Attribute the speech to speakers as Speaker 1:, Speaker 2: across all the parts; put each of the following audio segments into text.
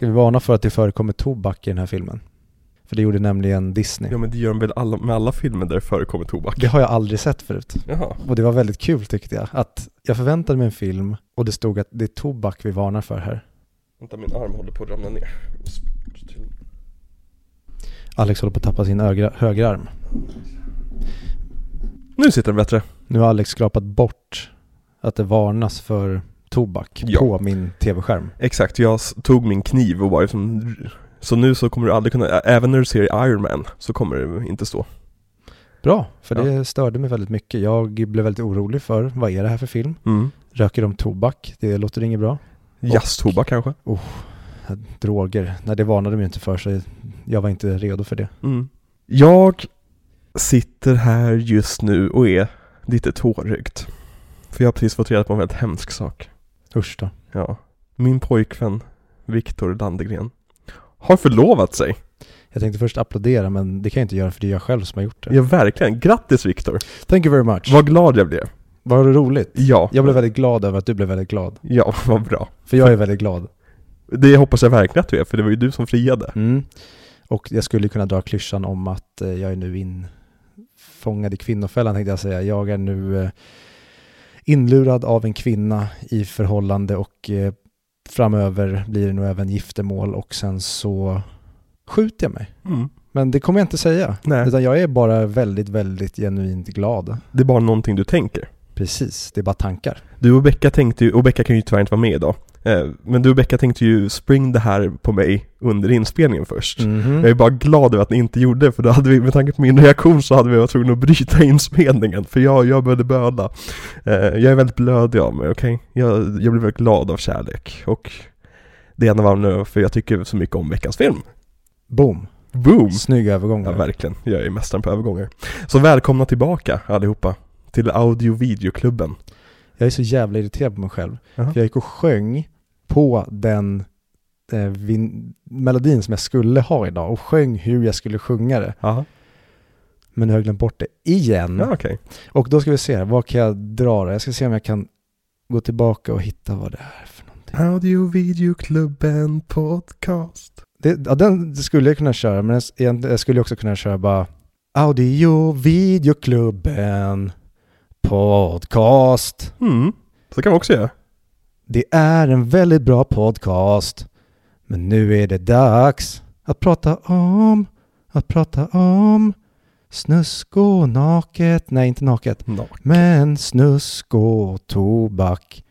Speaker 1: Ska vi varna för att det förekommer tobak i den här filmen? För det gjorde nämligen Disney.
Speaker 2: Ja men det gör de väl alla, med alla filmer där det förekommer tobak?
Speaker 1: Det har jag aldrig sett förut.
Speaker 2: Jaha.
Speaker 1: Och det var väldigt kul tyckte jag. Att jag förväntade mig en film och det stod att det är tobak vi varnar för här.
Speaker 2: Vänta min arm håller på att ramla ner.
Speaker 1: Alex håller på att tappa sin högra, högerarm.
Speaker 2: Nu sitter den bättre.
Speaker 1: Nu har Alex skrapat bort att det varnas för tobak
Speaker 2: Ja.
Speaker 1: på min tv-skärm.
Speaker 2: Exakt, jag tog min kniv och bara liksom Så nu så kommer du aldrig kunna, även när du ser Iron Man så kommer det inte stå
Speaker 1: Bra, för
Speaker 2: Ja.
Speaker 1: det störde mig väldigt mycket. Jag blev väldigt orolig för vad är det här för film?
Speaker 2: mm.
Speaker 1: Röker de tobak? Det låter inget bra.
Speaker 2: Jazztobak kanske?
Speaker 1: Droger? Nej, det varnade de ju inte för så jag var inte redo för det.
Speaker 2: Mm. Jag sitter här just nu och är lite tårögd För jag har precis fått reda på en väldigt hemsk sak
Speaker 1: Usch då.
Speaker 2: Ja Min pojkvän Viktor Landegren Har förlovat sig
Speaker 1: Jag tänkte först applådera men det kan jag inte göra för det är jag själv som har gjort det.
Speaker 2: Ja verkligen, grattis Viktor!
Speaker 1: Thank you very much.
Speaker 2: Vad glad jag blev
Speaker 1: Var det roligt?
Speaker 2: Ja
Speaker 1: Jag blev väldigt glad över att du blev väldigt glad.
Speaker 2: Ja, vad bra
Speaker 1: För jag är väldigt glad.
Speaker 2: Det hoppas jag verkligen att du är, för det var ju du som friade
Speaker 1: Mm. Och jag skulle kunna dra klyschan om att eh, jag är nu infångad i kvinnofällan tänkte jag säga. Jag är nu eh, inlurad av en kvinna i förhållande och eh, framöver blir det nog även giftermål och sen så skjuter jag mig.
Speaker 2: mm.
Speaker 1: Men det kommer jag inte säga.
Speaker 2: Nej,
Speaker 1: Utan jag är bara väldigt, väldigt genuint glad.
Speaker 2: det är bara någonting du tänker
Speaker 1: Precis, det är bara tankar.
Speaker 2: Du och Becka tänkte ju, och Becka kan ju tyvärr inte vara med idag eh, Men du och Becka tänkte ju spring det här på mig under inspelningen först
Speaker 1: Mhm.
Speaker 2: Jag är bara glad över att ni inte gjorde det, för då hade vi, med tanke på min reaktion så hade vi varit tvungna att bryta inspelningen För jag, jag började böla eh, Jag är väldigt blödig av mig, okej? Jag, jag blev väldigt glad av kärlek och det är en av anledningarna för jag tycker så mycket om veckans film
Speaker 1: Boom.
Speaker 2: Boom!
Speaker 1: Snygg övergång.
Speaker 2: Ja verkligen, jag är mästaren på övergångar Så välkomna tillbaka allihopa till audio videoklubben
Speaker 1: Jag är så jävla irriterad på mig själv.
Speaker 2: Jaha.
Speaker 1: För jag gick och sjöng på den eh, vin- melodin som jag skulle ha idag och sjöng hur jag skulle sjunga det.
Speaker 2: Jaha,
Speaker 1: Men nu har jag glömt bort det igen.
Speaker 2: ja okej
Speaker 1: Och då ska vi se, vad kan jag dra det? Jag ska se om jag kan gå tillbaka och hitta vad det är för någonting.
Speaker 2: Audio videoklubben podcast
Speaker 1: Det, ja, den skulle jag kunna köra, men jag, jag skulle också kunna köra bara Audio videoklubben podcast.
Speaker 2: Mm, så kan vi också göra
Speaker 1: Det är en väldigt bra podcast. Men nu är det dags att prata om, att prata om snusk och naket. Nej, inte naket.
Speaker 2: no.
Speaker 1: Men snusk och tobak.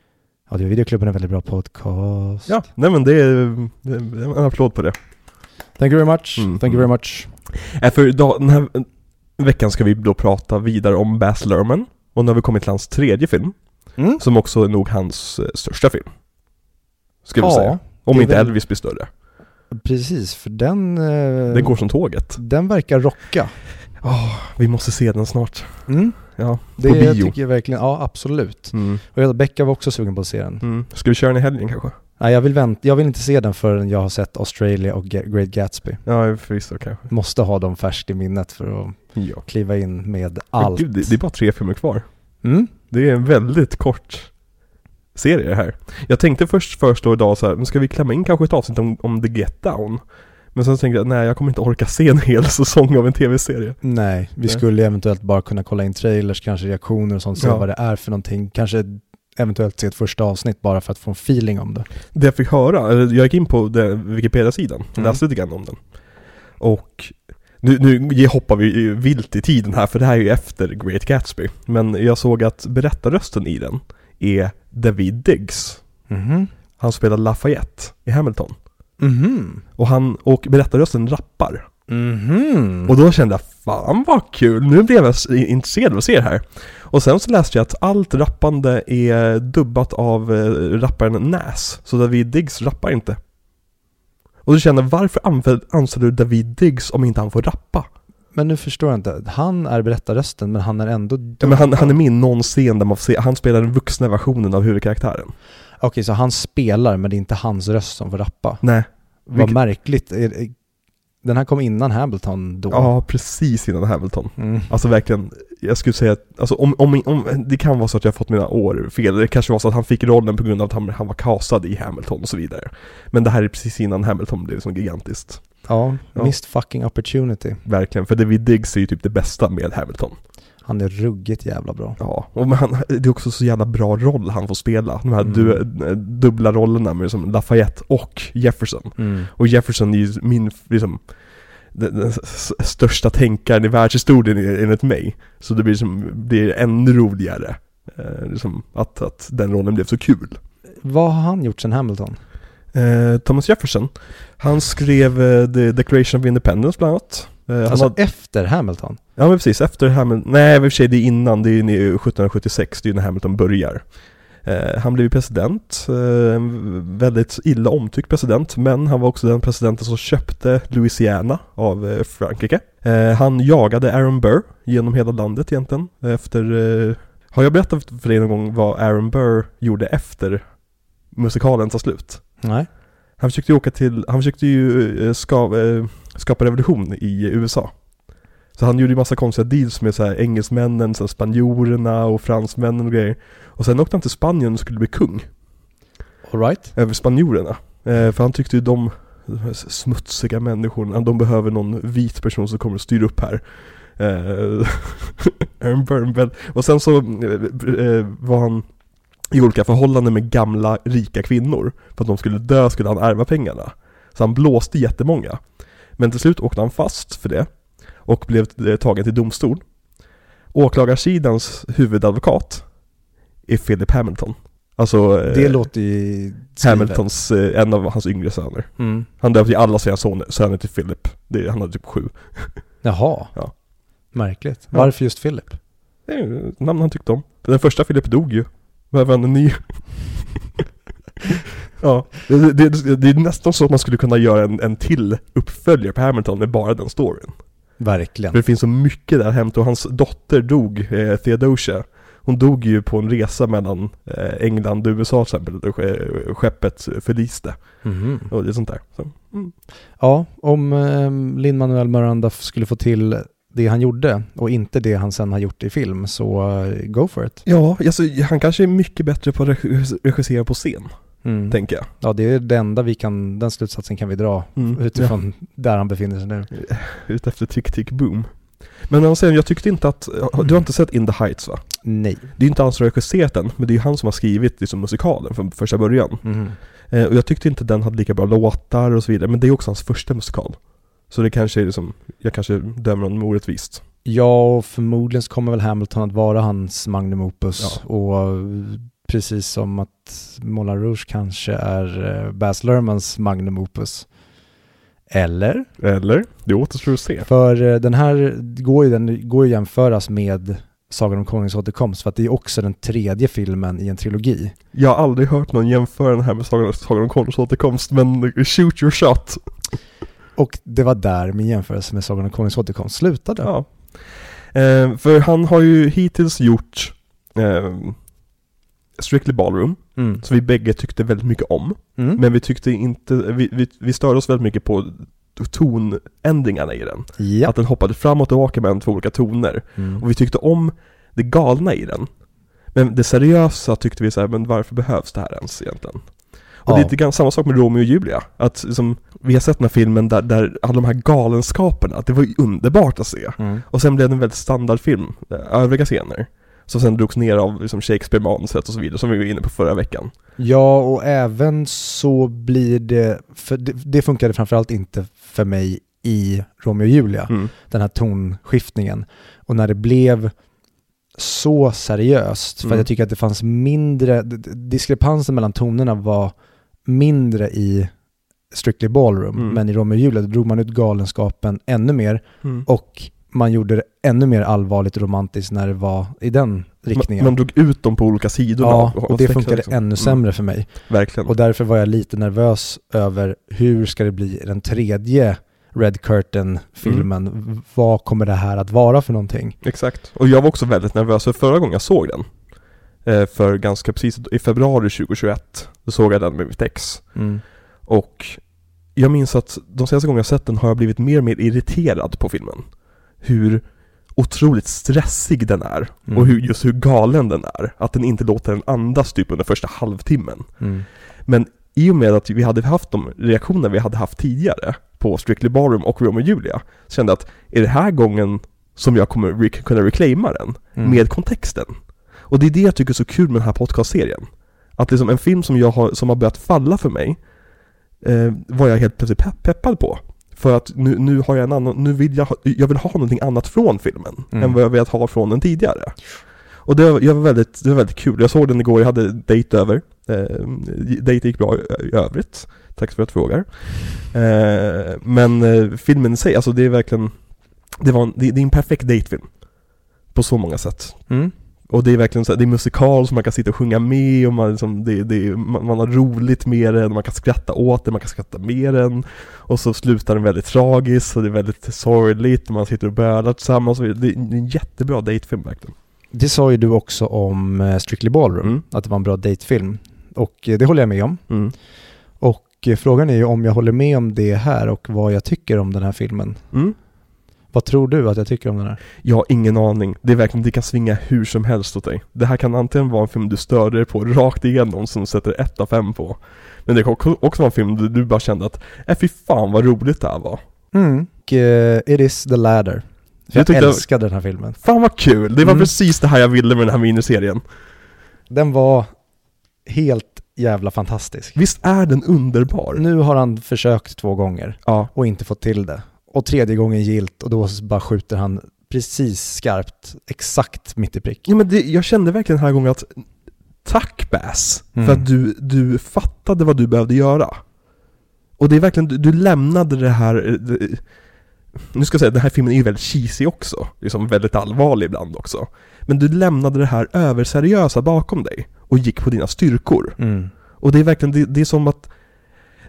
Speaker 1: Ja, det är videoklubben en väldigt bra podcast.
Speaker 2: Ja, nej men det är, det är en applåd på det
Speaker 1: Thank you very much.
Speaker 2: Mm.
Speaker 1: Thank you very much.
Speaker 2: äh, För idag, den här veckan ska vi då prata vidare om Baz Luhrmann Och nu har vi kommit till hans tredje film
Speaker 1: Mm.
Speaker 2: Som också är nog hans eh, största film Ska vi
Speaker 1: Ja,
Speaker 2: säga Om inte
Speaker 1: väl-
Speaker 2: Elvis blir större
Speaker 1: Precis, för den... eh,
Speaker 2: Den går som tåget
Speaker 1: Den verkar rocka.
Speaker 2: Åh, Vi måste se den snart
Speaker 1: Mm.
Speaker 2: Ja,
Speaker 1: Det
Speaker 2: på bio
Speaker 1: tycker jag verkligen, ja absolut.
Speaker 2: mm.
Speaker 1: Och jag Becka var också sugen på att se den.
Speaker 2: Mm. Ska vi köra den i helgen kanske?
Speaker 1: Nej, jag vill, vänta, jag vill inte se den förrän jag har sett Australia och Great Gatsby.
Speaker 2: Ja, förvisso kanske
Speaker 1: Måste ha dem färskt i minnet för att
Speaker 2: Ja
Speaker 1: kliva in med allt.
Speaker 2: Gud, det, det är bara tre filmer kvar
Speaker 1: Mm?
Speaker 2: Det är en väldigt kort serie det här. Jag tänkte först föreslå idag så här, men ska vi klämma in kanske ett avsnitt om, om The Get Down? Men sen tänkte jag, nej jag kommer inte orka se en hel säsong av en tv-serie.
Speaker 1: Nej, vi
Speaker 2: Nej.
Speaker 1: skulle eventuellt bara kunna kolla in trailers, kanske reaktioner och sånt, se
Speaker 2: Ja.
Speaker 1: vad det är för någonting. Kanske eventuellt se ett första avsnitt bara för att få en feeling om det.
Speaker 2: Det jag fick höra, eller jag gick in på Wikipedia-sidan
Speaker 1: Mm.
Speaker 2: läste lite grann om den. Och nu, nu hoppar vi vilt i tiden här för det här är ju efter Great Gatsby. Men jag såg att berättarrösten i den är David Diggs.
Speaker 1: Mhm.
Speaker 2: Han spelar Lafayette i Hamilton.
Speaker 1: Mhm.
Speaker 2: Och han, och berättarrösten rappar.
Speaker 1: Mhm.
Speaker 2: Och då kände jag, fan vad kul, nu blev jag intresserad av att se det här. Och sen så läste jag att allt rappande är dubbat av eh, rapparen Nas, så David Diggs rappar inte. Och då kände jag, varför anställer du David Diggs om inte han får rappa?
Speaker 1: Men nu förstår jag inte. Han är berättarrösten, men han är ändå
Speaker 2: Ja, men han, han är med i någon scen där man får se, han spelar den vuxna versionen av huvudkaraktären.
Speaker 1: Okej, så han spelar, men det är inte hans röst som får rappa.
Speaker 2: Nej.
Speaker 1: Vad
Speaker 2: Vilket-
Speaker 1: märkligt. Den här kom innan Hamilton då.
Speaker 2: Ja, precis innan Hamilton.
Speaker 1: Mm.
Speaker 2: Alltså verkligen, jag skulle säga att, alltså om, om, om, det kan vara så att jag har fått mina år fel, det kanske var så att han fick rollen på grund av att han, han var castad i Hamilton och så vidare. Men det här är precis innan Hamilton blev så gigantiskt.
Speaker 1: Ja,
Speaker 2: Ja.
Speaker 1: missed fucking opportunity.
Speaker 2: Verkligen, för David Diggs är ju typ det bästa med Hamilton.
Speaker 1: Han är ruggigt jävla bra.
Speaker 2: Ja, och han, det är också så jävla bra roll han får spela. De här
Speaker 1: Mm.
Speaker 2: du, dubbla rollerna med som Lafayette och Jefferson.
Speaker 1: Mm.
Speaker 2: Och Jefferson är ju min, liksom, den, den största tänkaren i världshistorien enligt mig. Så det blir, som, blir ännu roligare. Eh, liksom, att, att den rollen blev så kul.
Speaker 1: Vad har han gjort sen Hamilton?
Speaker 2: Eh, Thomas Jefferson, han skrev eh, The Declaration of Independence bland annat. Eh, han
Speaker 1: Alltså
Speaker 2: hade,
Speaker 1: efter Hamilton?
Speaker 2: Ja men precis, efter Hamilton, nej i och för sig det är innan, det är ju 1776, det är ju när Hamilton börjar. Eh, han blev president, eh, väldigt illa omtyckt president, men han var också den presidenten som köpte Louisiana av eh, Frankrike. Eh, han jagade Aaron Burr genom hela landet egentligen, efter... Har jag berättat för dig någon gång vad Aaron Burr gjorde efter musikalen tar slut?
Speaker 1: Nej.
Speaker 2: Han försökte ju åka till, han försökte ju ska, skapa revolution i USA. Så han gjorde ju massa konstiga deals med så här engelsmännen, sen spanjorerna och fransmännen och grejer. Och sen åkte han till Spanien och skulle bli kung
Speaker 1: Alright.
Speaker 2: över spanjorerna. Eh, för han tyckte ju de, här smutsiga människorna, de behöver någon vit person som kommer och styr upp här. Eh, Aaron och sen så eh, eh, var han i olika förhållanden med gamla rika kvinnor. För att de skulle dö skulle han ärva pengarna. Så han blåste jättemånga. Men till slut åkte han fast för det. Och blev eh, tagen till domstol. Åklagarsidans huvudadvokat är Philip Hamilton. Alltså eh,
Speaker 1: Det låter ju.
Speaker 2: Hamiltons, eh, en av hans yngre söner.
Speaker 1: Mm.
Speaker 2: Han döpte ju alla sina son, söner till Philip. Det, han hade typ sju.
Speaker 1: Jaha.
Speaker 2: Ja.
Speaker 1: Märkligt.
Speaker 2: Ja.
Speaker 1: Varför just Philip?
Speaker 2: Det är namn han tyckte om. Den första Philip dog ju. Behöver han en ny? ja, det, det, det är nästan så att man skulle kunna göra en, en till uppföljare på Hamilton med bara den storyn.
Speaker 1: Verkligen.
Speaker 2: För det finns så mycket där hämt och hans dotter dog, eh, Theodosia. Hon dog ju på en resa mellan eh, England och USA till exempel, ske- skeppet förliste.
Speaker 1: Mhm.
Speaker 2: Och det är sånt där. Så, mm.
Speaker 1: Ja, om eh, Lin-Manuel Miranda skulle få till det han gjorde och inte det han sen har gjort i film så eh, go for it.
Speaker 2: Ja, alltså, han kanske är mycket bättre på att reg- regissera på scen,
Speaker 1: Mm.
Speaker 2: tänker jag.
Speaker 1: Ja, det är det enda vi kan, den slutsatsen kan vi dra
Speaker 2: Mm.
Speaker 1: utifrån där han befinner sig nu.
Speaker 2: Ut efter Tick Tick Boom. Men han säger, jag tyckte inte att, du har inte sett In the Heights va?
Speaker 1: Nej.
Speaker 2: Det är inte han som regisserat den, men det är ju han som har skrivit liksom, musikalen från första början.
Speaker 1: Mhm.
Speaker 2: Eh, och jag tyckte inte den hade lika bra låtar och så vidare, men det är också hans första musikal. Så det kanske är liksom, jag kanske dömer honom orättvist.
Speaker 1: Ja, och förmodligen så kommer väl Hamilton att vara hans magnum opus.
Speaker 2: Ja.
Speaker 1: Och precis som att Moulin Rouge kanske är eh, Baz Luhrmanns magnum opus. Eller?
Speaker 2: Eller? Det återstår att se.
Speaker 1: För eh, den här går ju, den går ju jämföras med Sagan om Konungens återkomst för att det är också den tredje filmen i en trilogi.
Speaker 2: Jag har aldrig hört någon jämföra den här med Sagan, Sagan om Konungens återkomst, men shoot your shot.
Speaker 1: Och det var där min jämförelse med Sagan om Konungens återkomst slutade.
Speaker 2: Ja. Eh, för han har ju hittills gjort eh, Strictly Ballroom,
Speaker 1: Mm.
Speaker 2: som vi bägge tyckte väldigt mycket om.
Speaker 1: Mm.
Speaker 2: Men vi tyckte inte, vi, vi, vi störde oss väldigt mycket på tonändringarna i den.
Speaker 1: ja.
Speaker 2: Att den hoppade fram och tillbaka mellan två olika toner.
Speaker 1: Mm.
Speaker 2: Och vi tyckte om det galna i den. Men det seriösa tyckte vi så här, men varför behövs det här ens egentligen? Och det är
Speaker 1: Ja.
Speaker 2: lite grann samma sak med Romeo och Julia. Att liksom, vi har sett den här filmen där, där alla de här galenskaperna, det var ju underbart att se.
Speaker 1: Mm.
Speaker 2: Och sen blev det en väldigt standardfilm, eh, övriga scener. Som sen drogs ner av liksom Shakespeare-manuset och så vidare, som vi var inne på förra veckan.
Speaker 1: Ja, och även så blir det, för det, det funkade framförallt inte för mig i Romeo och Julia,
Speaker 2: Mm.
Speaker 1: den här tonskiftningen. Och när det blev så seriöst, för
Speaker 2: Mm.
Speaker 1: jag tycker att det fanns mindre, diskrepansen mellan tonerna var mindre i Strictly Ballroom,
Speaker 2: Mm.
Speaker 1: men i Romeo och Julia drog man ut galenskapen ännu mer
Speaker 2: Mm.
Speaker 1: och man gjorde det ännu mer allvarligt och romantiskt när det var i den riktningen.
Speaker 2: Man, man drog ut dem på olika sidor.
Speaker 1: ja, och det funkade
Speaker 2: liksom.
Speaker 1: ännu sämre för mig.
Speaker 2: Mm, verkligen.
Speaker 1: Och därför var jag lite nervös över hur ska det bli den tredje Red Curtain-filmen?
Speaker 2: Mm.
Speaker 1: Vad kommer det här att vara för någonting?
Speaker 2: Exakt. Och jag var också väldigt nervös för förra gången jag såg den. eh, För ganska precis i februari 2021. Då såg jag den med mitt ex. Och jag minns att de senaste gångerna jag sett den har jag blivit mer och mer irriterad på filmen. Hur otroligt stressig den är.
Speaker 1: Mm.
Speaker 2: Och hur, just hur galen den är. Att den inte låter den andas typ under första halvtimmen.
Speaker 1: Mm.
Speaker 2: Men i och med att vi hade haft de reaktioner vi hade haft tidigare på Strictly Ballroom och Romeo och Julia, så kände jag att är det här gången som jag kommer re- kunna reclaima den
Speaker 1: Mm.
Speaker 2: med kontexten? Och det är det jag tycker är så kul med den här podcastserien. Att liksom en film som, jag har, som har börjat falla för mig, eh, var jag helt plötsligt pepp, peppad på. För att nu, nu har jag en annan, nu vill jag, jag vill ha någonting annat från filmen
Speaker 1: Mm.
Speaker 2: än vad jag velat ha från den tidigare. Och det jag var väldigt, det var väldigt kul. Jag såg den igår, jag hade dejt över. Eh, dejt gick bra i, i övrigt. Tack för att du frågar. Eh, men eh, filmen i sig, alltså det är verkligen, det, var en, det, det är en perfekt dejtfilm. På så många sätt.
Speaker 1: Mm.
Speaker 2: Och det är verkligen så här, det är musikal som man kan sitta och sjunga med och man, liksom, det, det, man, man har roligt med den, man kan skratta åt den, man kan skratta med den. Och så slutar den väldigt tragiskt och det är väldigt sorgligt, man sitter och bölar tillsammans. Och det, det är en jättebra dejtfilm verkligen.
Speaker 1: Det sa ju du också om eh, Strictly Ballroom,
Speaker 2: Mm.
Speaker 1: att det var en bra dejtfilm. Och eh, det håller jag med om.
Speaker 2: Mm.
Speaker 1: Och eh, frågan är ju om jag håller med om det här och vad jag tycker om den här filmen.
Speaker 2: Mm.
Speaker 1: Vad tror du att jag tycker om den här?
Speaker 2: Jag har ingen aning. Det är verkligen, det kan svinga hur som helst åt dig. Det här kan antingen vara en film du stör dig på rakt igenom som sätter 1 av 5 på. Men det kan också vara en film där du bara kände att, äh fy fan vad roligt det här var.
Speaker 1: Mm. Och, eh, It is the ladder.
Speaker 2: Jag
Speaker 1: jag
Speaker 2: tyckte-
Speaker 1: älskade den här filmen.
Speaker 2: Fan vad kul! Det var
Speaker 1: Mm.
Speaker 2: precis det här jag ville med den här miniserien.
Speaker 1: Den var helt jävla fantastisk.
Speaker 2: Visst är den underbar?
Speaker 1: Nu har han försökt två gånger
Speaker 2: Ja.
Speaker 1: och inte fått till det. Och tredje gången gilt och då bara skjuter han precis skarpt, exakt mitt i prick.
Speaker 2: Ja men det, jag kände verkligen den här gången att Tack Bass,
Speaker 1: Mm.
Speaker 2: för att du, du fattade vad du behövde göra. Och det är verkligen, du, du lämnade det här eh, det, Nu ska jag säga, den här filmen är ju väldigt cheesy också, liksom väldigt allvarlig ibland också. Men du lämnade det här överseriösa bakom dig och gick på dina styrkor.
Speaker 1: Mm.
Speaker 2: Och det är verkligen, det, det är som att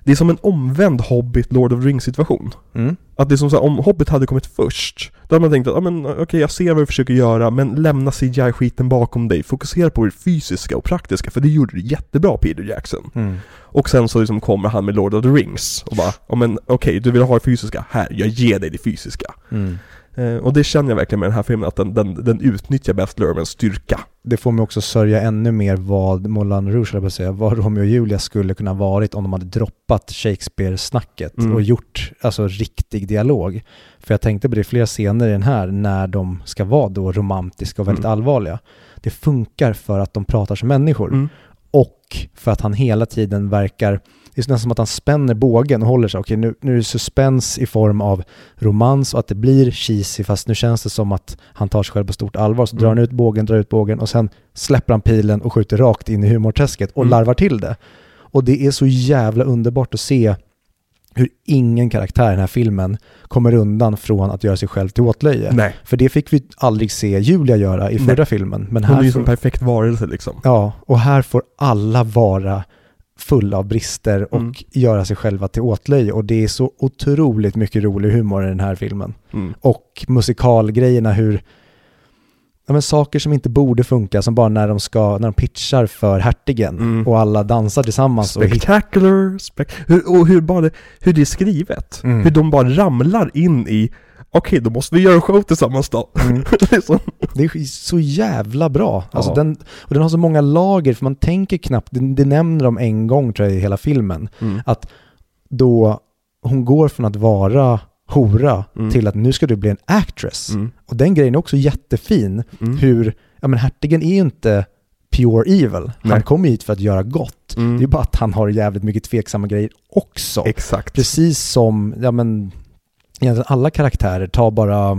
Speaker 2: Det är som en omvänd Hobbit Lord of the Rings situation.
Speaker 1: Mm.
Speaker 2: Att det är som så här, om Hobbit hade kommit först, då hade man tänkt att ah, men, okej jag ser vad du försöker göra, men lämna CGI-skiten bakom dig, fokusera på det fysiska och praktiska, för det gjorde du jättebra Peter Jackson.
Speaker 1: Mm.
Speaker 2: Och sen så liksom kommer han med Lord of the Rings och bara, ja men okej, du vill ha det fysiska, här, jag ger dig det fysiska.
Speaker 1: Mm.
Speaker 2: Eh, och det känner jag verkligen med den här filmen, att den, den, den utnyttjar Best Lermans styrka.
Speaker 1: Det får mig också sörja ännu mer vad Moulin Rouge, eller säga, vad Romeo och Julia skulle kunna varit om de hade droppat Shakespeare-snacket
Speaker 2: Mm.
Speaker 1: och gjort alltså riktig dialog. För jag tänkte på det flera scener i den här när de ska vara då romantiska och väldigt
Speaker 2: Mm.
Speaker 1: allvarliga. Det funkar för att de pratar som människor
Speaker 2: Mm.
Speaker 1: och för att han hela tiden verkar det är nästan som att han spänner bågen och håller sig. Okej, nu, nu är det suspens i form av romans och att det blir cheesy fast nu känns det som att han tar sig själv på stort allvar. Så
Speaker 2: Mm.
Speaker 1: drar han ut bågen, drar ut bågen och sen släpper han pilen och skjuter rakt in i humorträsket och
Speaker 2: Mm.
Speaker 1: larvar till det. Och det är så jävla underbart att se hur ingen karaktär i den här filmen kommer undan från att göra sig själv till åtlöje.
Speaker 2: Nej,
Speaker 1: För det fick vi aldrig se Julia göra i
Speaker 2: Nej.
Speaker 1: förra filmen. Men
Speaker 2: hon är
Speaker 1: här
Speaker 2: ju
Speaker 1: får,
Speaker 2: som perfekt varelse liksom.
Speaker 1: Ja, och här får alla vara fulla av brister och
Speaker 2: Mm.
Speaker 1: göra sig själva till åtlöje. Och det är så otroligt mycket rolig humor i den här filmen.
Speaker 2: Mm.
Speaker 1: Och musikalgrejerna, hur ja, men saker som inte borde funka, som bara när de ska, när de pitchar för hertigen
Speaker 2: Mm.
Speaker 1: och alla dansar tillsammans och
Speaker 2: Spectacular, spec hur, och hur, bara, hur det är skrivet.
Speaker 1: Mm.
Speaker 2: Hur de bara ramlar in i Okej, då måste vi göra en show tillsammans då.
Speaker 1: Mm.
Speaker 2: det är så.
Speaker 1: Det är så jävla bra. Alltså
Speaker 2: Ja.
Speaker 1: den, och den har så många lager, för man tänker knappt, det, det nämner de en gång tror jag i hela filmen,
Speaker 2: Mm.
Speaker 1: att då hon går från att vara hora
Speaker 2: Mm.
Speaker 1: till att nu ska du bli en actress.
Speaker 2: Mm.
Speaker 1: Och den grejen är också jättefin,
Speaker 2: Mm.
Speaker 1: hur, ja men hertigen är ju inte pure evil. Han
Speaker 2: Nej.
Speaker 1: kommer hit för att göra gott.
Speaker 2: Mm.
Speaker 1: Det är bara att han har jävligt mycket tveksamma grejer också.
Speaker 2: Exakt.
Speaker 1: Precis som, ja men, egentligen alla karaktärer, ta bara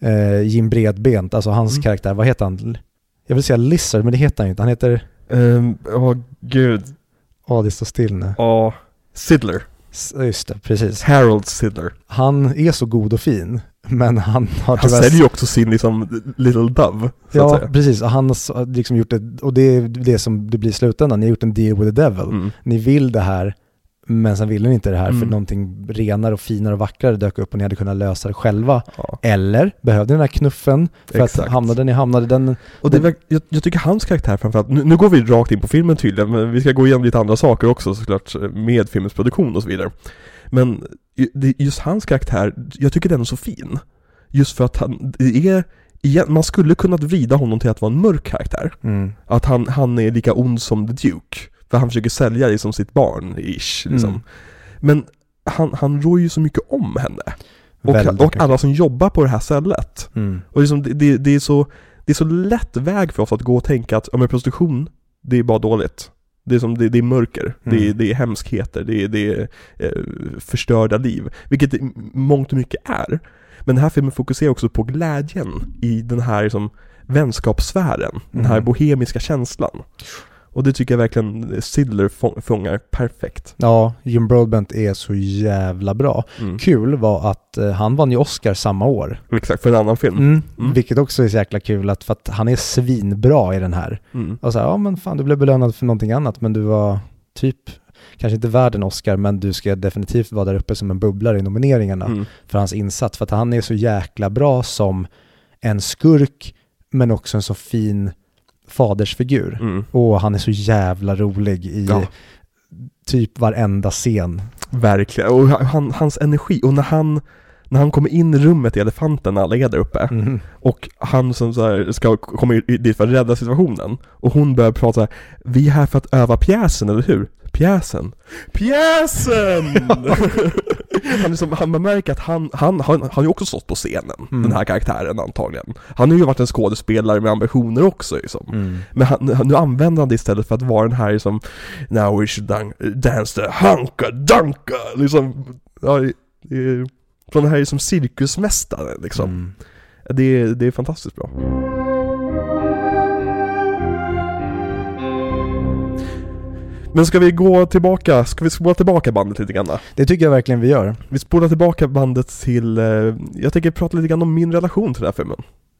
Speaker 1: eh, Jim Bredbent, alltså hans
Speaker 2: Mm.
Speaker 1: karaktär, vad heter han? Jag vill säga Lizard, men det heter han inte. Han heter,
Speaker 2: Ehm, Åh gud.
Speaker 1: ja det står still nu.
Speaker 2: Ja. Sidler.
Speaker 1: S- Just det, precis.
Speaker 2: Harold Sidler.
Speaker 1: Han är så god och fin, men han har
Speaker 2: Han säljer ju också sin liksom Little Dove. Så
Speaker 1: Ja,
Speaker 2: att säga.
Speaker 1: precis. Och han har liksom gjort det, och det är det som det blir i slutändan. Ni har gjort en deal with the devil.
Speaker 2: Mm.
Speaker 1: Ni vill det här, Men sen ville ni inte det här
Speaker 2: Mm.
Speaker 1: för någonting renare och finare och vackrare dök upp och ni hade kunnat lösa det själva.
Speaker 2: Ja.
Speaker 1: Eller behövde ni den här knuffen för
Speaker 2: Exakt.
Speaker 1: att hamnade ni hamnade den...
Speaker 2: Och det, verk- jag, jag tycker hans karaktär framförallt, nu, nu går vi rakt in på filmen tydligen, men vi ska gå igenom lite andra saker också såklart med filmens produktion och så vidare. Men just hans karaktär, jag tycker den är så fin. Just för att han, det är, man skulle kunnat vrida honom till att vara en mörk karaktär.
Speaker 1: Mm.
Speaker 2: Att han, han är lika ond som The Duke. För han försöker sälja det som sitt barn, ish, liksom.
Speaker 1: Mm.
Speaker 2: Men han, han rår ju så mycket om henne. Och,
Speaker 1: Väldigt
Speaker 2: och alla som jobbar på det här stället.
Speaker 1: Mm.
Speaker 2: Och liksom, det, det, det, är så, det är så lätt väg för oss att gå och tänka att ja, men prostitution, det är bara dåligt. Det är, som, det, det är mörker, det, är,
Speaker 1: Mm.
Speaker 2: det är hemskheter, det är, det är eh, förstörda liv. Vilket det mångt och mycket är. Men den här filmen fokuserar också på glädjen i den här liksom, vänskapssfären. Den här
Speaker 1: Mm.
Speaker 2: bohemiska känslan. Och det tycker jag verkligen Sidler få- fångar perfekt.
Speaker 1: Ja, Jim Broadbent är så jävla bra.
Speaker 2: Mm.
Speaker 1: Kul var att eh, han vann ju Oscar samma år.
Speaker 2: Exakt, för en annan film.
Speaker 1: Mm.
Speaker 2: Mm.
Speaker 1: Vilket också är så jäkla kul att, för att han är svinbra i den här.
Speaker 2: Mm.
Speaker 1: Och så här, ja men fan du blev belönad för någonting annat men du var typ, kanske inte värd en Oscar men du ska definitivt vara där uppe som en bubblare i nomineringarna
Speaker 2: Mm.
Speaker 1: för hans insats. För att han är så jäkla bra som en skurk men också en så fin fadersfigur.
Speaker 2: Mm.
Speaker 1: Och han är så jävla rolig i
Speaker 2: Ja.
Speaker 1: typ varenda scen.
Speaker 2: Verkligen, och han, hans energi, och när han när han kommer in i rummet i elefanten när alla är där uppe
Speaker 1: Mm.
Speaker 2: och han som så ska komma dit för att rädda situationen och hon börjar prata så här, Vi är här för att öva pjäsen, eller hur? Pjäsen? Pjäsen! han, är som, han man märker att han, han, han, han har ju också stått på scenen,
Speaker 1: Mm.
Speaker 2: den här karaktären antagligen Han har ju varit en skådespelare med ambitioner också liksom
Speaker 1: Mm.
Speaker 2: men han, nu använder han det istället för att vara den här som Now we should dan- dance the hunka dunka liksom ja, Från den här som cirkusmästare liksom
Speaker 1: Mm.
Speaker 2: det, det är fantastiskt bra Men ska vi gå tillbaka, ska vi spola tillbaka bandet lite grann?
Speaker 1: Det tycker jag verkligen vi gör.
Speaker 2: Vi spolar tillbaka bandet till, eh, jag tänker prata lite grann om min relation till den här filmen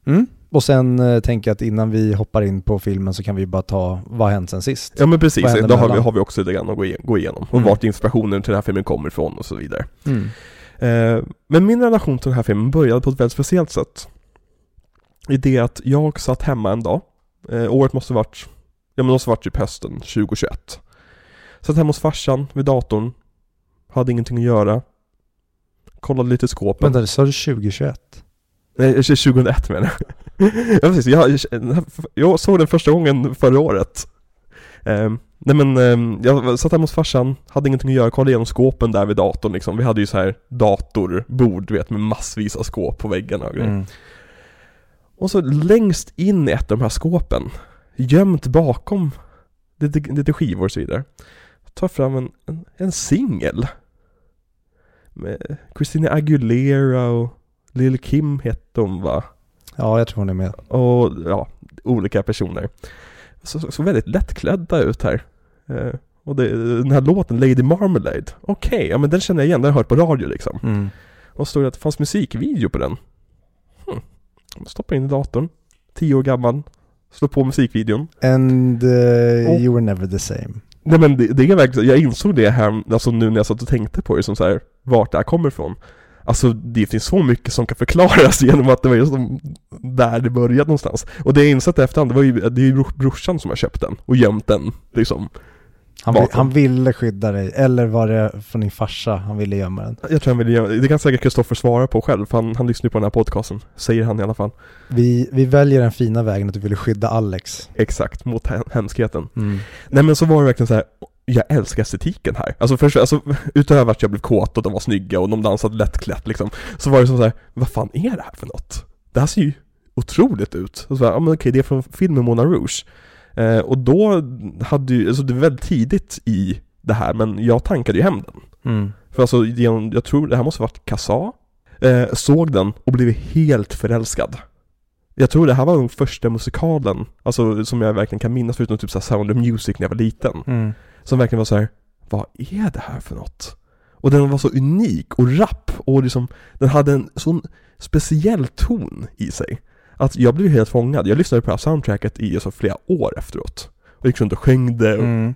Speaker 1: Mm. Och sen eh, tänker jag att innan vi hoppar in på filmen så kan vi bara ta vad har hänt sen sist?
Speaker 2: Ja men precis, då har vi, har vi också lite grann att gå, igen- gå igenom och
Speaker 1: Mm.
Speaker 2: vart inspirationen till den här filmen kommer ifrån och så vidare
Speaker 1: Mm.
Speaker 2: Eh, men min relation till den här filmen började på ett väldigt speciellt sätt. I det att jag satt hemma en dag, eh, året måste varit, ja men det måste varit typ hösten 2021. Satt hemma hos farsan vid datorn, hade ingenting att göra. Kollade lite i skåpen.
Speaker 1: Vänta, sa du 2021?
Speaker 2: Nej, 2001 menar jag. ja precis, jag, jag såg den första gången förra året. Eh, nej men, eh, jag satt hemma hos farsan, hade ingenting att göra, kollade igenom skåpen där vid datorn liksom. Vi hade ju så här datorbord, du vet, med massvis av skåp på väggarna och grejer.
Speaker 1: Mm.
Speaker 2: Och så längst in i ett av de här skåpen, gömt bakom lite, lite skivor och så vidare, tar fram en, en, en singel. Med Christina Aguilera och Lil Kim hette hon va?
Speaker 1: Ja, jag tror hon är med.
Speaker 2: Och ja, olika personer. Så, så, så väldigt lättklädda ut här. Eh, och det, den här låten, Lady Marmalade, okej, ja men den känner jag igen, den har jag hört på radio liksom.
Speaker 1: Mm.
Speaker 2: Och så stod det att det fanns musikvideo på den. Hmm. Stoppa in i datorn, tio år gammal, slå på musikvideon.
Speaker 1: And uh, you were never the same.
Speaker 2: Nej men det, det är verkligen, jag insåg det här, alltså nu när jag satt och tänkte på det som så här, vart det här kommer ifrån. Alltså det finns så mycket som kan förklaras genom att det var just där det började någonstans. Och det jag insett i efterhand, det var ju, det är ju brorsan som har köpt den och gömt den liksom.
Speaker 1: Han,
Speaker 2: Bakom.
Speaker 1: han ville skydda dig, eller var det från din farsa han ville gömma den?
Speaker 2: Jag tror han vill göra, det kan säkert Kristoffer svara på själv, för han, han lyssnar ju på den här podcasten, säger han i alla fall.
Speaker 1: Vi, vi väljer den fina vägen att du ville skydda Alex.
Speaker 2: Exakt, mot he- hemskheten.
Speaker 1: Mm.
Speaker 2: Nej men så var det verkligen så här. jag älskar estetiken här. Alltså, först, alltså utöver att jag blev kåt och de var snygga och de dansade lättklätt liksom, så var det som så här, vad fan är det här för något? Det här ser ju otroligt ut. Och så bara, ja men okej, det är från filmen Mona Rouge. Eh, och då hade ju, alltså det var väldigt tidigt i det här, men jag tankade ju hem den.
Speaker 1: Mm.
Speaker 2: För alltså, genom, jag tror det här måste varit Kassa. Eh, såg den och blev helt förälskad. Jag tror det här var den första musikalen, alltså som jag verkligen kan minnas förutom typ så Sound of Music när jag var liten.
Speaker 1: Mm.
Speaker 2: Som verkligen var så här, vad är det här för något? Och den var så unik och rapp och liksom, den hade en sån speciell ton i sig. Att jag blev helt fångad. Jag lyssnade på det här soundtracket i alltså flera år efteråt. Och gick runt och sjöng och,
Speaker 1: Mm.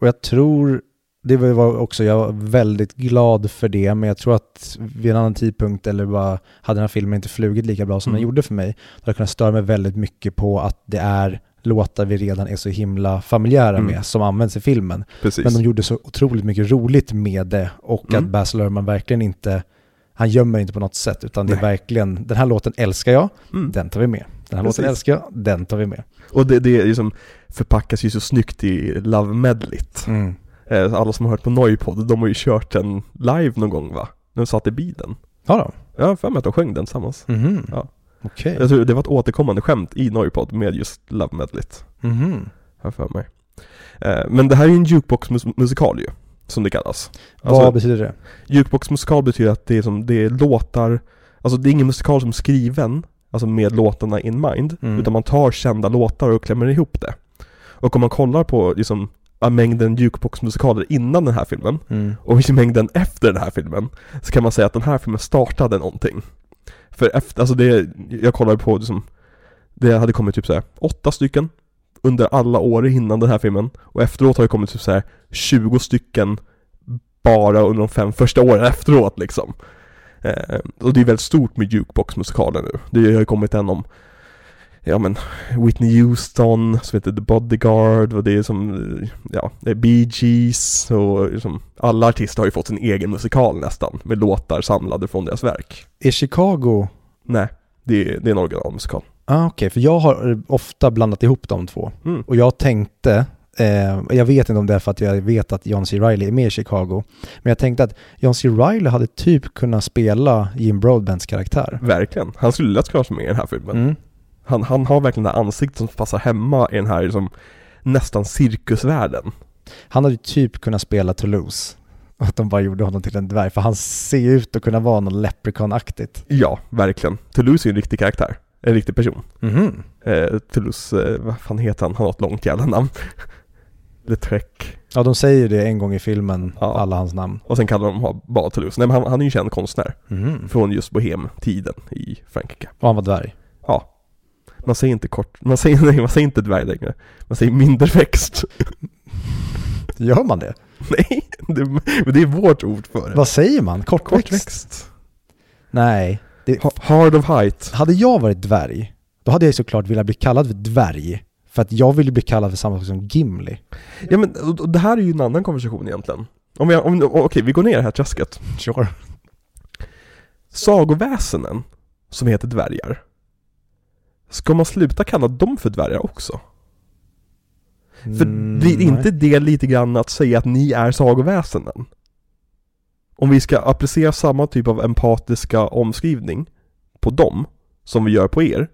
Speaker 1: Och jag tror Det var också, jag var väldigt glad för det, men jag tror att vid en annan tidpunkt, eller bara hade den här filmen inte flugit lika bra som
Speaker 2: Mm.
Speaker 1: den gjorde för mig, då hade jag kunnat störa mig väldigt mycket på att det är låtar vi redan är så himla familjära
Speaker 2: Mm.
Speaker 1: med, som används i filmen.
Speaker 2: Precis.
Speaker 1: Men de gjorde så otroligt mycket roligt med det och
Speaker 2: Mm.
Speaker 1: att Baz Luhrmann verkligen inte, han gömmer inte på något sätt, utan det är
Speaker 2: Nej.
Speaker 1: verkligen, den här låten älskar jag,
Speaker 2: mm.
Speaker 1: den tar vi med. Den här låten
Speaker 2: Precis.
Speaker 1: älskar jag, den tar vi med.
Speaker 2: Och det, det är liksom förpackas ju så snyggt i Love Medlit.
Speaker 1: Mm.
Speaker 2: Eh, Alla som har hört på Noipod, de har ju kört den live någon gång va? När de satt i bilen.
Speaker 1: Ja då.
Speaker 2: Jag har för mig att de sjöng den tillsammans.
Speaker 1: Mhm.
Speaker 2: Ja. Jag tror det var ett återkommande skämt i Noipod med just Love Medlit.
Speaker 1: Mhm.
Speaker 2: Har för mig. Eh, Men det här är ju en jukebox-musikal ju, som det kallas. Alltså,
Speaker 1: Vad betyder det?
Speaker 2: Jukebox-musikal betyder att det är som, det är låtar, alltså det är ingen musikal som är skriven, alltså med låtarna in mind,
Speaker 1: Mm.
Speaker 2: utan man tar kända låtar och klämmer ihop det. Och om man kollar på liksom mängden jukebox-musikaler innan den här filmen,
Speaker 1: Mm.
Speaker 2: och mängden efter den här filmen, så kan man säga att den här filmen startade någonting. För efter, alltså det, jag kollade på liksom, det hade kommit typ såhär, åtta stycken under alla år innan den här filmen, och efteråt har det kommit typ såhär 20 stycken bara under de fem första åren efteråt liksom. Eh, och det är väldigt stort med jukebox-musikaler nu. Det har ju kommit en om Ja men Whitney Houston som heter The Bodyguard och det är som eh, Ja, det är Bee Gees och liksom Alla artister har ju fått sin egen musikal nästan med låtar samlade från deras verk.
Speaker 1: Är Chicago...
Speaker 2: Nej, det är, det är en originalmusikal.
Speaker 1: Ah, Okej, för jag har eh, ofta blandat ihop de två.
Speaker 2: Mm.
Speaker 1: Och jag tänkte, eh, jag vet inte om det är för att jag vet att John C. Reilly är med i Chicago, men jag tänkte att John C. Reilly hade typ kunnat spela Jim Broadbents karaktär.
Speaker 2: Verkligen. Han skulle lätt kunna vara med i den här filmen.
Speaker 1: Mm.
Speaker 2: Han, han har verkligen det här ansiktet som passar hemma i den här liksom, nästan cirkusvärlden.
Speaker 1: Han hade typ kunnat spela Toulouse. Att de bara gjorde honom till en dvärg, för han ser ut att kunna vara något leprechaun-aktigt.
Speaker 2: Ja, verkligen. Toulouse är en riktig karaktär. En riktig person.
Speaker 1: Mhm.
Speaker 2: Eh, Toulouse, eh, vad fan heter han? Han har ett långt jävla namn. Letrec.
Speaker 1: Ja, de säger det en gång i filmen,
Speaker 2: Ja.
Speaker 1: alla hans namn.
Speaker 2: Och sen kallar de bara Toulouse. Nej men han, han är ju en känd konstnär.
Speaker 1: Mhm.
Speaker 2: Från just Bohem-tiden i Frankrike.
Speaker 1: Och han var dvärg.
Speaker 2: Ja. Man säger inte kort, man säger, nej, man säger inte dvärg längre. Man säger minderväxt.
Speaker 1: Gör man det?
Speaker 2: nej, det, men det är vårt ord för det.
Speaker 1: Vad säger man? Kortväxt?
Speaker 2: Kortväxt.
Speaker 1: Nej. Det,
Speaker 2: Ha- Hard of height.
Speaker 1: hade jag varit dvärg, då hade jag såklart velat bli kallad för dvärg. För att jag ville bli kallad för samma sak som Gimli.
Speaker 2: Ja men och- det här är ju en annan konversation egentligen. Om vi, om, okej, vi går ner i det här träsket.
Speaker 1: Sure.
Speaker 2: Sagoväsenen som heter dvärgar. Ska man sluta kalla dem för dvärgar också? För blir inte det lite grann att säga att ni är sagoväsenen? Om vi ska applicera samma typ av empatiska omskrivning på dem som vi gör på er.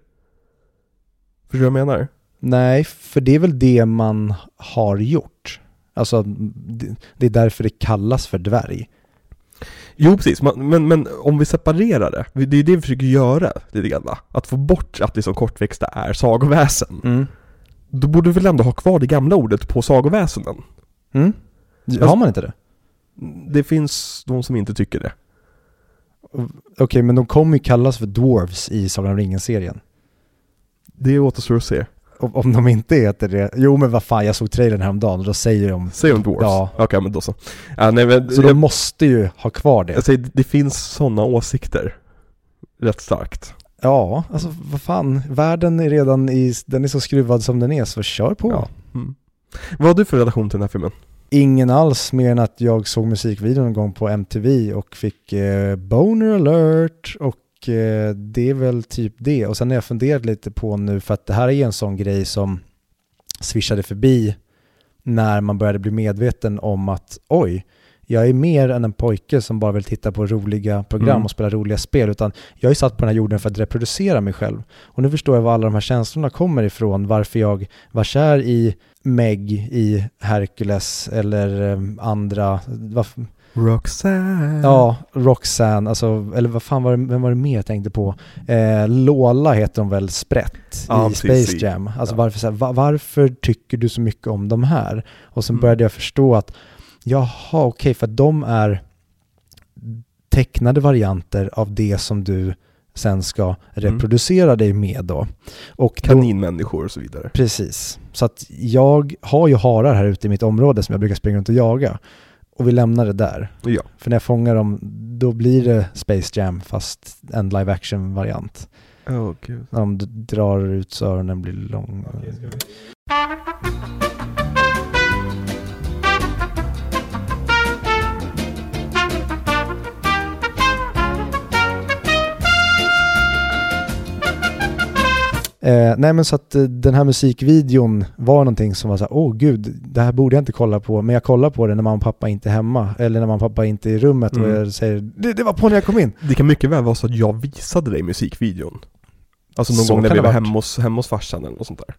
Speaker 2: Förstår du vad jag menar?
Speaker 1: Nej, för det är väl det man har gjort. Alltså, det, det är därför det kallas för dvärg.
Speaker 2: Jo precis, men, men, men om vi separerar det, det är det vi försöker göra lite grann. va? Att få bort att liksom kortväxta är sagoväsen.
Speaker 1: Mm.
Speaker 2: Då borde vi väl ändå ha kvar det gamla ordet på sagoväsenen?
Speaker 1: Mm. Har man inte det?
Speaker 2: Det finns de som inte tycker det.
Speaker 1: Okej, men de kommer ju kallas för dwarves i Sagan om ringen-serien.
Speaker 2: Det återstår att se.
Speaker 1: Om, om de inte heter det. Jo, men vad fan, jag såg trailern häromdagen och då säger de...
Speaker 2: Säger de dwarfs?
Speaker 1: Ja.
Speaker 2: Okej, men då så. Ja, nej, men,
Speaker 1: Så
Speaker 2: jag,
Speaker 1: de måste ju ha kvar det.
Speaker 2: jag säger, det finns sådana åsikter. Rätt starkt.
Speaker 1: Ja, alltså vad fan. Världen är redan i... Den är så skruvad som den är, så kör på.
Speaker 2: Ja. Mm. Vad har du för relation till den här filmen?
Speaker 1: Ingen alls mer än att jag såg musikvideon en gång på MTV och fick eh, boner alert och eh, det är väl typ det. Och sen har jag funderat lite på nu för att det här är en sån grej som swishade förbi när man började bli medveten om att oj, jag är mer än en pojke som bara vill titta på roliga program
Speaker 2: Mm.
Speaker 1: och spela roliga spel utan jag är satt på den här jorden för att reproducera mig själv. Och nu förstår jag var alla de här känslorna kommer ifrån, varför jag var kär i Meg i Hercules eller eh, andra, varf-
Speaker 2: Roxanne.
Speaker 1: ja, Roxanne, alltså, eller vad fan var det, vem var det mer jag tänkte på? Eh, Lola heter hon väl, Sprätt
Speaker 2: Ja,
Speaker 1: i
Speaker 2: precis,
Speaker 1: Space Jam. Alltså
Speaker 2: ja.
Speaker 1: varför, här, va, varför tycker du så mycket om de här? Och sen
Speaker 2: Mm.
Speaker 1: började jag förstå att, jaha, okej, för att de är tecknade varianter av det som du sen ska reproducera dig med då. Och
Speaker 2: Kaninmänniskor och så vidare.
Speaker 1: Precis. Så att jag har ju harar här ute i mitt område som jag brukar springa runt och jaga. Och vi lämnar det där.
Speaker 2: Ja.
Speaker 1: För när jag fångar dem, då blir det Space Jam fast en live action variant.
Speaker 2: Åh gud.
Speaker 1: När de drar ut så öronen blir långa. Eh, nej men så att eh, den här musikvideon var någonting som var så här, åh gud, det här borde jag inte kolla på, men jag kollar på det när mamma och pappa inte är hemma, eller när mamma och pappa inte är i rummet och
Speaker 2: Mm.
Speaker 1: jag säger, det, det var på när jag kom in.
Speaker 2: Det kan mycket väl vara så att jag visade dig musikvideon. Alltså någon
Speaker 1: Så
Speaker 2: gång när vi var hemma hos, hemma hos farsan eller något sånt där.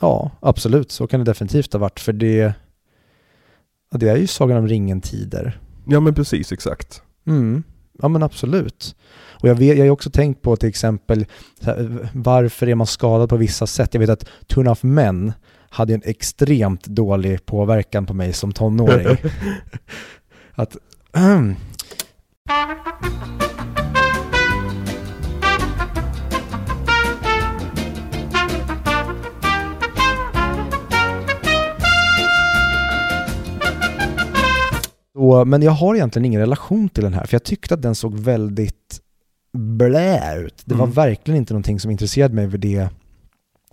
Speaker 1: Ja, absolut, så kan det definitivt ha varit, för det, det är ju Sagan om ringen-tider.
Speaker 2: Ja men precis, exakt.
Speaker 1: Mm. Ja men absolut. Och jag, vet, jag har också tänkt på till exempel här, varför är man skadad på vissa sätt. Jag vet att Turn Off Men hade en extremt dålig påverkan på mig som tonåring. att, Så, men jag har egentligen ingen relation till den här, för jag tyckte att den såg väldigt blä ut. Det var
Speaker 2: Mm.
Speaker 1: verkligen inte någonting som intresserade mig vid, det,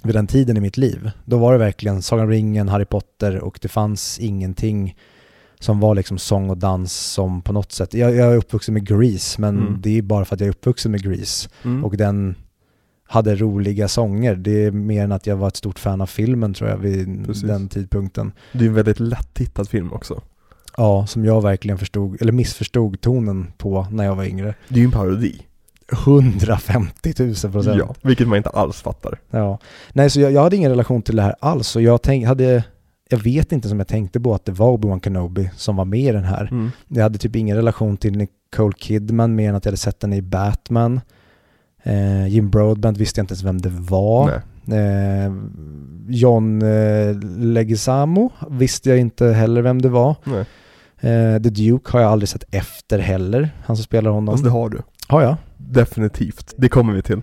Speaker 1: vid den tiden i mitt liv. Då var det verkligen Sagan om ringen, Harry Potter och det fanns ingenting som var liksom sång och dans som på något sätt, jag, jag är uppvuxen med Grease, men
Speaker 2: Mm.
Speaker 1: det är bara för att jag är uppvuxen med Grease.
Speaker 2: Mm.
Speaker 1: Och den hade roliga sånger. Det är mer än att jag var ett stort fan av filmen tror jag vid
Speaker 2: Precis.
Speaker 1: den tidpunkten.
Speaker 2: Det är en väldigt lättittad film också.
Speaker 1: Ja, som jag verkligen förstod, eller missförstod tonen på när jag var yngre.
Speaker 2: Det är ju en parodi.
Speaker 1: 150 000 procent.
Speaker 2: Ja, vilket man inte alls fattar.
Speaker 1: Ja. Nej, så jag, jag hade ingen relation till det här alls och jag tänk, hade, jag vet inte som jag tänkte på att det var Obi-Wan Kenobi som var med i den här.
Speaker 2: Mm.
Speaker 1: Jag hade typ ingen relation till Nicole Kidman mer än att jag hade sett den i Batman. Eh, Jim Broadbent visste jag inte ens vem det var. Eh, John eh, Leguizamo visste jag inte heller vem det var. Eh, The Duke har jag aldrig sett efter heller, han som spelar honom.
Speaker 2: Alltså det har du.
Speaker 1: Har jag?
Speaker 2: Definitivt. Det kommer vi till.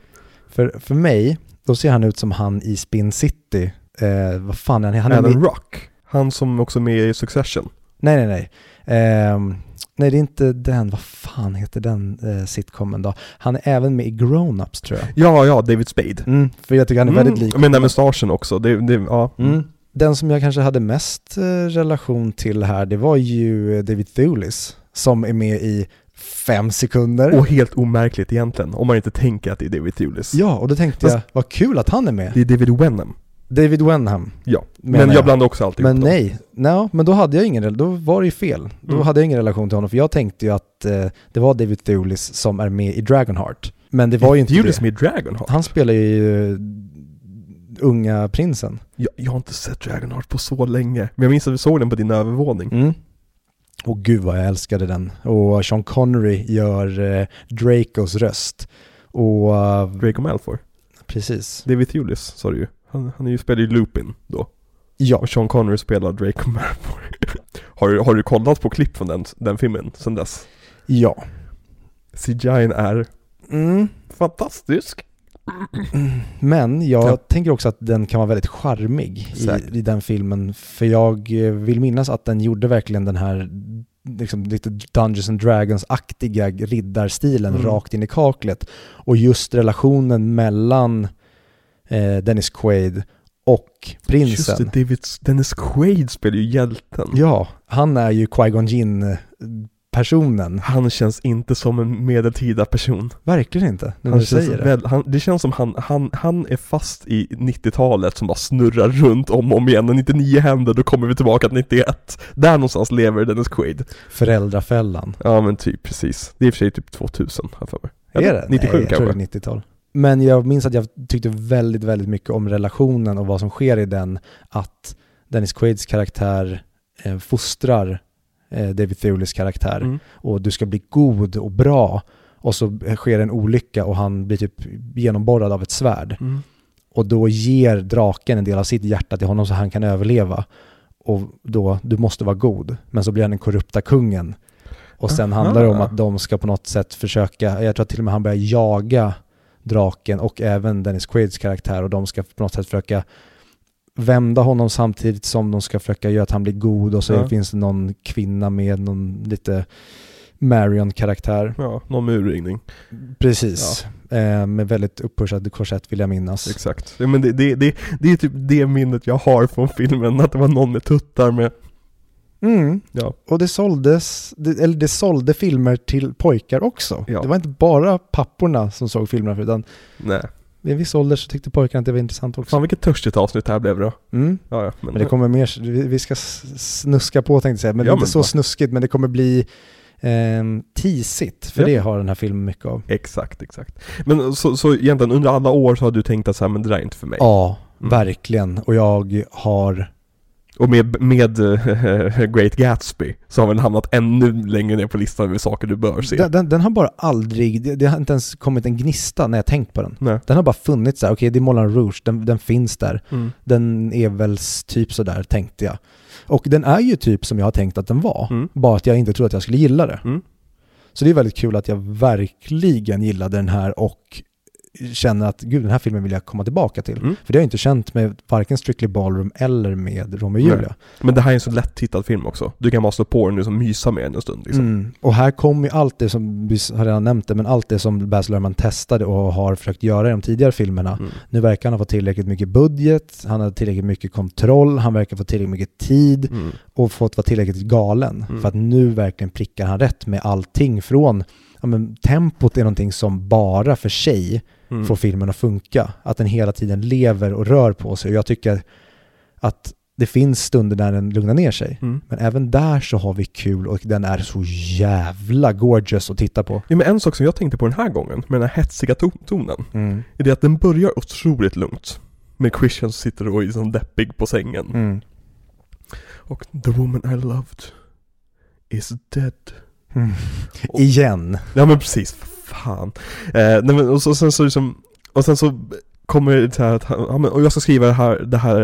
Speaker 1: För, för mig, då ser han ut som han i Spin City. Eh, vad fan är han? han är
Speaker 2: Adam
Speaker 1: med,
Speaker 2: Rock. Han som också är med i Succession.
Speaker 1: nej, nej, nej. Ehm, nej, det är inte den. Vad fan heter den eh, sitcomen då? Han är även med i Grown-Ups tror jag.
Speaker 2: Ja, ja, David Spade.
Speaker 1: Mm, för jag tycker han är väldigt lik.
Speaker 2: Men den mustaschen också. Det, det, ja.
Speaker 1: Mm. Den som jag kanske hade mest eh, relation till här, det var ju eh, David Thewlis som är med i fem sekunder.
Speaker 2: Och helt omärkligt egentligen, om man inte tänker att det är David Thewlis.
Speaker 1: Ja, och då tänkte
Speaker 2: Fast-
Speaker 1: jag, vad kul att han är med.
Speaker 2: Det är David Wenham.
Speaker 1: David Wenham.
Speaker 2: Ja. Men jag blandar också alltid
Speaker 1: Men
Speaker 2: dem.
Speaker 1: nej, no, men då hade jag ingen, då var det ju fel. Då
Speaker 2: Mm.
Speaker 1: hade jag ingen relation till honom, för jag tänkte ju att eh, det var David Thewlis som är med i Dragonheart. Men det var ju inte
Speaker 2: Thewlis
Speaker 1: det.
Speaker 2: med i Dragonheart.
Speaker 1: Han spelar ju eh, unga prinsen.
Speaker 2: Jag, jag har inte sett Dragonheart på så länge. Men jag minns att vi såg den på din övervåning.
Speaker 1: Mm. Och gud vad jag älskade den. Och Sean Connery gör eh, Dracos röst. Och eh,
Speaker 2: Draco Malfoy.
Speaker 1: precis.
Speaker 2: David Thewlis sa du ju. Han, han är ju, spelar ju Lupin då.
Speaker 1: Ja,
Speaker 2: Och Sean Connery spelar Draco Malfoy. har, du, har du kollat på klipp från den, den filmen sen dess?
Speaker 1: ja.
Speaker 2: CGI är
Speaker 1: Mm.
Speaker 2: fantastisk.
Speaker 1: Men jag
Speaker 2: Ja.
Speaker 1: tänker också att den kan vara väldigt charmig i, i den filmen. För jag eh, vill minnas att den gjorde verkligen den här liksom, lite Dungeons and Dragons-aktiga riddarstilen
Speaker 2: Mm.
Speaker 1: rakt in i kaklet. Och just relationen mellan eh, Dennis Quaid och
Speaker 2: Just
Speaker 1: prinsen.
Speaker 2: det, David, Dennis Quaid spelar ju hjälten.
Speaker 1: Ja, han är ju Qui-Gon Jinn personen.
Speaker 2: Han känns inte som en medeltida person.
Speaker 1: Verkligen inte, när
Speaker 2: Han
Speaker 1: du säger det.
Speaker 2: väl, han, det känns som han, han, han är fast i 90-talet som bara snurrar runt om och om igen. När 99 händer då kommer vi tillbaka till 91. Där någonstans lever Dennis Quaid.
Speaker 1: Föräldrafällan.
Speaker 2: Ja men typ precis. Det är i och för sig typ 2000 har jag för mig.
Speaker 1: Är det?
Speaker 2: 97
Speaker 1: Nej, jag tror
Speaker 2: kanske.
Speaker 1: det är 90-tal. Men jag minns att jag tyckte väldigt, väldigt mycket om relationen och vad som sker i den. Att Dennis Quaids karaktär eh, fostrar David Thewlis karaktär.
Speaker 2: Mm.
Speaker 1: Och du ska bli god och bra. Och så sker en olycka och han blir typ genomborrad av ett svärd.
Speaker 2: Mm.
Speaker 1: Och då ger draken en del av sitt hjärta till honom så han kan överleva. Och då, du måste vara god. Men så blir han den korrupta kungen. Och sen
Speaker 2: Aha.
Speaker 1: handlar det om att de ska på något sätt försöka, jag tror att till och med han börjar jaga draken och även Dennis Quaids karaktär och de ska på något sätt försöka vända honom samtidigt som de ska försöka göra att han blir god och så
Speaker 2: Ja.
Speaker 1: finns det någon kvinna med någon lite Marion-karaktär.
Speaker 2: Ja, någon urringning.
Speaker 1: Precis. Eh, med väldigt uppushad korsett vill jag minnas.
Speaker 2: Exakt. Ja, men det, det, det, det är typ det minnet jag har från filmen, att det var någon med tuttar med,
Speaker 1: Mm.
Speaker 2: ja.
Speaker 1: Och det såldes, det, eller det sålde filmer till pojkar också.
Speaker 2: Ja.
Speaker 1: Det var inte bara papporna som såg filmerna utan
Speaker 2: Nej.
Speaker 1: Vid en viss ålder så tyckte pojkarna att det var intressant också.
Speaker 2: Fan vilket törstigt avsnitt det här blev då.
Speaker 1: Mm.
Speaker 2: Ja, ja. Men,
Speaker 1: Men det kommer mer, vi ska snuska på tänkte jag säga, men
Speaker 2: Ja,
Speaker 1: inte
Speaker 2: men
Speaker 1: så
Speaker 2: va?
Speaker 1: snuskigt, men det kommer bli eh, tisigt, för
Speaker 2: Ja.
Speaker 1: det har den här filmen mycket av.
Speaker 2: Exakt, exakt. Men så, så egentligen under alla år så har du tänkt att så här, men det där är inte för mig.
Speaker 1: Ja,
Speaker 2: Mm.
Speaker 1: verkligen. Och jag har,
Speaker 2: Och med, med eh, Great Gatsby så har den hamnat ännu längre ner på listan med saker du bör se.
Speaker 1: den, den, den har bara aldrig, det, det har inte ens kommit en gnista när jag tänkt på den.
Speaker 2: Nej.
Speaker 1: Den har bara funnits där, okej det är Moulin Rouge, den, den finns där.
Speaker 2: Mm.
Speaker 1: Den är väl typ sådär tänkte jag. Och den är ju typ som jag har tänkt att den var,
Speaker 2: Mm.
Speaker 1: bara att jag inte trodde att jag skulle gilla det.
Speaker 2: Mm.
Speaker 1: Så det är väldigt kul att jag verkligen gillade den här och känner att gud den här filmen vill jag komma tillbaka till.
Speaker 2: Mm.
Speaker 1: För det har jag inte känt med varken Strictly Ballroom eller med Romeo och. Julia.
Speaker 2: Men det här är en så lätt tittad film också. Du kan bara slå på den och liksom mysa med den en stund liksom.
Speaker 1: Mm. Och här kommer ju allt det som, vi har redan nämnt det, men allt det som Baz Luhrmann testade och har försökt göra i de tidigare filmerna.
Speaker 2: Mm.
Speaker 1: Nu verkar han ha fått tillräckligt mycket budget, han har tillräckligt mycket kontroll, han verkar få tillräckligt mycket tid
Speaker 2: Mm.
Speaker 1: och fått vara tillräckligt galen.
Speaker 2: Mm.
Speaker 1: För att nu verkligen prickar han rätt med allting från, ja men tempot är någonting som bara för sig
Speaker 2: Mm.
Speaker 1: får filmen att funka. Att den hela tiden lever och rör på sig. Och jag tycker att det finns stunder där den lugnar ner sig.
Speaker 2: Mm.
Speaker 1: Men även där så har vi kul och den är så jävla gorgeous att titta på.
Speaker 2: Ja, men en sak som jag tänkte på den här gången, med den här hetsiga to- tonen,
Speaker 1: Mm.
Speaker 2: är det att den börjar otroligt lugnt. Med Christian som sitter och är liksom deppig på sängen.
Speaker 1: Mm.
Speaker 2: Och the woman I loved is dead.
Speaker 1: Mm.
Speaker 2: Och-
Speaker 1: Igen.
Speaker 2: Ja men precis, fan. Eh, nej men och så, sen så liksom, och sen så kommer det här att han, och jag ska skriva det här, det här,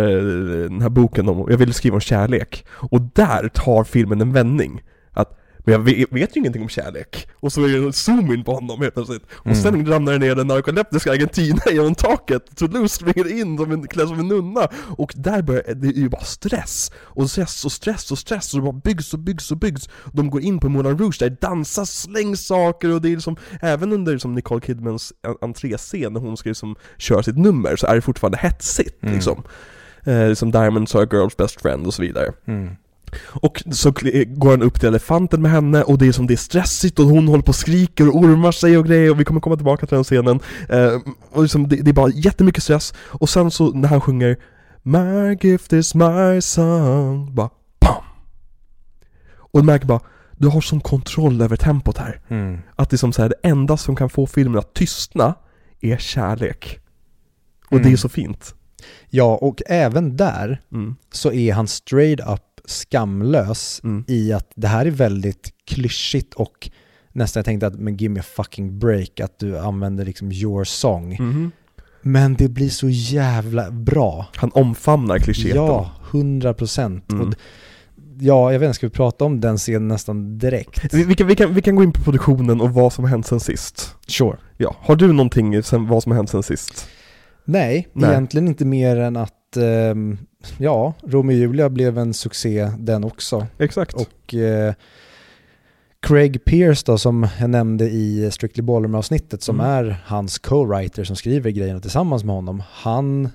Speaker 2: den här boken om, jag vill skriva om kärlek. Och där tar filmen en vändning. Men jag vet, ju ingenting om kärlek. Och så är det en zoom-in på honom helt plötsligt. Och
Speaker 1: Mm.
Speaker 2: sen ramlar det ner den narkoleptiska Argentina genom taket. Toulouse springer in som en, klädd som en nunna. Och där börjar, det är ju bara stress. Och stress och stress och stress. Och det bara byggs och byggs och byggs. De går in på Moulin Rouge där dansas, slängs saker och det är liksom, även under liksom Nicole Kidmans en- entréscen när hon ska liksom köra sitt nummer så är det fortfarande hetsigt
Speaker 1: Mm.
Speaker 2: liksom. Eh, liksom Diamonds are a girl's best friend och så vidare.
Speaker 1: Mm.
Speaker 2: Och så går han upp till elefanten med henne och det är som det är stressigt och hon håller på och skriker och ormar sig och grejer och vi kommer komma tillbaka till den scenen. Eh, och liksom det, det är bara jättemycket stress och sen så när han sjunger My gift is my song, bara PAM! Och du märker bara, du har sån kontroll över tempot här.
Speaker 1: Mm.
Speaker 2: Att det är som så här, det enda som kan få filmen att tystna är kärlek. Och det är
Speaker 1: Mm.
Speaker 2: så fint.
Speaker 1: Ja, och även där
Speaker 2: Mm.
Speaker 1: så är han straight up skamlös
Speaker 2: Mm.
Speaker 1: i att det här är väldigt klyschigt och nästan jag tänkte att men give me a fucking break att du använder liksom your song.
Speaker 2: Mhm.
Speaker 1: Men det blir så jävla bra.
Speaker 2: Han omfamnar klyscheten.
Speaker 1: Ja, hundra procent.
Speaker 2: Mm.
Speaker 1: Ja, jag vet inte, ska vi prata om den scenen nästan direkt?
Speaker 2: Vi, vi, kan, vi, kan, vi kan gå in på produktionen och vad som har hänt sen sist.
Speaker 1: Sure.
Speaker 2: Ja, har du någonting sen vad som har hänt sen sist?
Speaker 1: Nej,
Speaker 2: Nej.
Speaker 1: egentligen inte mer än att ehm, ja, Romeo och Julia blev en succé den också.
Speaker 2: Exakt.
Speaker 1: Och eh, Craig Pierce då som jag nämnde i Strictly Ballroom-avsnittet som
Speaker 2: Mm.
Speaker 1: är hans co-writer som skriver grejerna tillsammans med honom. Han,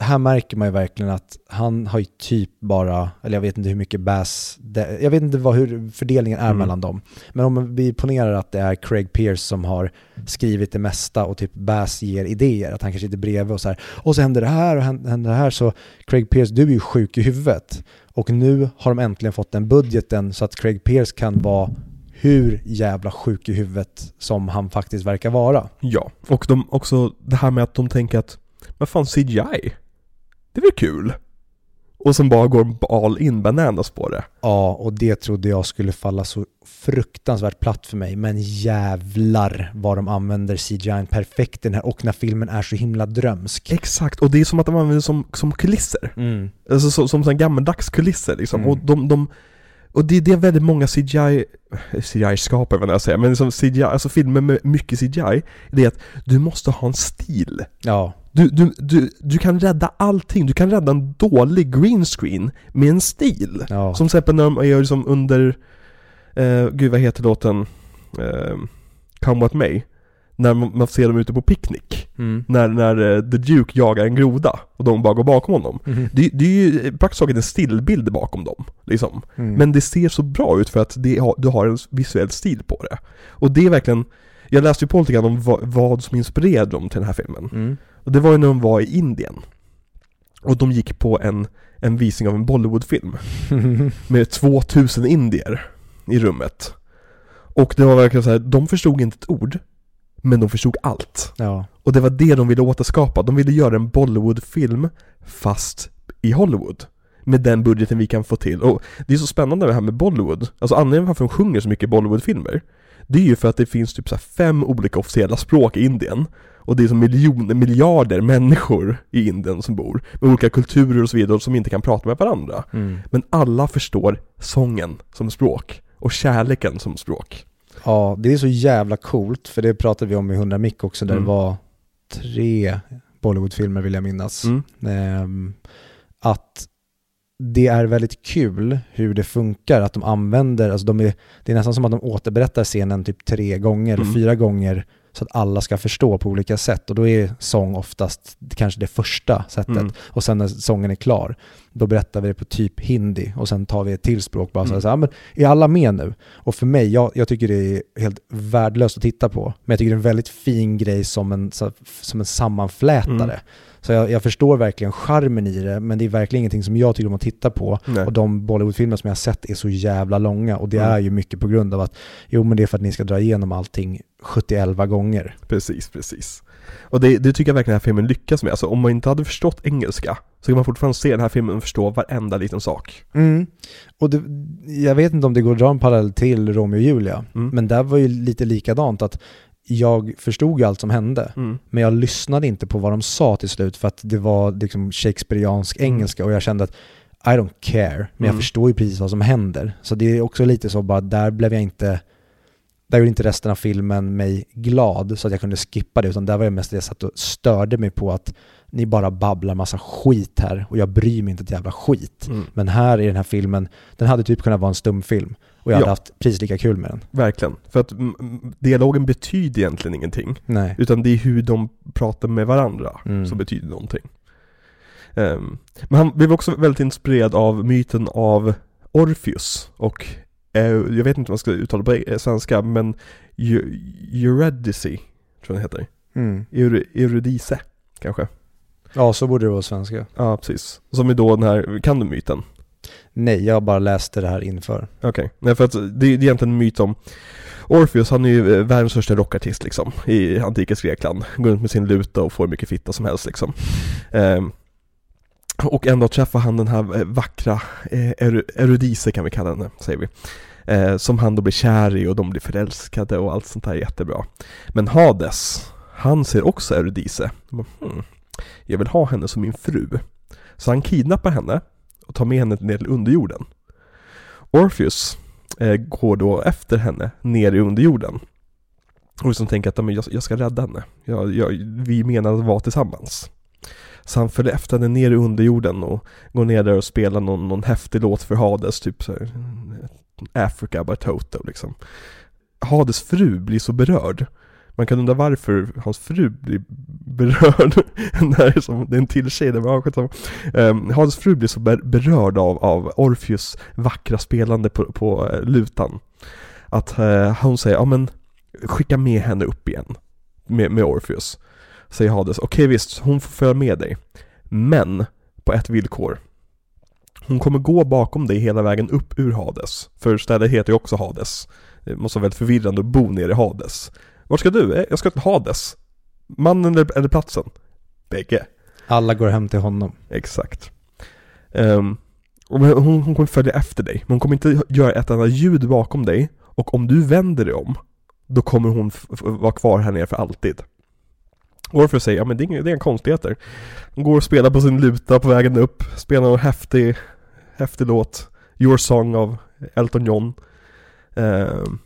Speaker 1: här märker man ju verkligen att han har ju typ bara, eller jag vet inte hur mycket bass, jag vet inte vad, hur fördelningen är
Speaker 2: Mm.
Speaker 1: mellan dem. Men om vi ponerar att det är Craig Pierce som har skrivit det mesta och typ Bass ger idéer, att han kanske sitter bredvid och så här, och så händer det här och händer händer det här, så Craig Pierce, du är ju sjuk i huvudet. Och nu har de äntligen fått den budgeten så att Craig Pierce kan vara hur jävla sjuk i huvudet som han faktiskt verkar vara.
Speaker 2: Ja, och de, också det här med att de tänker att, men fan CGI, det är väl kul? Och sen bara går all in bananas på det.
Speaker 1: Ja, och det trodde jag skulle falla så fruktansvärt platt för mig. Men jävlar vad de använder CGI perfekt den här och när filmen är så himla drömsk.
Speaker 2: Exakt, och det är som att de använder det som, som kulisser.
Speaker 1: Mm.
Speaker 2: Alltså som, som gammaldags kulisser liksom.
Speaker 1: Mm.
Speaker 2: Och de, de och det är det väldigt många CGI, CGI-skapare vad jag säger, men som CGI, alltså filmer med mycket CGI, det är att du måste ha en stil.
Speaker 1: Ja,
Speaker 2: Du, du, du, du kan rädda allting, du kan rädda en dålig green screen med en stil.
Speaker 1: Ja.
Speaker 2: Som till exempel när de gör liksom under, eh, gud vad heter låten? Eh, Come What May. När man man ser dem ute på picknick.
Speaker 1: Mm.
Speaker 2: När, när eh, The Duke jagar en groda och de bara går bakom honom.
Speaker 1: Mhm.
Speaker 2: Det, det är ju praktiskt taget en stillbild bakom dem, liksom.
Speaker 1: Mm.
Speaker 2: Men det ser så bra ut för att det du har en visuell stil på det. Och det är verkligen, jag läste ju på lite grann om vad, vad som inspirerade dem till den här filmen. Och det var ju när de var i Indien. Och de gick på en, en visning av en Bollywoodfilm. Med 2000 indier i rummet. Och det var verkligen så här, de förstod inte ett ord. Men de förstod allt.
Speaker 1: ja.
Speaker 2: Och det var det de ville återskapa. De ville göra en Bollywoodfilm fast i Hollywood. Med den budgeten vi kan få till. Och det är så spännande det här med Bollywood. Alltså anledningen varför de sjunger så mycket Bollywoodfilmer. Det är ju för att det finns typ så fem olika officiella språk i Indien. Och det är så miljoner, miljarder människor i Indien som bor. Med olika kulturer och så vidare som inte kan prata med varandra.
Speaker 1: Mm.
Speaker 2: Men alla förstår sången som språk. Och kärleken som språk.
Speaker 1: Ja, det är så jävla coolt, för det pratade vi om i 100 mick också, där
Speaker 2: Mm.
Speaker 1: det var tre Bollywoodfilmer vill jag minnas.
Speaker 2: Mm.
Speaker 1: Ehm, att det är väldigt kul hur det funkar, att de använder, alltså de är, det är nästan som att de återberättar scenen typ tre gånger eller
Speaker 2: Mm.
Speaker 1: fyra gånger så att alla ska förstå på olika sätt och då är sång oftast kanske det första sättet
Speaker 2: Mm.
Speaker 1: och sen när sången är klar då berättar vi det på typ hindi och sen tar vi ett till språk bara så,
Speaker 2: Mm.
Speaker 1: så här, men är alla med nu? Och för mig, jag, jag tycker det är helt värdelöst att titta på men jag tycker det är en väldigt fin grej som en, som en sammanflätare.
Speaker 2: Mm.
Speaker 1: Så jag, jag förstår verkligen charmen i det, men det är verkligen ingenting som jag tycker om att titta på.
Speaker 2: Nej.
Speaker 1: Och de Bollywoodfilmer som jag har sett är så jävla långa och det
Speaker 2: Mm.
Speaker 1: är ju mycket på grund av att, jo men det är för att ni ska dra igenom allting 71 gånger.
Speaker 2: Precis, precis. Och det, det tycker jag verkligen den här filmen lyckas med. Alltså om man inte hade förstått engelska så kan man fortfarande se den här filmen och förstå varenda liten sak.
Speaker 1: Mm. Och det, jag vet inte om det går att dra en parallell till Romeo och Julia,
Speaker 2: Mm.
Speaker 1: men där var ju lite likadant att jag förstod ju allt som hände,
Speaker 2: Mm.
Speaker 1: men jag lyssnade inte på vad de sa till slut för att det var liksom shakespeariansk
Speaker 2: Mm.
Speaker 1: engelska och jag kände att I don't care, men jag
Speaker 2: Mm.
Speaker 1: förstår ju precis vad som händer. Så det är också lite så bara, där blev jag inte, där gjorde inte resten av filmen mig glad så att jag kunde skippa det, utan där var jag mest det jag satt och störde mig på att ni bara babblar massa skit här och jag bryr mig inte ett jävla skit.
Speaker 2: Mm.
Speaker 1: Men här i den här filmen, den hade typ kunnat vara en stumfilm och jag hade
Speaker 2: Ja.
Speaker 1: haft precis lika kul med den.
Speaker 2: Verkligen. För att dialogen betyder egentligen ingenting.
Speaker 1: Nej.
Speaker 2: Utan det är hur de pratar med varandra
Speaker 1: Mm.
Speaker 2: som betyder någonting. Ehm, men han blev också väldigt inspirerad av myten av Orpheus och eh, jag vet inte om man ska uttala på eh, svenska men Eu- Eurydice tror jag den heter.
Speaker 1: Mm.
Speaker 2: Eur- Eurydice kanske.
Speaker 1: Ja, så borde det vara svenska.
Speaker 2: Ja, precis. Som är då den här, kan du myten?
Speaker 1: Nej, jag bara läste det här inför.
Speaker 2: Okej, nej för att det det är egentligen en myt om Orpheus, han är ju eh, världens största rockartist liksom i antikens Grekland. Går runt med sin luta och får hur mycket fitta som helst liksom. Um, och en dag träffar han den här eh, vackra eh, Eurydice kan vi kalla henne, säger vi. Eh, som han då blir kär i och de blir förälskade och allt sånt där är jättebra. Men Hades, han ser också Eurydice. Hmm, jag vill ha henne som min fru. Så han kidnappar henne och tar med henne ner till underjorden. Orpheus eh, går då efter henne ner i underjorden. Och liksom tänker att men jag, jag ska rädda henne. Jag, jag, vi menar att vara tillsammans. Så han följer efter henne ner i underjorden och går ner där och spelar någon, någon häftig låt för Hades, typ så här, mm, Africa by Toto liksom. Hades fru blir så berörd. Man kan undra varför hans fru blir berörd. det, som, det är en till tjej där, men skitsamma. Ehm, um, Hades fru blir så berörd av, av Orpheus vackra spelande på, på eh, lutan. Att eh, uh, hon säger, ja men skicka med henne upp igen. Med, med Orpheus. Säger Hades, okej visst, hon får följa med dig. Men, på ett villkor. Hon kommer gå bakom dig hela vägen upp ur Hades. För stället heter ju också Hades. Det måste vara väldigt förvirrande att bo nere i Hades. Vart ska du? Eh, Jag ska till Hades. Mannen eller, platsen? Bägge.
Speaker 1: Alla går hem till honom.
Speaker 2: Exakt. Um, och hon, hon kommer följa efter dig, men hon kommer inte göra ett enda ljud bakom dig. Och om du vänder dig om, då kommer hon vara kvar här nere för alltid. Orpheus säger, ja men det är inga, det är inga konstigheter. Hon går och spelar på sin luta på vägen upp, spelar en häftig, häftig låt. Your Song av Elton John. Ehm,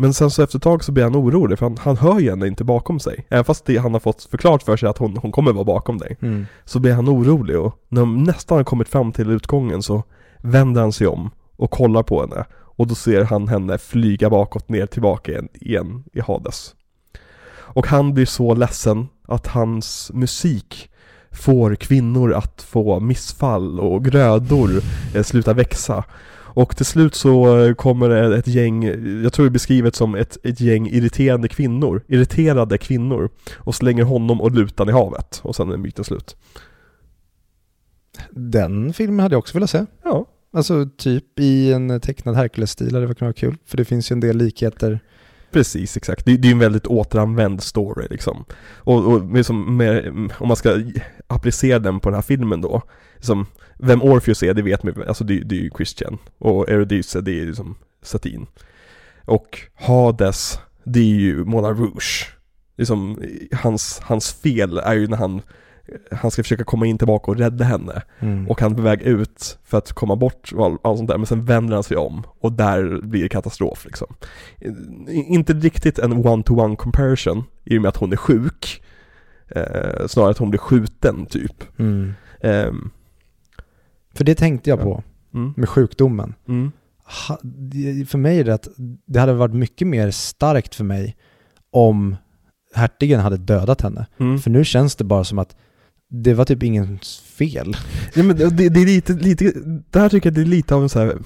Speaker 2: Men sen så efter ett tag så blir han orolig för han, han hör ju henne inte bakom sig. Även fast det, han har fått förklart för sig att hon, hon kommer vara bakom dig.
Speaker 1: Mm.
Speaker 2: Så blir han orolig och när de nästan har kommit fram till utgången så vänder han sig om och kollar på henne. Och då ser han henne flyga bakåt ner tillbaka igen, igen i Hades. Och han blir så ledsen att hans musik får kvinnor att få missfall och grödor eh, sluta växa. Och till slut så eh, kommer det ett gäng, jag tror det är beskrivet som ett, ett gäng irriterande kvinnor, irriterade kvinnor och slänger honom och lutan i havet och sen är myten slut.
Speaker 1: Den filmen hade jag också velat se.
Speaker 2: Ja,
Speaker 1: Alltså typ i en tecknad Hercules-stil hade det kunnat vara kul. För det finns ju en del likheter.
Speaker 2: Precis, exakt. Det, det är en väldigt återanvänd story liksom. Och, och med, som, med, om man ska applicera den på den här filmen då. Liksom, vem Orpheus är, det vet man alltså det, det är ju Christian. Och Eurydice, det är ju liksom Satin. Och Hades, det är ju Mona Rouge. Liksom, hans, hans fel är ju när han han ska försöka komma in tillbaka och rädda henne.
Speaker 1: Mm.
Speaker 2: Och han är på väg ut för att komma bort och all, allt sånt där, men sen vänder han sig om och där blir det katastrof liksom. Inte riktigt en one-to-one comparison i och med att hon är sjuk. Eh, snarare att hon blir skjuten typ.
Speaker 1: Mm.
Speaker 2: Ehm,
Speaker 1: För det tänkte jag
Speaker 2: Ja.
Speaker 1: på
Speaker 2: mm,
Speaker 1: med sjukdomen.
Speaker 2: mm,
Speaker 1: Ha, det- för mig är det att det hade varit mycket mer starkt för mig om hertigen hade dödat henne.
Speaker 2: mm.
Speaker 1: För nu känns det bara som att det var typ ingens fel.
Speaker 2: Ja, men det, det är lite, lite, där tycker jag det är lite av en så här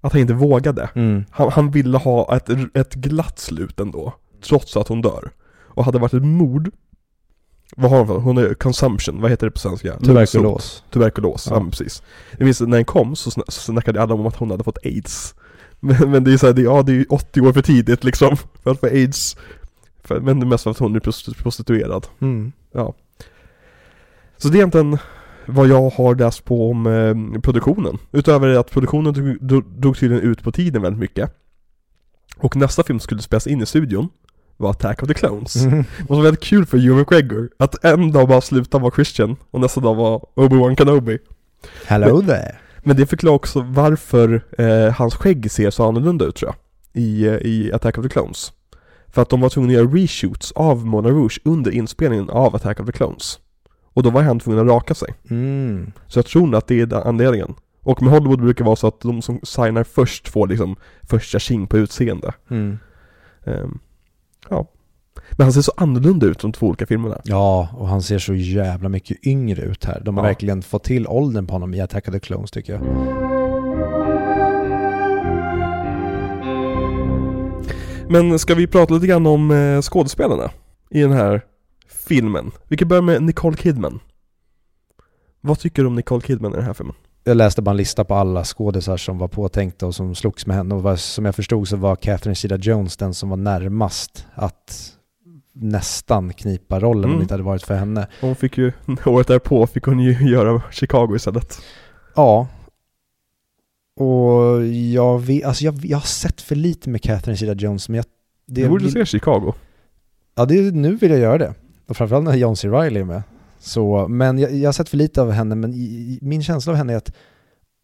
Speaker 2: att han inte vågade.
Speaker 1: Mm.
Speaker 2: Han, han ville ha ett, ett glatt slut ändå, trots att hon dör. Och hade det varit ett mord, vad har hon för, hon är consumption, vad heter det på svenska?
Speaker 1: Tuberkulos.
Speaker 2: Tuberkulos, ja.
Speaker 1: Ja.
Speaker 2: precis. Jag minns när den kom så, sna- så snackade alla om att hon hade fått aids. Men, men det är såhär, det, ja det är ju 80 år för tidigt liksom, för att få aids. För, men det är mest för att hon är prost- prostituerad.
Speaker 1: Mm.
Speaker 2: Så det är egentligen vad jag har läst på om eh, produktionen. Utöver att produktionen drog, drog tydligen ut på tiden väldigt mycket. Och nästa film skulle spelas in i studion var Attack of the Clones.
Speaker 1: Mm.
Speaker 2: Det var väldigt kul för Ewan McGregor att en dag bara sluta vara Christian och nästa dag var Obi-Wan Kenobi.
Speaker 1: Hello there.
Speaker 2: Men det förklarar också varför eh, hans skägg ser så annorlunda ut tror jag. I, eh, I Attack of the Clones. För att de var tvungna att göra reshoots av Mona Rouge under inspelningen av Attack of the Clones. Och då var han tvungen att raka sig.
Speaker 1: Mm.
Speaker 2: Så jag tror att det är anledningen. Och med Hollywood brukar det vara så att de som signar först får liksom första tjing på utseende.
Speaker 1: Mm.
Speaker 2: Ehm, ja. Men han ser så annorlunda ut de två olika filmerna.
Speaker 1: Ja, och han ser så jävla mycket yngre ut här. De har
Speaker 2: Ja.
Speaker 1: verkligen fått till åldern på honom i Attack of the Clones tycker jag.
Speaker 2: Men ska vi prata lite grann om eh, skådespelarna i den här filmen? Vi kan börja med Nicole Kidman. Vad tycker du om Nicole Kidman i den här filmen?
Speaker 1: Jag läste bara en lista på alla skådisar som var påtänkta och som slogs med henne och vad, som jag förstod så var Catherine Zeta-Jones den som var närmast att nästan knipa rollen om
Speaker 2: Mm.
Speaker 1: det inte hade varit för henne.
Speaker 2: Hon fick ju, året därpå fick hon ju göra Chicago istället.
Speaker 1: Ja. Och jag, vet, alltså jag, jag har sett för lite med Catherine Zeta-Jones men jag, det,
Speaker 2: Du borde se Chicago.
Speaker 1: Ja, det, nu vill jag göra det. Och framförallt när John C. Reilly är med. Så, men jag, jag har sett för lite av henne, men i, i, min känsla av henne är att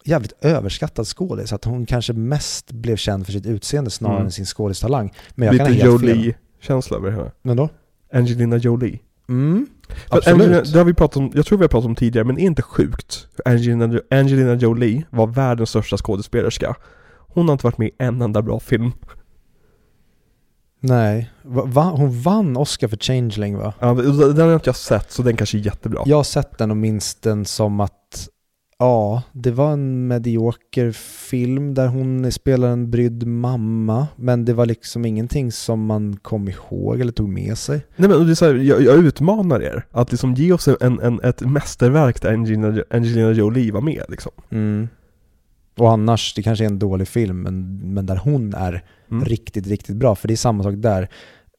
Speaker 1: jävligt överskattad skådis. Att hon kanske mest blev känd för sitt utseende snarare
Speaker 2: Mm.
Speaker 1: än sin skådistalang. Men jag
Speaker 2: Lite
Speaker 1: kan ha helt.
Speaker 2: Jolie-känsla över henne.
Speaker 1: Men då?
Speaker 2: Angelina Jolie.
Speaker 1: Mm,
Speaker 2: För
Speaker 1: absolut.
Speaker 2: Angelina, det har vi pratat om, jag tror vi har pratat om tidigare, men det är inte sjukt. Angelina, Angelina Jolie var världens största skådespelerska. Hon har inte varit med i en enda bra film.
Speaker 1: Nej, va, hon vann Oscar för Changeling va?
Speaker 2: Ja, Den har jag inte sett, så den kanske är jättebra.
Speaker 1: Jag har sett den och minns den som att Ja, det var en medioker film där hon spelar en brydd mamma Men det var liksom ingenting som man kom ihåg eller tog med sig
Speaker 2: Nej men det är så här, jag, jag utmanar er att liksom ge oss en, en, ett mästerverk där Angelina, Angelina Jolie var med liksom.
Speaker 1: mm. Och annars, det kanske är en dålig film men, men där hon är
Speaker 2: Mm.
Speaker 1: riktigt, riktigt bra För det är samma sak där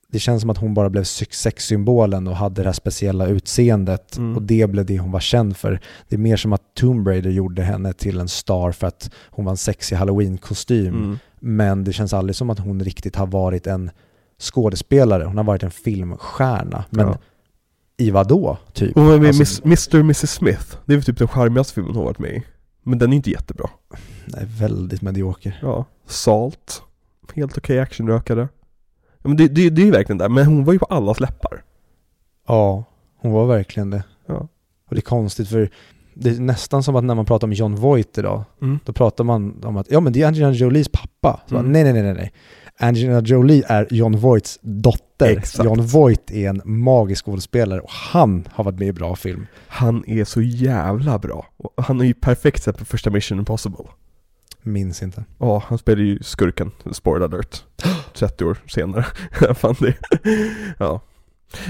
Speaker 1: Det känns som att hon bara blev sex- sexsymbolen och hade det här speciella utseendet
Speaker 2: Mm.
Speaker 1: och det blev det hon var känd för. Det är mer som att Tomb Raider gjorde henne till en star för att hon var en sexig halloween-kostym.
Speaker 2: Mm.
Speaker 1: Men det känns aldrig som att hon riktigt har varit en skådespelare. Hon har varit en filmstjärna. Men
Speaker 2: Ja.
Speaker 1: i vad då, typ?
Speaker 2: Hon var med i
Speaker 1: Alltså,
Speaker 2: Mr Mrs Smith. Det är väl typ den charmigaste filmen hon har varit med i. Men den är inte jättebra.
Speaker 1: nej, väldigt medioker.
Speaker 2: Ja. Salt. Helt okej actionrökare. Ja, men det, det, det är ju verkligen där, men hon var ju på allas läppar.
Speaker 1: Ja, hon var verkligen det.
Speaker 2: Ja.
Speaker 1: Och det är konstigt för det är nästan som att när man pratar om John Voight idag,
Speaker 2: Mm.
Speaker 1: då pratar man om att ja men det är Angelina Jolies pappa. Så
Speaker 2: Mm.
Speaker 1: bara, nej, nej, nej, nej. Angelina Jolie är John Voights dotter.
Speaker 2: Exakt.
Speaker 1: John Voight är en magisk skådespelare och han har varit med i bra film.
Speaker 2: Han är så jävla bra. Han är ju perfekt på första Mission Impossible.
Speaker 1: Minns inte.
Speaker 2: Ja, han spelar ju skurken, spoiler alert. 30 år senare. Fan det. Ja.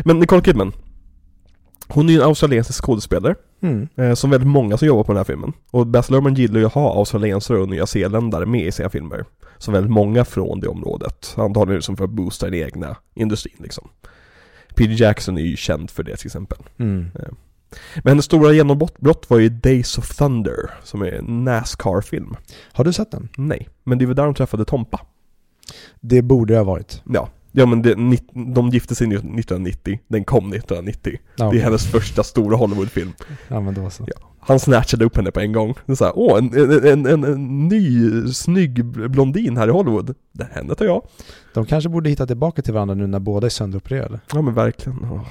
Speaker 2: Men Nicole Kidman. Hon är ju en australiensisk skådespelare.
Speaker 1: Mm.
Speaker 2: Eh, som väldigt många som jobbar på den här filmen. Och Baz Luhrmann gillar ju att ha australiensare och nyzeeländare med i sina filmer. Som väldigt många från det området. Antagligen som för att boosta den egna industrin liksom. Peter Jackson är ju känd för det till exempel.
Speaker 1: Mm.
Speaker 2: Men hennes stora genombrott var ju Days of Thunder, som är en Nascar-film.
Speaker 1: Har du sett den?
Speaker 2: Nej, men det var där de träffade Tompa.
Speaker 1: Det borde det ha varit.
Speaker 2: Ja, ja men det, de gifte sig 1990, den kom 1990.
Speaker 1: Ja,
Speaker 2: Det är hennes första stora Hollywoodfilm.
Speaker 1: Ja men då så.
Speaker 2: Ja. Han snatchade upp henne på en gång. Det så här, åh, en, en, en, en, ny snygg blondin här i Hollywood. Det henne tar jag.
Speaker 1: De kanske borde hitta tillbaka till varandra nu när båda är sönderopererade.
Speaker 2: Ja men verkligen.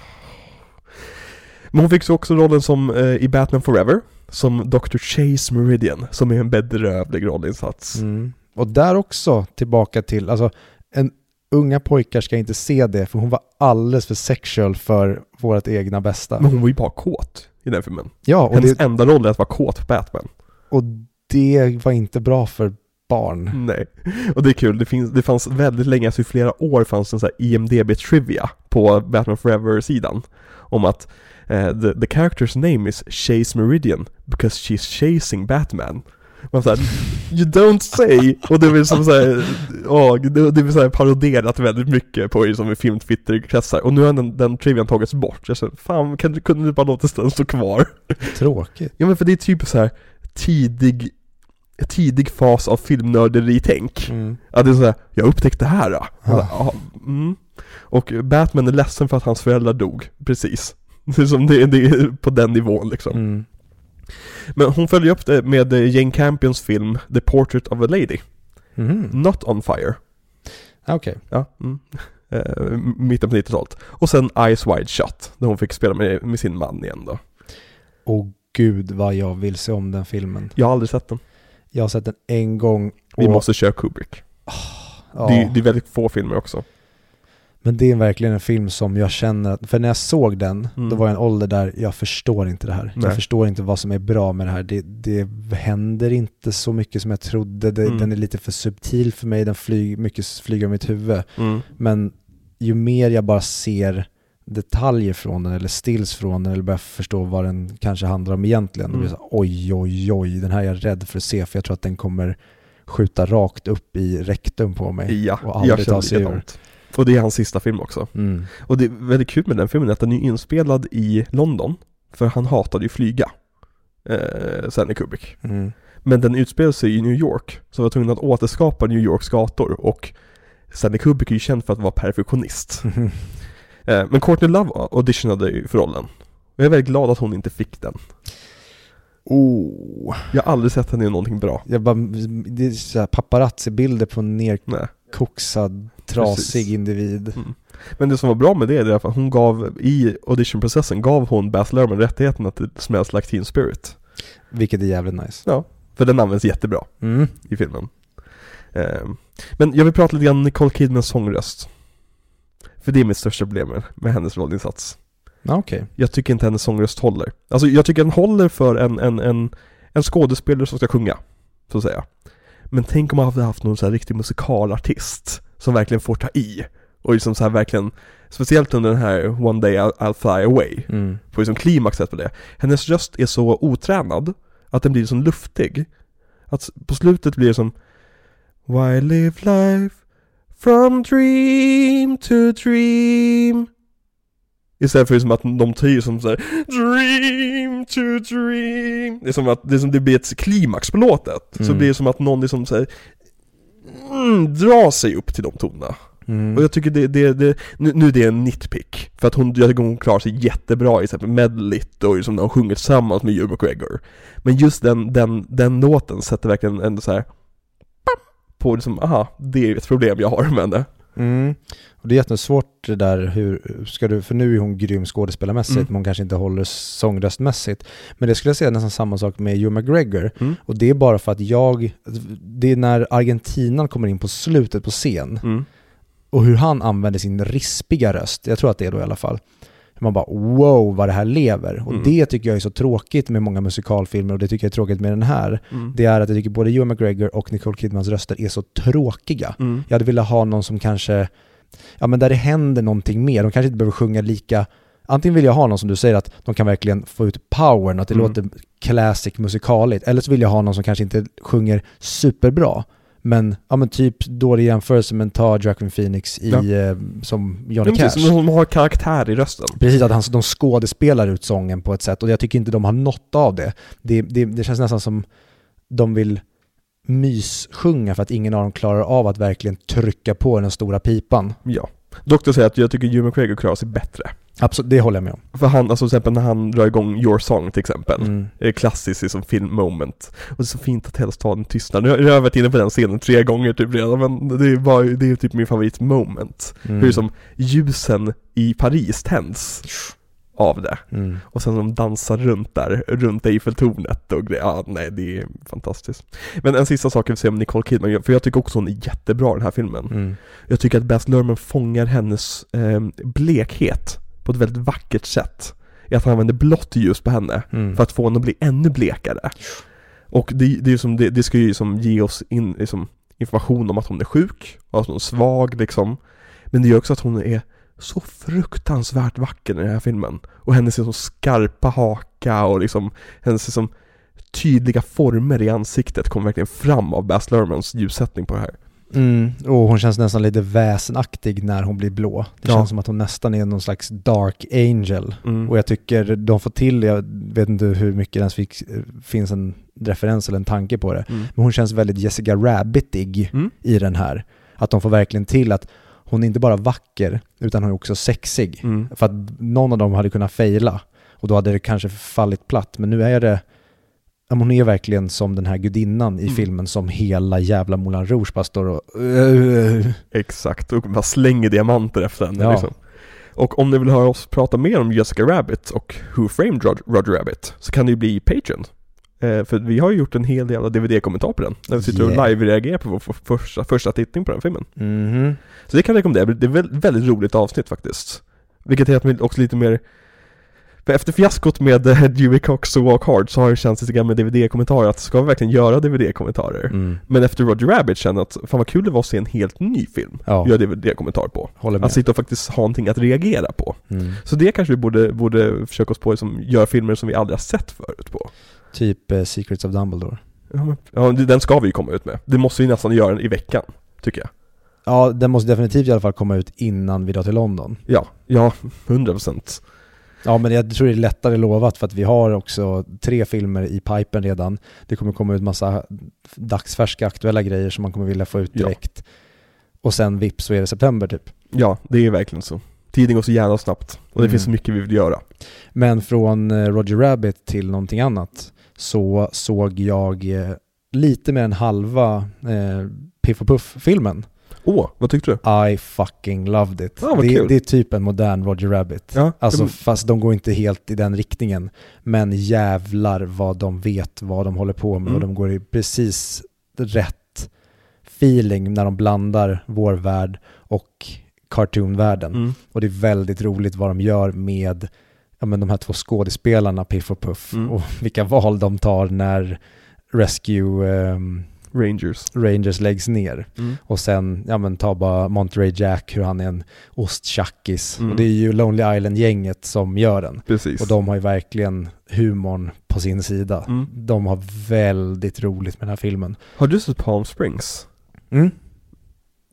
Speaker 2: Men hon fick så också rollen som eh, i Batman Forever. Som Dr. Chase Meridian, som är en bedrövlig rollinsats.
Speaker 1: Mm. Och där också tillbaka till, alltså en unga pojkar ska inte se det för hon var alldeles för sexual för vårt egna bästa.
Speaker 2: Men hon var ju bara kåt i den filmen.
Speaker 1: Ja, och
Speaker 2: Hennes
Speaker 1: det,
Speaker 2: enda roll är att vara kåt på Batman.
Speaker 1: och det var inte bra för barn.
Speaker 2: Nej. Och det är kul, det, finns, det fanns väldigt länge, alltså i flera år fanns det en sån här IMDB-trivia på Batman Forever-sidan. Om att eh, the, the character's name is Chase Meridian because she's chasing Batman. Man såhär, you don't say! Och det blir som såhär, ja, det, det blir såhär paroderat väldigt mycket på i som i film-twitter-kretsar. Och nu har den, den trivian tagits bort. Jag känner, fan, kan, kunde du bara låta den stå kvar?
Speaker 1: Tråkigt.
Speaker 2: Ja men för det är typ så här tidig, tidig fas av filmnörderi-tänk.
Speaker 1: Mm.
Speaker 2: Ja det är såhär, jag upptäckte det här då.
Speaker 1: Ja.
Speaker 2: Ja. Ja, mm. Och Batman är ledsen för att hans föräldrar dog, precis. Det är, som det, det är på den nivån liksom.
Speaker 1: Mm.
Speaker 2: Men hon följer upp det med eh, Jane Campions film The Portrait of a Lady,
Speaker 1: Mhm.
Speaker 2: Not on Fire.
Speaker 1: Ah, Okej.
Speaker 2: Ja, mm. eh, mitten på 90-talet. Och sen Eyes Wide Shut, där hon fick spela med, med sin man igen då.
Speaker 1: Och gud vad jag vill se om den filmen.
Speaker 2: Jag har aldrig sett den.
Speaker 1: Jag har sett den en gång.
Speaker 2: Vi
Speaker 1: och-
Speaker 2: måste köra Kubrick.
Speaker 1: ja.
Speaker 2: Det, är- det är väldigt få filmer också.
Speaker 1: Men det är verkligen en film som jag känner, att- för när jag såg den,
Speaker 2: Mm.
Speaker 1: då var jag i en ålder där jag förstår inte det här.
Speaker 2: Nej.
Speaker 1: Jag förstår inte vad som är bra med det här. Det, det händer inte så mycket som jag trodde. Det,
Speaker 2: Mm.
Speaker 1: Den är lite för subtil för mig, den flyg, mycket flyger över mitt huvud.
Speaker 2: Mm.
Speaker 1: Men ju mer jag bara ser detaljer från den eller stills från den eller börjar förstå vad den kanske handlar om egentligen.
Speaker 2: Mm.
Speaker 1: så, oj, oj, oj, den här är jag rädd för att se för jag tror att den kommer skjuta rakt upp i rektum på mig.
Speaker 2: Ja,
Speaker 1: och aldrig ta sig ur.
Speaker 2: Och det är hans sista film också.
Speaker 1: Mm.
Speaker 2: Och det är väldigt kul med den filmen att den är inspelad i London. För han hatade ju flyga. Eh, Stanley Kubrick.
Speaker 1: Mm.
Speaker 2: Men den utspelar sig i New York. Så var tvungen att återskapa New Yorks gator. Och Stanley Kubrick är ju känd för att vara perfektionist. Eh, men Courtney Love auditionade ju för rollen. Och jag är väldigt glad att hon inte fick den.
Speaker 1: Oh.
Speaker 2: Jag har aldrig sett henne i någonting bra.
Speaker 1: Jag bara, det är så här paparazzi-bilder på en
Speaker 2: Nej.
Speaker 1: Nerkoksad, trasig
Speaker 2: Precis.
Speaker 1: individ.
Speaker 2: Men det som var bra med det är att hon gav, i auditionprocessen gav hon Baz Luhrmann rättigheterna till Smells Like Teen Spirit.
Speaker 1: Vilket är jävligt nice.
Speaker 2: Ja, för den används jättebra
Speaker 1: Mm.
Speaker 2: i filmen. Ehm, Men jag vill prata lite grann om Nicole Kidmans sångröst. För det är mitt största problem med- hennes rollinsats.
Speaker 1: Ja, okej.
Speaker 2: Jag tycker inte hennes sångröst håller. Alltså jag tycker den håller för en, en, en, en skådespelare som ska sjunga, så att säga. Men tänk om man hade haft någon så här riktig musikalartist som verkligen får ta i. Och liksom så här verkligen, speciellt under den här One Day I'll, I'll Fly Away,
Speaker 1: Mm.
Speaker 2: på liksom klimaxet på det. Hennes röst är så otränad att den blir som luftig. Att på slutet blir det som Why live life from dream to dream Istället för som att de tar i som såhär Dream to dream Det är som att det, är som det blir ett klimax på låtet Så
Speaker 1: Mm.
Speaker 2: blir det som att någon liksom såhär mm, Drar sig upp till de tonerna
Speaker 1: Mm.
Speaker 2: och jag tycker det, det, det nu, nu är det en nitpick. För att hon, jag tycker hon klarar sig jättebra i exempel Medlit och liksom när hon sjunger tillsammans med Hugh McGregor. Men just den, den, den låten sätter verkligen en så här på liksom, aha, det är ett problem jag har med henne.
Speaker 1: Mm. Och det är jättesvårt det där hur, ska du, för nu är hon grym skådespelarmässigt
Speaker 2: Mm.
Speaker 1: men hon kanske inte håller sångröstmässigt. Men det skulle jag säga är nästan samma sak med Hugh McGregor.
Speaker 2: Mm.
Speaker 1: Och det är bara för att jag, det är när argentinan kommer in på slutet på scen
Speaker 2: Mm.
Speaker 1: och hur han använder sin rispiga röst, jag tror att det är då i alla fall. Man bara wow vad det här lever. Och
Speaker 2: Mm.
Speaker 1: det tycker jag är så tråkigt med många musikalfilmer och det tycker jag är tråkigt med den här.
Speaker 2: Mm.
Speaker 1: Det är att jag tycker både Hugh McGregor och Nicole Kidmans röster är så tråkiga.
Speaker 2: Mm.
Speaker 1: Jag hade velat ha någon som kanske, ja men där det händer någonting mer. De kanske inte behöver sjunga lika, antingen vill jag ha någon som du säger att de kan verkligen få ut powern, att det
Speaker 2: Mm.
Speaker 1: låter classic musikaligt. Eller så vill jag ha någon som kanske inte sjunger superbra. Men, ja men typ dålig jämförelse men ta Joaquin Phoenix i,
Speaker 2: Ja.
Speaker 1: eh, som
Speaker 2: Ja,
Speaker 1: Johnny Cash.
Speaker 2: precis, som har karaktär i rösten.
Speaker 1: Precis, att han, de skådespelar ut sången på ett sätt och jag tycker inte de har nått av det. Det, det, det känns nästan som de vill myssjunga för att ingen av dem klarar av att verkligen trycka på den stora pipan.
Speaker 2: Ja. Dock då säger att jag tycker Hugh McGregor klarar sig bättre.
Speaker 1: Absolut, det håller jag med om.
Speaker 2: För han, alltså till exempel när han drar igång Your Song till exempel.
Speaker 1: Mm.
Speaker 2: Det är klassiskt liksom film moment. Och det är så fint att hela staden tystnar. Nu har jag varit inne på den scenen tre gånger typ redan men det är bara, det är typ min favorit moment.
Speaker 1: Mm.
Speaker 2: Hur som ljusen i Paris tänds av det.
Speaker 1: Mm.
Speaker 2: Och sen de dansar runt där, runt Eiffeltornet och grejer. Ja, nej det är fantastiskt. Men en sista sak jag vill säga om Nicole Kidman, för jag tycker också hon är jättebra i den här filmen.
Speaker 1: Mm.
Speaker 2: Jag tycker att Baz Luhrmann fångar hennes eh, blekhet på ett väldigt vackert sätt. I att han använder blått ljus på henne
Speaker 1: Mm.
Speaker 2: för att få henne att bli ännu blekare. Och det, det, är som, det, det ska ju som ge oss in, liksom, information om att hon är sjuk, och att hon är svag liksom. Men det gör också att hon är så fruktansvärt vacker i den här filmen. Och hennes liksom skarpa haka och liksom hennes liksom tydliga former i ansiktet kommer verkligen fram av Baz Luhrmanns ljussättning på det här.
Speaker 1: Mm. Och hon känns nästan lite väsenaktig när hon blir blå. Det
Speaker 2: Ja.
Speaker 1: känns som att hon nästan är någon slags dark angel.
Speaker 2: Mm.
Speaker 1: Och jag tycker de får till, jag vet inte hur mycket det ens fick, finns en referens eller en tanke på det,
Speaker 2: Mm.
Speaker 1: men hon känns väldigt Jessica Rabbitig
Speaker 2: Mm.
Speaker 1: i den här. Att de får verkligen till att hon är inte bara vacker, utan hon är också sexig.
Speaker 2: Mm.
Speaker 1: För att någon av dem hade kunnat fejla och då hade det kanske fallit platt. Men nu är det, hon är verkligen som den här gudinnan i
Speaker 2: Mm.
Speaker 1: filmen som hela jävla Moulin Rouge bara står och...
Speaker 2: Exakt, och bara slänger diamanter efter henne
Speaker 1: Ja.
Speaker 2: liksom. Och om ni vill höra oss prata mer om Jessica Rabbit och Who Framed Roger Rabbit så kan ju bli Patreon. Eh, för vi har ju gjort en hel jävla DVD-kommentar på den. Där vi sitter
Speaker 1: Yeah.
Speaker 2: och live-reagerar på vår första, första tittning på den filmen.
Speaker 1: Mhm.
Speaker 2: Så det kan jag rekommendera, det är ett väldigt, väldigt roligt avsnitt faktiskt. Vilket är att vi också lite mer för efter fiaskot med eh, Dewey Cox och Walk Hard så har det känts lite grann med DVD-kommentarer att ska vi verkligen göra DVD-kommentarer?
Speaker 1: Mm.
Speaker 2: Men efter Roger Rabbit känner jag att fan vad kul det var att se en helt ny film.
Speaker 1: Ja,
Speaker 2: Göra DVD-kommentar på.
Speaker 1: håller med.
Speaker 2: Att sitta och faktiskt ha någonting att reagera på.
Speaker 1: Mm.
Speaker 2: Så det kanske vi borde, borde försöka oss på, som gör filmer som vi aldrig har sett förut på.
Speaker 1: Typ eh, Secrets of Dumbledore.
Speaker 2: Ja, den ska vi ju komma ut med. Det måste vi nästan göra i veckan, tycker jag.
Speaker 1: Ja, den måste definitivt i alla fall komma ut innan vi drar till London.
Speaker 2: Ja, ja, 100 procent.
Speaker 1: Ja, men jag tror det är lättare lovat för att vi har också tre filmer i pipen redan. Det kommer komma ut massa dagsfärska aktuella grejer som man kommer vilja få ut
Speaker 2: Ja.
Speaker 1: direkt. Och sen vips så är det september typ.
Speaker 2: Ja, det är verkligen så. Tiden går så jävla snabbt. Och det
Speaker 1: Mm.
Speaker 2: finns så mycket vi vill göra.
Speaker 1: Men från eh, Roger Rabbit till någonting annat så såg jag eh, lite mer än halva eh, Piff och Puff-filmen.
Speaker 2: Åh, vad tyckte du?
Speaker 1: I fucking loved it.
Speaker 2: Vad
Speaker 1: det, det är typ en modern Roger Rabbit.
Speaker 2: Ja,
Speaker 1: Alltså
Speaker 2: det-
Speaker 1: fast de går inte helt i den riktningen. Men jävlar vad de vet vad de håller på med
Speaker 2: Mm.
Speaker 1: och de går i precis rätt feeling när de blandar vår värld och cartoonvärlden.
Speaker 2: Mm.
Speaker 1: Och det är väldigt roligt vad de gör med ja, men de här två skådespelarna Piff och Puff
Speaker 2: Mm.
Speaker 1: och vilka val de tar när Rescue ehm,
Speaker 2: Rangers.
Speaker 1: Rangers läggs ner.
Speaker 2: Mm.
Speaker 1: Och sen, ja men ta bara Monterey Jack, hur han är en osttjackis.
Speaker 2: Mm.
Speaker 1: Och det är ju Lonely Island-gänget som gör den.
Speaker 2: Precis.
Speaker 1: Och de har ju verkligen humorn på sin sida.
Speaker 2: Mm.
Speaker 1: De har väldigt roligt med den här filmen.
Speaker 2: Har du sett Palm Springs?
Speaker 1: Mm.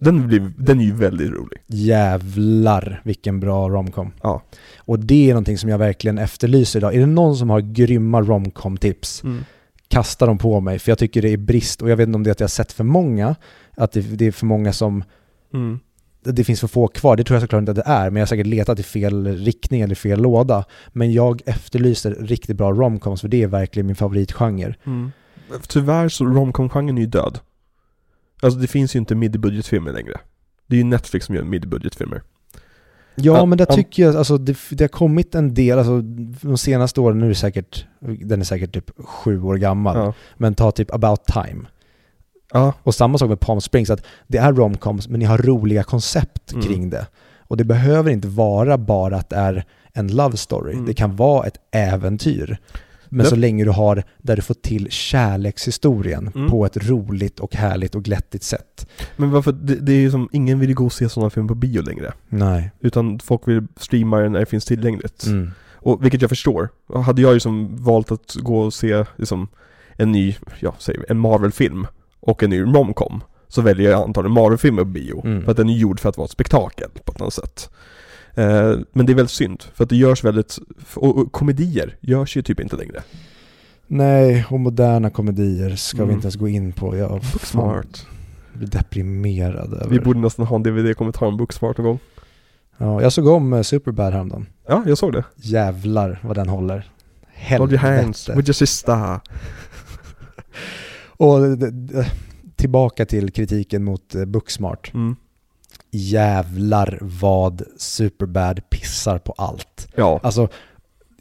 Speaker 2: Den, blir, den är ju väldigt rolig.
Speaker 1: Jävlar vilken bra romcom.
Speaker 2: Ja.
Speaker 1: Och det är någonting som jag verkligen efterlyser idag. Är det någon som har grymma romcom-tips,
Speaker 2: Mm.
Speaker 1: Kasta dem på mig. För jag tycker det är brist, och jag vet inte om det är att jag har sett för många, att det, det är för många som
Speaker 2: Mm.
Speaker 1: det finns för få kvar, det tror jag såklart inte att det är, men jag har säkert letat i fel riktning eller fel låda. Men jag efterlyser riktigt bra romcoms, för det är verkligen min favoritgenre.
Speaker 2: Mm. Tyvärr så romcom-genren är ju död. Alltså det finns ju inte mid-budgetfilmer längre. Det är ju Netflix som gör mid-budgetfilmer.
Speaker 1: Ja, men där tycker jag, alltså det, det har kommit en del, alltså de senaste åren, nu är det säkert, den är säkert typ sju år gammal,
Speaker 2: Ja.
Speaker 1: men ta typ About Time.
Speaker 2: Ja.
Speaker 1: Och samma sak med Palm Springs, att det är romcoms men ni har roliga koncept
Speaker 2: Mm.
Speaker 1: kring det. Och det behöver inte vara bara att det är en love story.
Speaker 2: Mm.
Speaker 1: Det kan vara ett äventyr. Men så länge du har där du får till kärlekshistorien
Speaker 2: Mm.
Speaker 1: på ett roligt och härligt och glättigt sätt.
Speaker 2: Men varför, det, det är ju som, ingen vill ju gå och se sådana filmer på bio längre.
Speaker 1: Nej.
Speaker 2: Utan folk vill streama den när det finns tillgängligt.
Speaker 1: Mm.
Speaker 2: Och vilket jag förstår. Hade jag ju som valt att gå och se liksom, en ny, ja säg en Marvel-film och en ny romcom så väljer jag antagligen Marvel-filmer på bio.
Speaker 1: Mm.
Speaker 2: För att den är gjord för att vara ett spektakel på annat sätt. Eh, men det är väldigt synd, för att det görs väldigt, och, och komedier görs ju typ inte längre.
Speaker 1: Nej, och moderna komedier ska vi
Speaker 2: Mm.
Speaker 1: inte ens gå in på. Jag
Speaker 2: Booksmart.
Speaker 1: blir deprimerad över.
Speaker 2: Vi borde nästan ha en DVD-kommentar om Booksmart någon gång.
Speaker 1: ja, jag såg om eh, Superbad häromdagen.
Speaker 2: Ja, jag såg det.
Speaker 1: Jävlar vad den håller.
Speaker 2: Hold your hands
Speaker 1: Helvete.
Speaker 2: with your sister.
Speaker 1: Och d- tillbaka till kritiken mot eh, Booksmart.
Speaker 2: Mm.
Speaker 1: Jävlar vad Superbad pissar på allt.
Speaker 2: Ja.
Speaker 1: Alltså,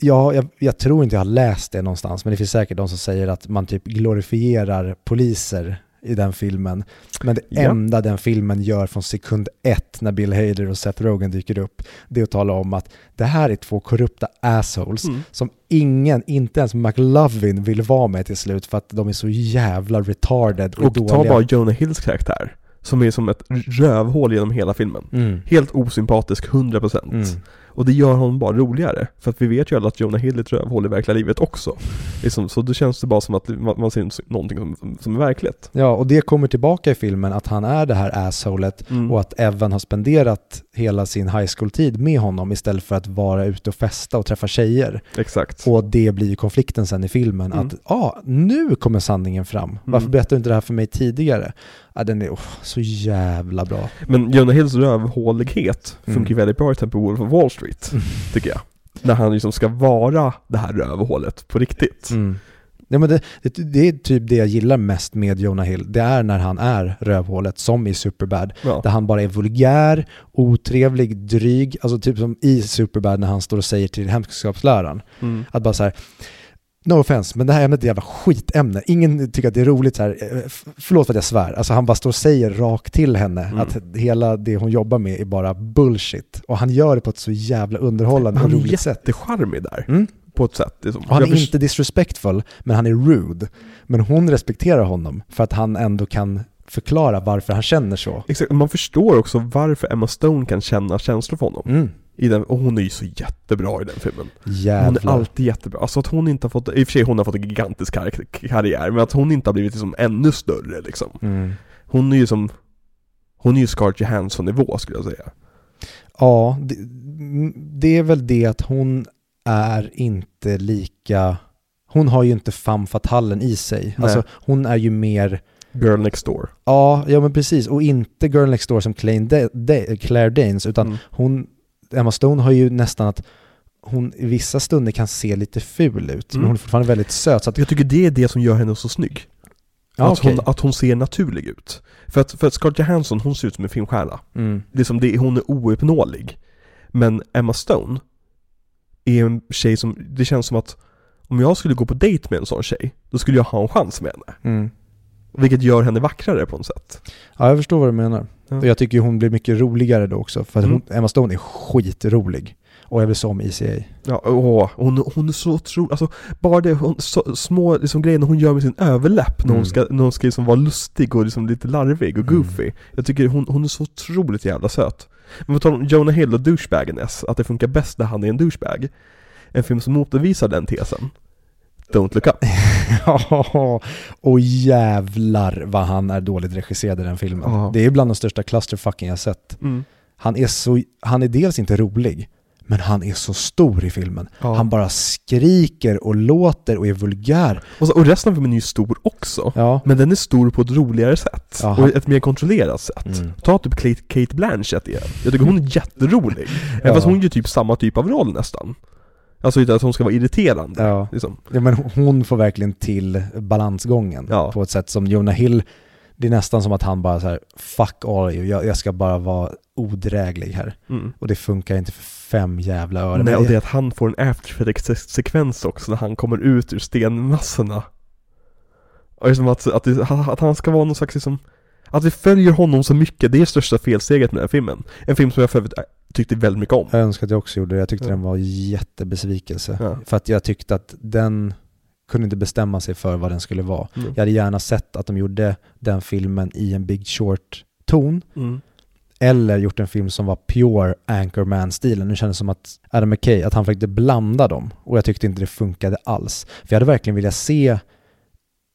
Speaker 1: ja, jag, jag tror inte jag har läst det någonstans, men det finns säkert de som säger att man typ glorifierar poliser i den filmen. Men det
Speaker 2: Ja.
Speaker 1: enda den filmen gör från sekund ett när Bill Hader och Seth Rogen dyker upp, det är att tala om att det här är två korrupta assholes
Speaker 2: Mm.
Speaker 1: som ingen, inte ens McLovin vill vara med till slut för att de är så jävla retarded och,
Speaker 2: Och ta
Speaker 1: dåliga.
Speaker 2: bara Jonah Hills karaktär. Som är som ett rövhål genom hela filmen.
Speaker 1: Mm.
Speaker 2: Helt osympatisk, 100%.
Speaker 1: Mm.
Speaker 2: Och det gör honom bara roligare. För att vi vet ju alla att Jonah Hill är ett rövhål i verkliga livet också. Liksom, så då känns det bara som att man, man ser någonting som, som är verkligt.
Speaker 1: Ja, och det kommer tillbaka i filmen att han är det här assholet
Speaker 2: Mm.
Speaker 1: och att Evan har spenderat hela sin high school-tid med honom istället för att vara ute och festa och träffa tjejer.
Speaker 2: Exakt.
Speaker 1: Och det blir konflikten sen i filmen,
Speaker 2: Mm.
Speaker 1: att ja, ah, nu kommer sanningen fram. Varför
Speaker 2: Mm.
Speaker 1: berättar du inte det här för mig tidigare? Ja, den är oh, så jävla bra.
Speaker 2: Men Jonah Hills rövhålighet
Speaker 1: Mm.
Speaker 2: funkar väldigt bra i exempel Wolf of Wall Street, tycker jag. När han liksom ska vara det här rövhålet på riktigt.
Speaker 1: Mm. Ja, men det, det, det är typ det jag gillar mest med Jonah Hill. Det är när han är rövhålet, som i Superbad.
Speaker 2: Ja.
Speaker 1: Där han bara är vulgär, otrevlig, dryg. Alltså typ som i Superbad när han står och säger till hemkunskapsläraren.
Speaker 2: Mm.
Speaker 1: Att bara så här, no offense, men det här ämnet är ett jävla skitämne. Ingen tycker att det är roligt så här, eh, förlåt för att jag svär. Alltså han bara står och säger rakt till henne
Speaker 2: Mm.
Speaker 1: att hela det hon jobbar med är bara bullshit. Och han gör det på ett så jävla underhållande och
Speaker 2: Han är
Speaker 1: roligt sätt.
Speaker 2: jättecharmig där,
Speaker 1: Mm.
Speaker 2: på ett sätt. Liksom.
Speaker 1: Han är inte disrespectful, men han är rude. Men hon respekterar honom för att han ändå kan förklara varför han känner så.
Speaker 2: Exakt, man förstår också varför Emma Stone kan känna känslor för honom.
Speaker 1: Mm.
Speaker 2: I den, och hon är ju så jättebra i den filmen. Hon
Speaker 1: Jävlar.
Speaker 2: är alltid jättebra. Alltså att hon inte har fått, i och för sig hon har fått en gigantisk kar- karriär, men att hon inte har blivit liksom ännu större liksom.
Speaker 1: Mm.
Speaker 2: Hon är ju som, hon är ju Scarlett Johansson-nivå skulle jag säga.
Speaker 1: Ja, det, det är väl det att hon är inte lika... Hon har ju inte femme fatalen i sig.
Speaker 2: Nej.
Speaker 1: Alltså hon är ju mer...
Speaker 2: Girl next door.
Speaker 1: Ja, ja men precis. Och inte Girl Next Door som Claire, Da- Da- Claire Danes, utan
Speaker 2: Mm.
Speaker 1: hon... Emma Stone har ju nästan att hon i vissa stunder kan se lite ful ut, men
Speaker 2: Mm.
Speaker 1: hon är fortfarande väldigt söt. Så att,
Speaker 2: Jag tycker det är det som gör henne så snygg.
Speaker 1: ja,
Speaker 2: att,
Speaker 1: okej.
Speaker 2: hon, att hon ser naturlig ut. För att, för att Scarlett Johansson, hon ser ut som en filmstjärna.
Speaker 1: Mm.
Speaker 2: Liksom det, hon är ouppnåelig. Men Emma Stone är en tjej som, det känns som att om jag skulle gå på dejt med en sån tjej, då skulle jag ha en chans med henne.
Speaker 1: Mm.
Speaker 2: Vilket gör henne vackrare på något sätt.
Speaker 1: Ja, jag förstår vad du menar.
Speaker 2: Ja.
Speaker 1: Jag tycker hon blir mycket roligare då också, för att
Speaker 2: Mm.
Speaker 1: hon, Emma Stone är skitrolig. Och jag vill se om ECA.
Speaker 2: Ja, åh, hon, hon är så otrolig, alltså bara det, hon, så, små liksom, grejer hon gör med sin överläpp när hon
Speaker 1: Mm.
Speaker 2: ska, när hon ska liksom vara lustig och liksom lite larvig och
Speaker 1: Mm.
Speaker 2: goofy. Jag tycker hon, hon är så otroligt jävla söt. Men på tal om Jonah Hill och douchebagness, att det funkar bäst när han är en douchebag. En film som motbevisar den tesen. Don't look up.
Speaker 1: Ja, och jävlar vad han är dåligt regisserad i den filmen.
Speaker 2: Ja.
Speaker 1: Det är bland de största clusterfucken jag sett.
Speaker 2: Mm.
Speaker 1: Han är så, han är dels inte rolig, men han är så stor i filmen.
Speaker 2: Ja.
Speaker 1: Han bara skriker och låter och är vulgär.
Speaker 2: Och, så, och resten av filmen är ju stor också.
Speaker 1: Ja.
Speaker 2: Men den är stor på ett roligare sätt.
Speaker 1: Jaha.
Speaker 2: Och ett mer kontrollerat sätt.
Speaker 1: Mm.
Speaker 2: Ta typ Kate, Kate Blanchett igen. Jag tycker hon är jätterolig.
Speaker 1: Ja.
Speaker 2: Fast hon gör typ samma typ av roll nästan. Alltså inte att hon ska vara irriterande.
Speaker 1: Ja.
Speaker 2: Liksom.
Speaker 1: ja, men hon får verkligen till balansgången
Speaker 2: Ja.
Speaker 1: på ett sätt som Jonah Hill Det är nästan som att han bara så här, fuck all you, jag, jag ska bara vara odräglig här.
Speaker 2: Mm.
Speaker 1: Och det funkar inte för fem jävla öre.
Speaker 2: Nej, och det är att han får en after-sekvens också när han kommer ut ur stenmassorna. Och det är som att, att, att han ska vara någon slags liksom, att vi följer honom så mycket, det är största felsteget med den här filmen. En film som jag för övrigt äh, tyckte väldigt mycket om.
Speaker 1: jag önskar att jag också gjorde det, jag tyckte
Speaker 2: Ja.
Speaker 1: den var jättebesvikelse.
Speaker 2: Ja.
Speaker 1: För att jag tyckte att den kunde inte bestämma sig för vad den skulle vara.
Speaker 2: Mm.
Speaker 1: Jag hade gärna sett att de gjorde den filmen i en Big Short-ton.
Speaker 2: Mm.
Speaker 1: Eller gjort en film som var pure Anchorman-stilen. Nu kändes det som att Adam McKay, att han försökte blanda dem. Och jag tyckte inte det funkade alls. För jag hade verkligen velat se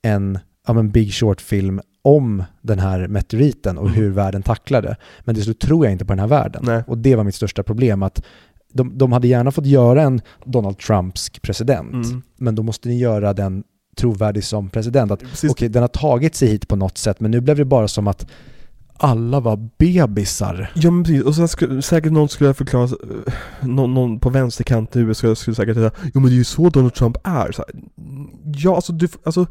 Speaker 1: en ja, men Big Short-film om den här meteoriten och
Speaker 2: Mm.
Speaker 1: hur världen tacklade. Men till slut tror jag inte på den här världen.
Speaker 2: Nej.
Speaker 1: Och det var mitt största problem. att de, de hade gärna fått göra en Donald Trumpsk president.
Speaker 2: Mm.
Speaker 1: Men då måste ni göra den trovärdig som president. Att
Speaker 2: Precis.
Speaker 1: okej, den har tagit sig hit på något sätt, men nu blev det bara som att alla var bebisar.
Speaker 2: Ja men precis, och sen skulle säkert någon skulle förklara, eh, någon, någon på vänsterkanten i USA skulle säkert säga Jo men det är ju så Donald Trump är. Så här, ja alltså, du, alltså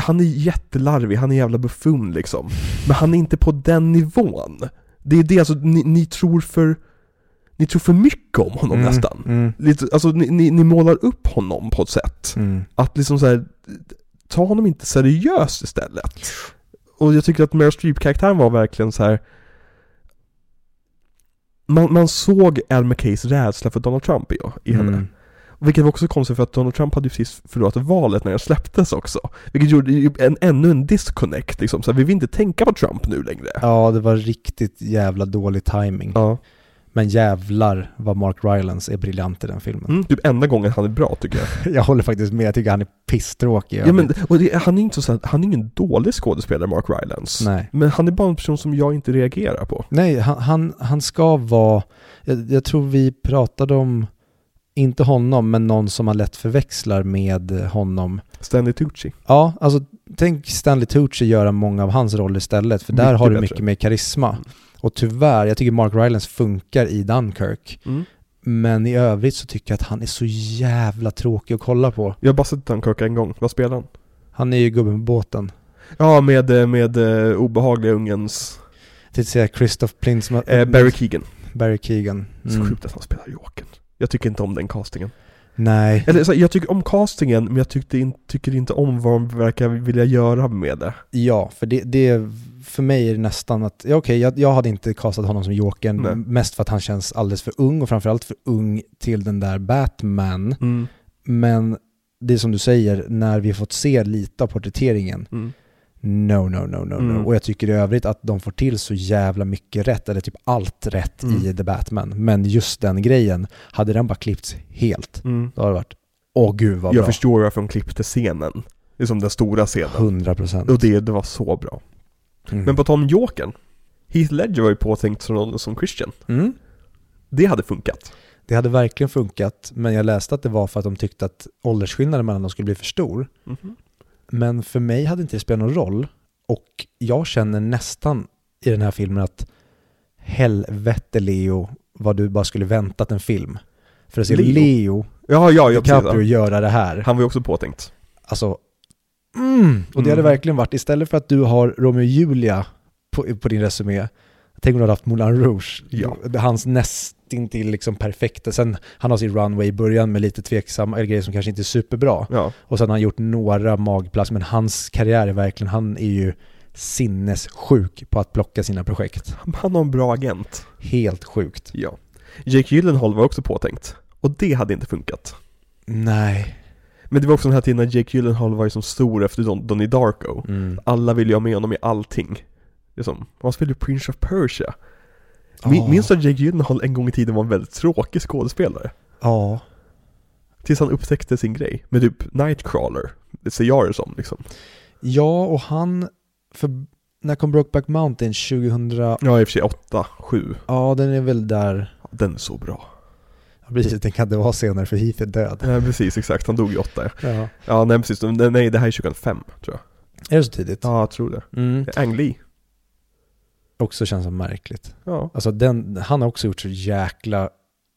Speaker 2: han är jättelarvig, han är jävla buffon liksom. Men han är inte på den nivån. Det är det, alltså ni, ni tror för Ni tror för mycket om honom
Speaker 1: Mm,
Speaker 2: nästan.
Speaker 1: Mm,
Speaker 2: Lite, alltså ni, ni, ni målar upp honom på ett sätt.
Speaker 1: mm.
Speaker 2: Att liksom så här, ta honom inte seriöst istället. Och jag tycker att Meryl Streep-karaktären var verkligen så här. Man, man såg Al McKays rädsla för Donald Trump i, i henne. Vilket var också konstigt för att Donald Trump hade ju precis förlorat valet när det släpptes också. Vilket gjorde en, ännu en disconnect liksom. Så vi vill inte tänka på Trump nu längre.
Speaker 1: Ja, det var riktigt jävla dålig timing.
Speaker 2: Ja.
Speaker 1: Men jävlar vad Mark Rylance är briljant i den filmen.
Speaker 2: Mm, typ enda gången han är bra tycker jag.
Speaker 1: Jag håller faktiskt med, jag tycker han är pisstråkig.
Speaker 2: Ja, men, det, han är inte så, han är ingen dålig skådespelare, Mark Rylance.
Speaker 1: Nej.
Speaker 2: Men han är bara en person som jag inte reagerar på.
Speaker 1: Nej, han, han, han ska vara, jag, jag tror vi pratade om, inte honom, men någon som man lätt förväxlar med honom.
Speaker 2: Stanley Tucci.
Speaker 1: Ja, alltså tänk Stanley Tucci göra många av hans roller istället, för där
Speaker 2: Mycket
Speaker 1: har du
Speaker 2: bättre.
Speaker 1: mycket mer karisma. Och tyvärr, jag tycker Mark Rylance funkar i Dunkirk,
Speaker 2: Mm.
Speaker 1: men i övrigt så tycker jag att han är så jävla tråkig att kolla på.
Speaker 2: Jag har bara sett Dunkirk en gång. Vad spelar han?
Speaker 1: Han är ju gubben på båten.
Speaker 2: Ja, med, eh, med uh, obehagliga ungens...
Speaker 1: Till att säga Christoph Plintz,
Speaker 2: Eh, Barry Keegan.
Speaker 1: Barry Keegan.
Speaker 2: Så
Speaker 1: Mm.
Speaker 2: sjukt att han spelar Jokern. Jag tycker inte om den castingen.
Speaker 1: Nej,
Speaker 2: Eller så, jag tycker om castingen, men jag tyckte in, tycker inte om vad de verkar vilja göra med det.
Speaker 1: Ja, för det, det för mig är det nästan att, ja okej, jag, jag hade inte kastat honom som Jokern,
Speaker 2: Nej.
Speaker 1: mest för att han känns alldeles för ung och framförallt för ung till den där Batman.
Speaker 2: Mm.
Speaker 1: Men det är som du säger, när vi har fått se lite av porträtteringen,
Speaker 2: Mm.
Speaker 1: No, no, no, no, no.
Speaker 2: Mm.
Speaker 1: Och jag tycker i övrigt att de får till så jävla mycket rätt, eller typ allt rätt
Speaker 2: Mm.
Speaker 1: i The Batman. Men just den grejen, hade den bara klippts helt,
Speaker 2: Mm.
Speaker 1: då hade det varit, åh gud vad
Speaker 2: Jag
Speaker 1: bra.
Speaker 2: förstår varför de klippte scenen. Det är som den stora scenen.
Speaker 1: 100 procent.
Speaker 2: Och det, det var så bra.
Speaker 1: Mm.
Speaker 2: Men på tal om Jokern. Heath Ledger var ju påtänkt som, som Christian.
Speaker 1: Mm.
Speaker 2: Det hade funkat.
Speaker 1: Det hade verkligen funkat, men jag läste att det var för att de tyckte att åldersskillnaden mellan dem skulle bli för stor.
Speaker 2: Mhm.
Speaker 1: Men för mig hade inte det spelat någon roll. Och jag känner nästan i den här filmen att helvete Leo, vad du bara skulle väntat en film. För att se
Speaker 2: Leo?
Speaker 1: Leo,
Speaker 2: Ja, ja, ja
Speaker 1: DiCaprio
Speaker 2: precis.
Speaker 1: göra det här.
Speaker 2: Han var ju också påtänkt.
Speaker 1: Alltså, mm. Och det hade
Speaker 2: Mm.
Speaker 1: verkligen varit, istället för att du har Romeo och Julia på, på din resumé, tänk om du hade haft Moulin Rouge.
Speaker 2: Ja.
Speaker 1: Hans nästintill liksom perfekta. Sen, han har sin runway i början med lite tveksamma grejer som kanske inte är superbra.
Speaker 2: Ja.
Speaker 1: Och sen har han gjort några magplask, men hans karriär är verkligen, han är ju sinnessjuk på att plocka sina projekt.
Speaker 2: Han har en bra agent.
Speaker 1: Helt sjukt.
Speaker 2: Ja. Jake Gyllenhaal var också påtänkt. Och det hade inte funkat.
Speaker 1: Nej.
Speaker 2: Men det var också den här tiden när Jake Gyllenhaal var ju som stor efter Don, Donnie Darko.
Speaker 1: Mm.
Speaker 2: Alla ville ju ha med honom i allting. Det är som, han spelade ju Prince of Persia. Min. Minns du att Jake Gyllenhaal en gång i tiden var en väldigt tråkig skådespelare?
Speaker 1: Ja.
Speaker 2: Tills han upptäckte sin grej. Med typ Nightcrawler. Det ser jag det som liksom.
Speaker 1: Ja, och han, för när kom Brokeback Mountain? 2000?
Speaker 2: Ja, i och för sig 8, 7.
Speaker 1: Ja, den är väl där.
Speaker 2: Den är så bra.
Speaker 1: Ja, Precis, den kan inte vara senare för Heath är död.
Speaker 2: Ja, precis, exakt. Han dog ju 8.
Speaker 1: Ja.
Speaker 2: Ja, nej precis. Nej, nej, det här är 2005, tror jag.
Speaker 1: Är det så tidigt?
Speaker 2: Ja, jag tror det.
Speaker 1: Mm.
Speaker 2: Ang Lee.
Speaker 1: Också känns som märkligt.
Speaker 2: Ja.
Speaker 1: Alltså den, han har också gjort så jäkla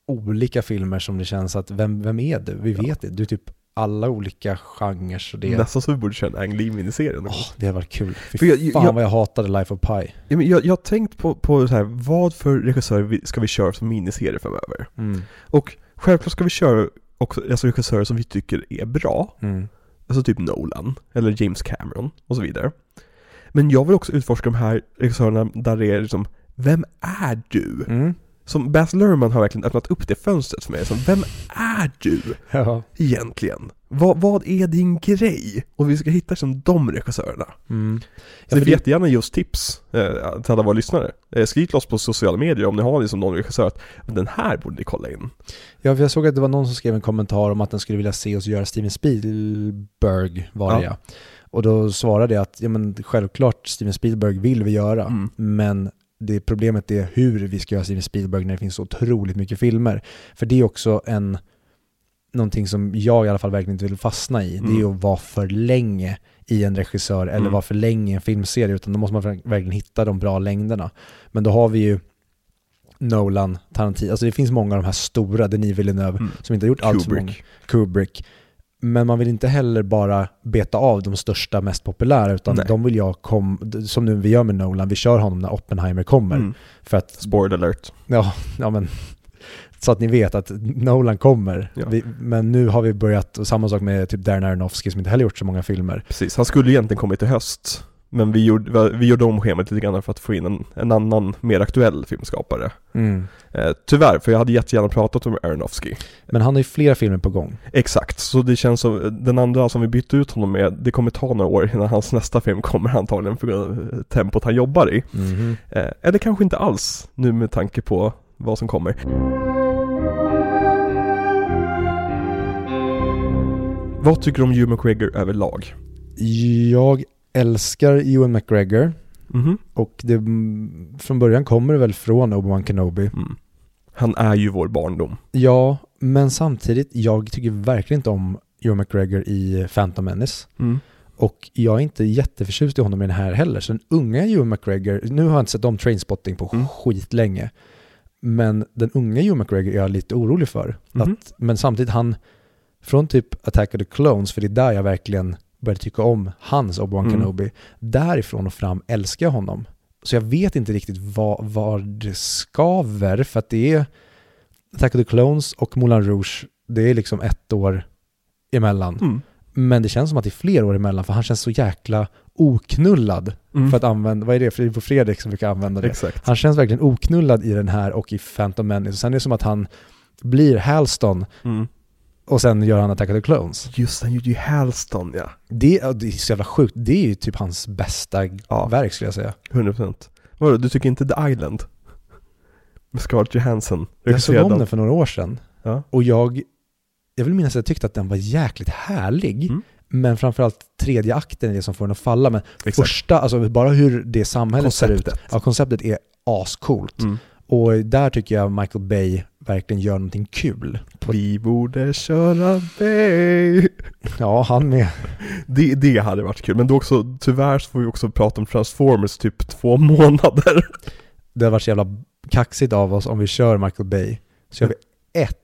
Speaker 1: olika filmer som det känns att vem, vem är du? Vi vet det. Du är typ alla olika genrer. Det,
Speaker 2: Nästan så vi borde köra en Ang Lee-miniserie.
Speaker 1: Åh, det hade varit kul. Fy
Speaker 2: För jag-
Speaker 1: fan
Speaker 2: jag-
Speaker 1: vad jag hatade Life of Pi.
Speaker 2: Ja, men jag, har tänkt på, på så här, vad för regissörer ska vi köra som miniserier framöver?
Speaker 1: Mm.
Speaker 2: Och självklart ska vi köra också alltså regissörer som vi tycker är bra.
Speaker 1: Mm.
Speaker 2: Alltså typ Nolan, eller James Cameron och så vidare. Men jag vill också utforska de här regissörerna där det är liksom, vem är du?
Speaker 1: Mm.
Speaker 2: Som Baz Luhrmann har verkligen öppnat upp det fönstret för mig. Som, vem är du
Speaker 1: Ja.
Speaker 2: egentligen? Vad, vad är din grej? Och vi ska hitta som de regissörerna.
Speaker 1: Mm.
Speaker 2: Så
Speaker 1: Ja,
Speaker 2: ni
Speaker 1: för
Speaker 2: får
Speaker 1: det-
Speaker 2: jättegärna ge oss tips eh, till alla våra lyssnare. Eh, skriv till oss på sociala medier om ni har liksom någon regissör att den här borde ni kolla in.
Speaker 1: Ja, för jag såg att det var någon som skrev en kommentar om att den skulle vilja se oss göra Steven Spielberg, var det
Speaker 2: Ja.
Speaker 1: ja. Och då svarade jag att ja, men självklart Steven Spielberg vill vi göra,
Speaker 2: Mm.
Speaker 1: men det problemet är hur vi ska göra Steven Spielberg när det finns så otroligt mycket filmer. För det är också en någonting som jag i alla fall verkligen inte vill fastna i. Det är
Speaker 2: Mm.
Speaker 1: att vara för länge i en regissör eller
Speaker 2: Mm.
Speaker 1: vara för länge i en filmserie, utan då måste man ver- verkligen hitta de bra längderna. Men då har vi ju Nolan, Tarantino, alltså det finns många av de här stora, Denis Villeneuve,
Speaker 2: Mm.
Speaker 1: som inte har gjort allt för många.
Speaker 2: Kubrick.
Speaker 1: Men man vill inte heller bara beta av de största, mest populära, utan
Speaker 2: Nej.
Speaker 1: de vill jag kom, som nu vi gör med Nolan, vi kör honom när Oppenheimer kommer.
Speaker 2: Mm.
Speaker 1: För att,
Speaker 2: Spoiler alert.
Speaker 1: ja, ja men, så att ni vet att Nolan kommer.
Speaker 2: Ja.
Speaker 1: Vi, men nu har vi börjat, och samma sak med typ Darren Aronofsky som inte heller gjort så många filmer.
Speaker 2: Precis, han skulle egentligen kommit i höst. Men vi gjorde, vi gjorde om schemat lite grann för att få in en, en annan, mer aktuell filmskapare. Eh, tyvärr, för jag hade jättegärna pratat om Aronofsky.
Speaker 1: Men han har ju flera filmer på gång.
Speaker 2: Exakt, så det känns som, den andra som vi bytte ut honom med, det kommer ta några år innan hans nästa film kommer antagligen på grund av tempot han jobbar i.
Speaker 1: Mhm.
Speaker 2: Eh, eller kanske inte alls, nu med tanke på vad som kommer. Vad tycker du om Hugh McGregor överlag?
Speaker 1: Jag älskar Ewan McGregor
Speaker 2: Mhm.
Speaker 1: och det, mm, från början kommer det väl från Obi-Wan Kenobi.
Speaker 2: Mm. Han är ju vår barndom.
Speaker 1: Ja, men samtidigt, jag tycker verkligen inte om Ewan McGregor i Phantom Menace.
Speaker 2: Mm.
Speaker 1: Och jag är inte jätteförtjust i honom i den här heller. Så den unga Ewan McGregor, nu har jag inte sett om Trainspotting på
Speaker 2: Mm.
Speaker 1: skitlänge. Men den unga Ewan McGregor är jag lite orolig för.
Speaker 2: Mhm.
Speaker 1: Att, men samtidigt han, från typ Attack of the Clones, för det är där jag verkligen började tycka om hans Obi-Wan
Speaker 2: Mm.
Speaker 1: Kenobi. Därifrån och fram älskar jag honom. Så jag vet inte riktigt vad, vad det skaver, för att det är Attack of the Clones och Moulin Rouge, det är liksom ett år emellan.
Speaker 2: Mm.
Speaker 1: Men det känns som att det är fler år emellan, för han känns så jäkla oknullad.
Speaker 2: Mm.
Speaker 1: För att använda, vad är det? För på Fredrik som brukar använda det.
Speaker 2: Exakt.
Speaker 1: Han känns verkligen oknullad i den här och i Phantom Menace. Sen är det som att han blir Halston
Speaker 2: Mm.
Speaker 1: Och sen gör han Attack of the Clones.
Speaker 2: Just han gjorde ju Halston ja.
Speaker 1: Det, det är så jävla sjukt. Det är ju typ hans bästa
Speaker 2: Ja.
Speaker 1: verk skulle jag säga.
Speaker 2: 100%. Vadå, du tycker inte The Island? Med Scarlett Johansson?
Speaker 1: Jag såg om den för några år sedan
Speaker 2: Ja.
Speaker 1: och jag, jag vill minnas att jag tyckte att den var jäkligt härlig.
Speaker 2: Mm.
Speaker 1: Men framförallt tredje akten är det som får den att falla. Men
Speaker 2: Exakt.
Speaker 1: första, alltså bara hur det samhället ser ut.
Speaker 2: Konceptet.
Speaker 1: Ja, konceptet är ascoolt.
Speaker 2: Mm.
Speaker 1: Och där tycker jag Michael Bay verkligen gör någonting kul.
Speaker 2: Vi borde köra Bay.
Speaker 1: ja, han med.
Speaker 2: Det, det hade varit kul, men då också, tyvärr så får vi också prata om Transformers typ två månader.
Speaker 1: Det har varit så jävla kaxigt av oss om vi kör Michael Bay. Så gör vi ett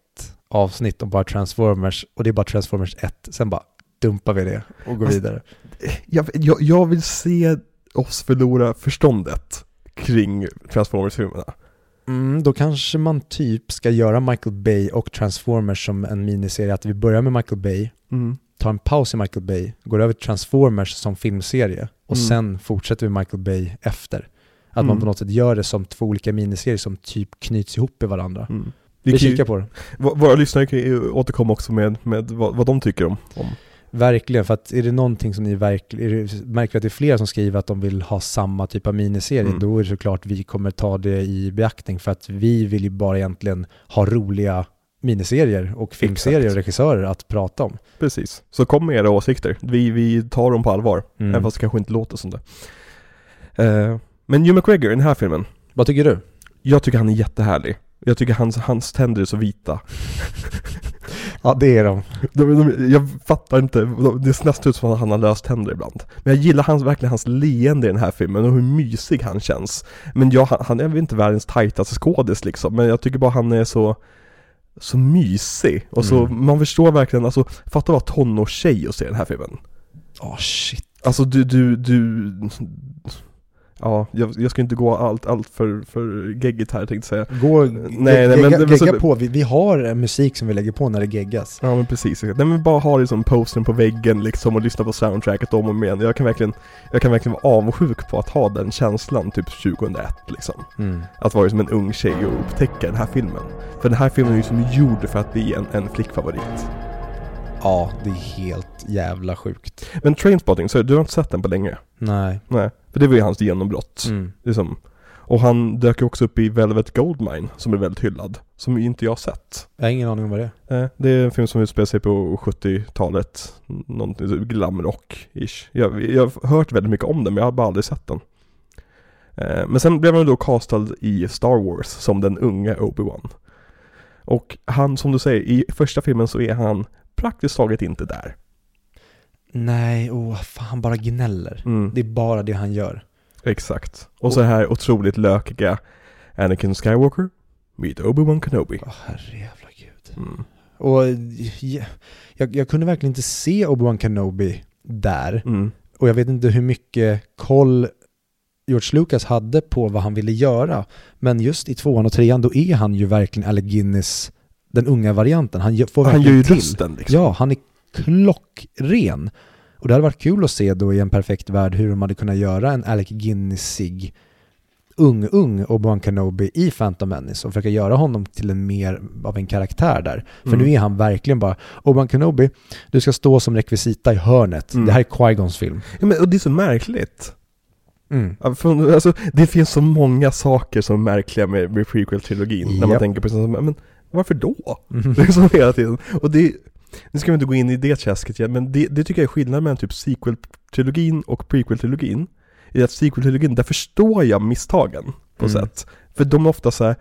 Speaker 1: avsnitt om bara Transformers och det är bara Transformers 1. Sen bara dumpar vi det och går
Speaker 2: Alltså,
Speaker 1: vidare.
Speaker 2: Jag, jag, jag vill se oss förlora förståndet kring Transformers-filmerna.
Speaker 1: Mm, då kanske man typ ska göra Michael Bay och Transformers som en miniserie. Att vi börjar med Michael Bay,
Speaker 2: Mm.
Speaker 1: tar en paus i Michael Bay, går över till Transformers som filmserie och
Speaker 2: Mm.
Speaker 1: sen fortsätter vi Michael Bay efter. Att man
Speaker 2: Mm.
Speaker 1: på något sätt gör det som två olika miniserier som typ knyts ihop i varandra.
Speaker 2: Mm.
Speaker 1: Vi
Speaker 2: Vi
Speaker 1: kikar på det.
Speaker 2: Våra lyssnare kan ju återkomma också med, med vad, vad de tycker om, om.
Speaker 1: Verkligen, för att är det någonting som ni verkligen, märker vi att det är flera som skriver att de vill ha samma typ av miniserie,
Speaker 2: Mm.
Speaker 1: då är det såklart vi kommer ta det i beaktning för att vi vill ju bara egentligen ha roliga miniserier och filmserier
Speaker 2: Exakt.
Speaker 1: och regissörer att prata om.
Speaker 2: Precis. Så kom med era åsikter. Vi, vi tar dem på allvar.
Speaker 1: Mm.
Speaker 2: Även fast det kanske inte låter som det. Eh, men Hugh McGregor i den här filmen,
Speaker 1: Vad tycker du?
Speaker 2: jag tycker han är jättehärlig. Jag tycker hans, hans tänder är så vita.
Speaker 1: Ja, det är de.
Speaker 2: De, de, jag fattar inte, de, det ser nästan ut som att han har löst tänder ibland. Men jag gillar hans, verkligen hans leende i den här filmen och hur mysig han känns. Men jag, han, han är väl inte världens tajtaste skådis liksom, men jag tycker bara han är så så mysig. Och så,
Speaker 1: Mm.
Speaker 2: man förstår verkligen, alltså fatta att vara tonårstjej och se den här filmen.
Speaker 1: Åh shit.
Speaker 2: Alltså du, du, du Ja, jag, jag ska inte gå allt, allt för, för geggigt här tänkte jag säga.
Speaker 1: Gå,
Speaker 2: nej, men
Speaker 1: gegga,
Speaker 2: det så-
Speaker 1: gegga på. Vi, vi har en musik som vi lägger på när det geggas.
Speaker 2: Ja men precis, nej men bara ha liksom postern på väggen liksom och lyssna på soundtracket om och om igen. Jag kan verkligen, jag kan verkligen vara avundsjuk på att ha den känslan typ 2001 liksom.
Speaker 1: Mm.
Speaker 2: Att vara som en ung tjej och upptäcka den här filmen. För den här filmen är ju som gjord för att bli en, en flickfavorit.
Speaker 1: Ja, det är helt jävla sjukt.
Speaker 2: Men Trainspotting, så du har inte sett den på länge?
Speaker 1: Nej.
Speaker 2: Nej, för det var ju hans genombrott.
Speaker 1: Mm.
Speaker 2: Liksom. Och han dök ju också upp i Velvet Goldmine, som är väldigt hyllad. Som inte jag har sett.
Speaker 1: Jag har ingen aning om vad det är.
Speaker 2: Eh, Det är en film som utspelar sig på 70-talet. Någonting så glamrock-ish. Jag, jag har hört väldigt mycket om den men jag har bara aldrig sett den. Eh, Men sen blev han då castad i Star Wars som den unga Obi-Wan. Och han, som du säger, i första filmen så är han praktiskt taget inte där.
Speaker 1: Nej, åh, fan han bara gnäller.
Speaker 2: Mm,
Speaker 1: Det är bara det han gör.
Speaker 2: exakt. Och så här otroligt lökiga Anakin Skywalker, meet Obi-Wan Kenobi.
Speaker 1: Åh, herrejävla gud.
Speaker 2: Mm.
Speaker 1: Och ja, jag, jag kunde verkligen inte se Obi-Wan Kenobi där.
Speaker 2: Mm.
Speaker 1: Och jag vet inte hur mycket koll George Lucas hade på vad han ville göra. Men just i tvåan och trean, då är han ju verkligen Alec Guinness, den unga varianten. Han får
Speaker 2: Han
Speaker 1: verkligen
Speaker 2: gör ju
Speaker 1: till.
Speaker 2: rösten liksom.
Speaker 1: Ja, han är klockren. Och det hade varit kul att se då i en perfekt värld hur de hade kunnat göra en Alec Guinnessig ung, ung Obi-Wan Kenobi i Phantom Menace och försöka göra honom till en mer av en karaktär där. För
Speaker 2: Mm.
Speaker 1: nu är han verkligen bara, Obi-Wan Kenobi, du ska stå som rekvisita i hörnet.
Speaker 2: Mm.
Speaker 1: Det här är Qui-Gons film.
Speaker 2: Ja, men, och det är så märkligt.
Speaker 1: Mm.
Speaker 2: Alltså, det finns så många saker som är märkliga med, med prequel-trilogin. När man tänker på sånt, men varför då?
Speaker 1: Mhm.
Speaker 2: Det är som hela tiden. Och det, nu ska vi inte gå in i det träsket igen, men det, det tycker jag är skillnaden mellan typ sequel-trilogin och prequel-trilogin. I att sequel-trilogin, där förstår jag misstagen på
Speaker 1: Mm.
Speaker 2: sätt. För de är ofta så här,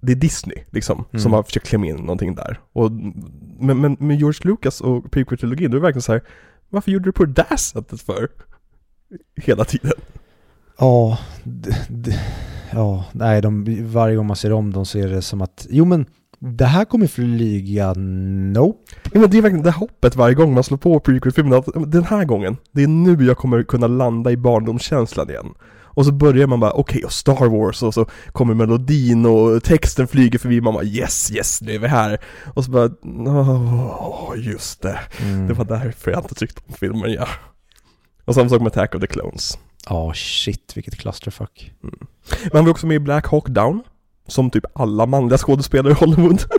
Speaker 2: det är Disney liksom,
Speaker 1: Mm.
Speaker 2: som har försökt klämma in någonting där. Och, men, men med George Lucas och prequel-trilogin, då är det verkligen så här, varför gjorde du på det där sättet för? Hela tiden.
Speaker 1: Ja, d- d- ja, nej, de, varje gång man ser om dem så är det som att, jo men det här kommer flyga, nope.
Speaker 2: Ja, men det är verkligen det här hoppet varje gång man slår på prequel-filmen att den här gången, det är nu jag kommer kunna landa i barndomskänslan igen. Och så börjar man bara, okej, och Star Wars och så kommer melodin och texten flyger förbi, man bara yes, yes, nu är vi här. Och så bara, åh, just det.
Speaker 1: Mm.
Speaker 2: Det var därför jag inte tyckte om filmen, ja. Och samma sak med Attack of the Clones.
Speaker 1: Ja, shit vilket clusterfuck.
Speaker 2: Men han var också med i Black Hawk Down, som typ alla manliga skådespelare i Hollywood.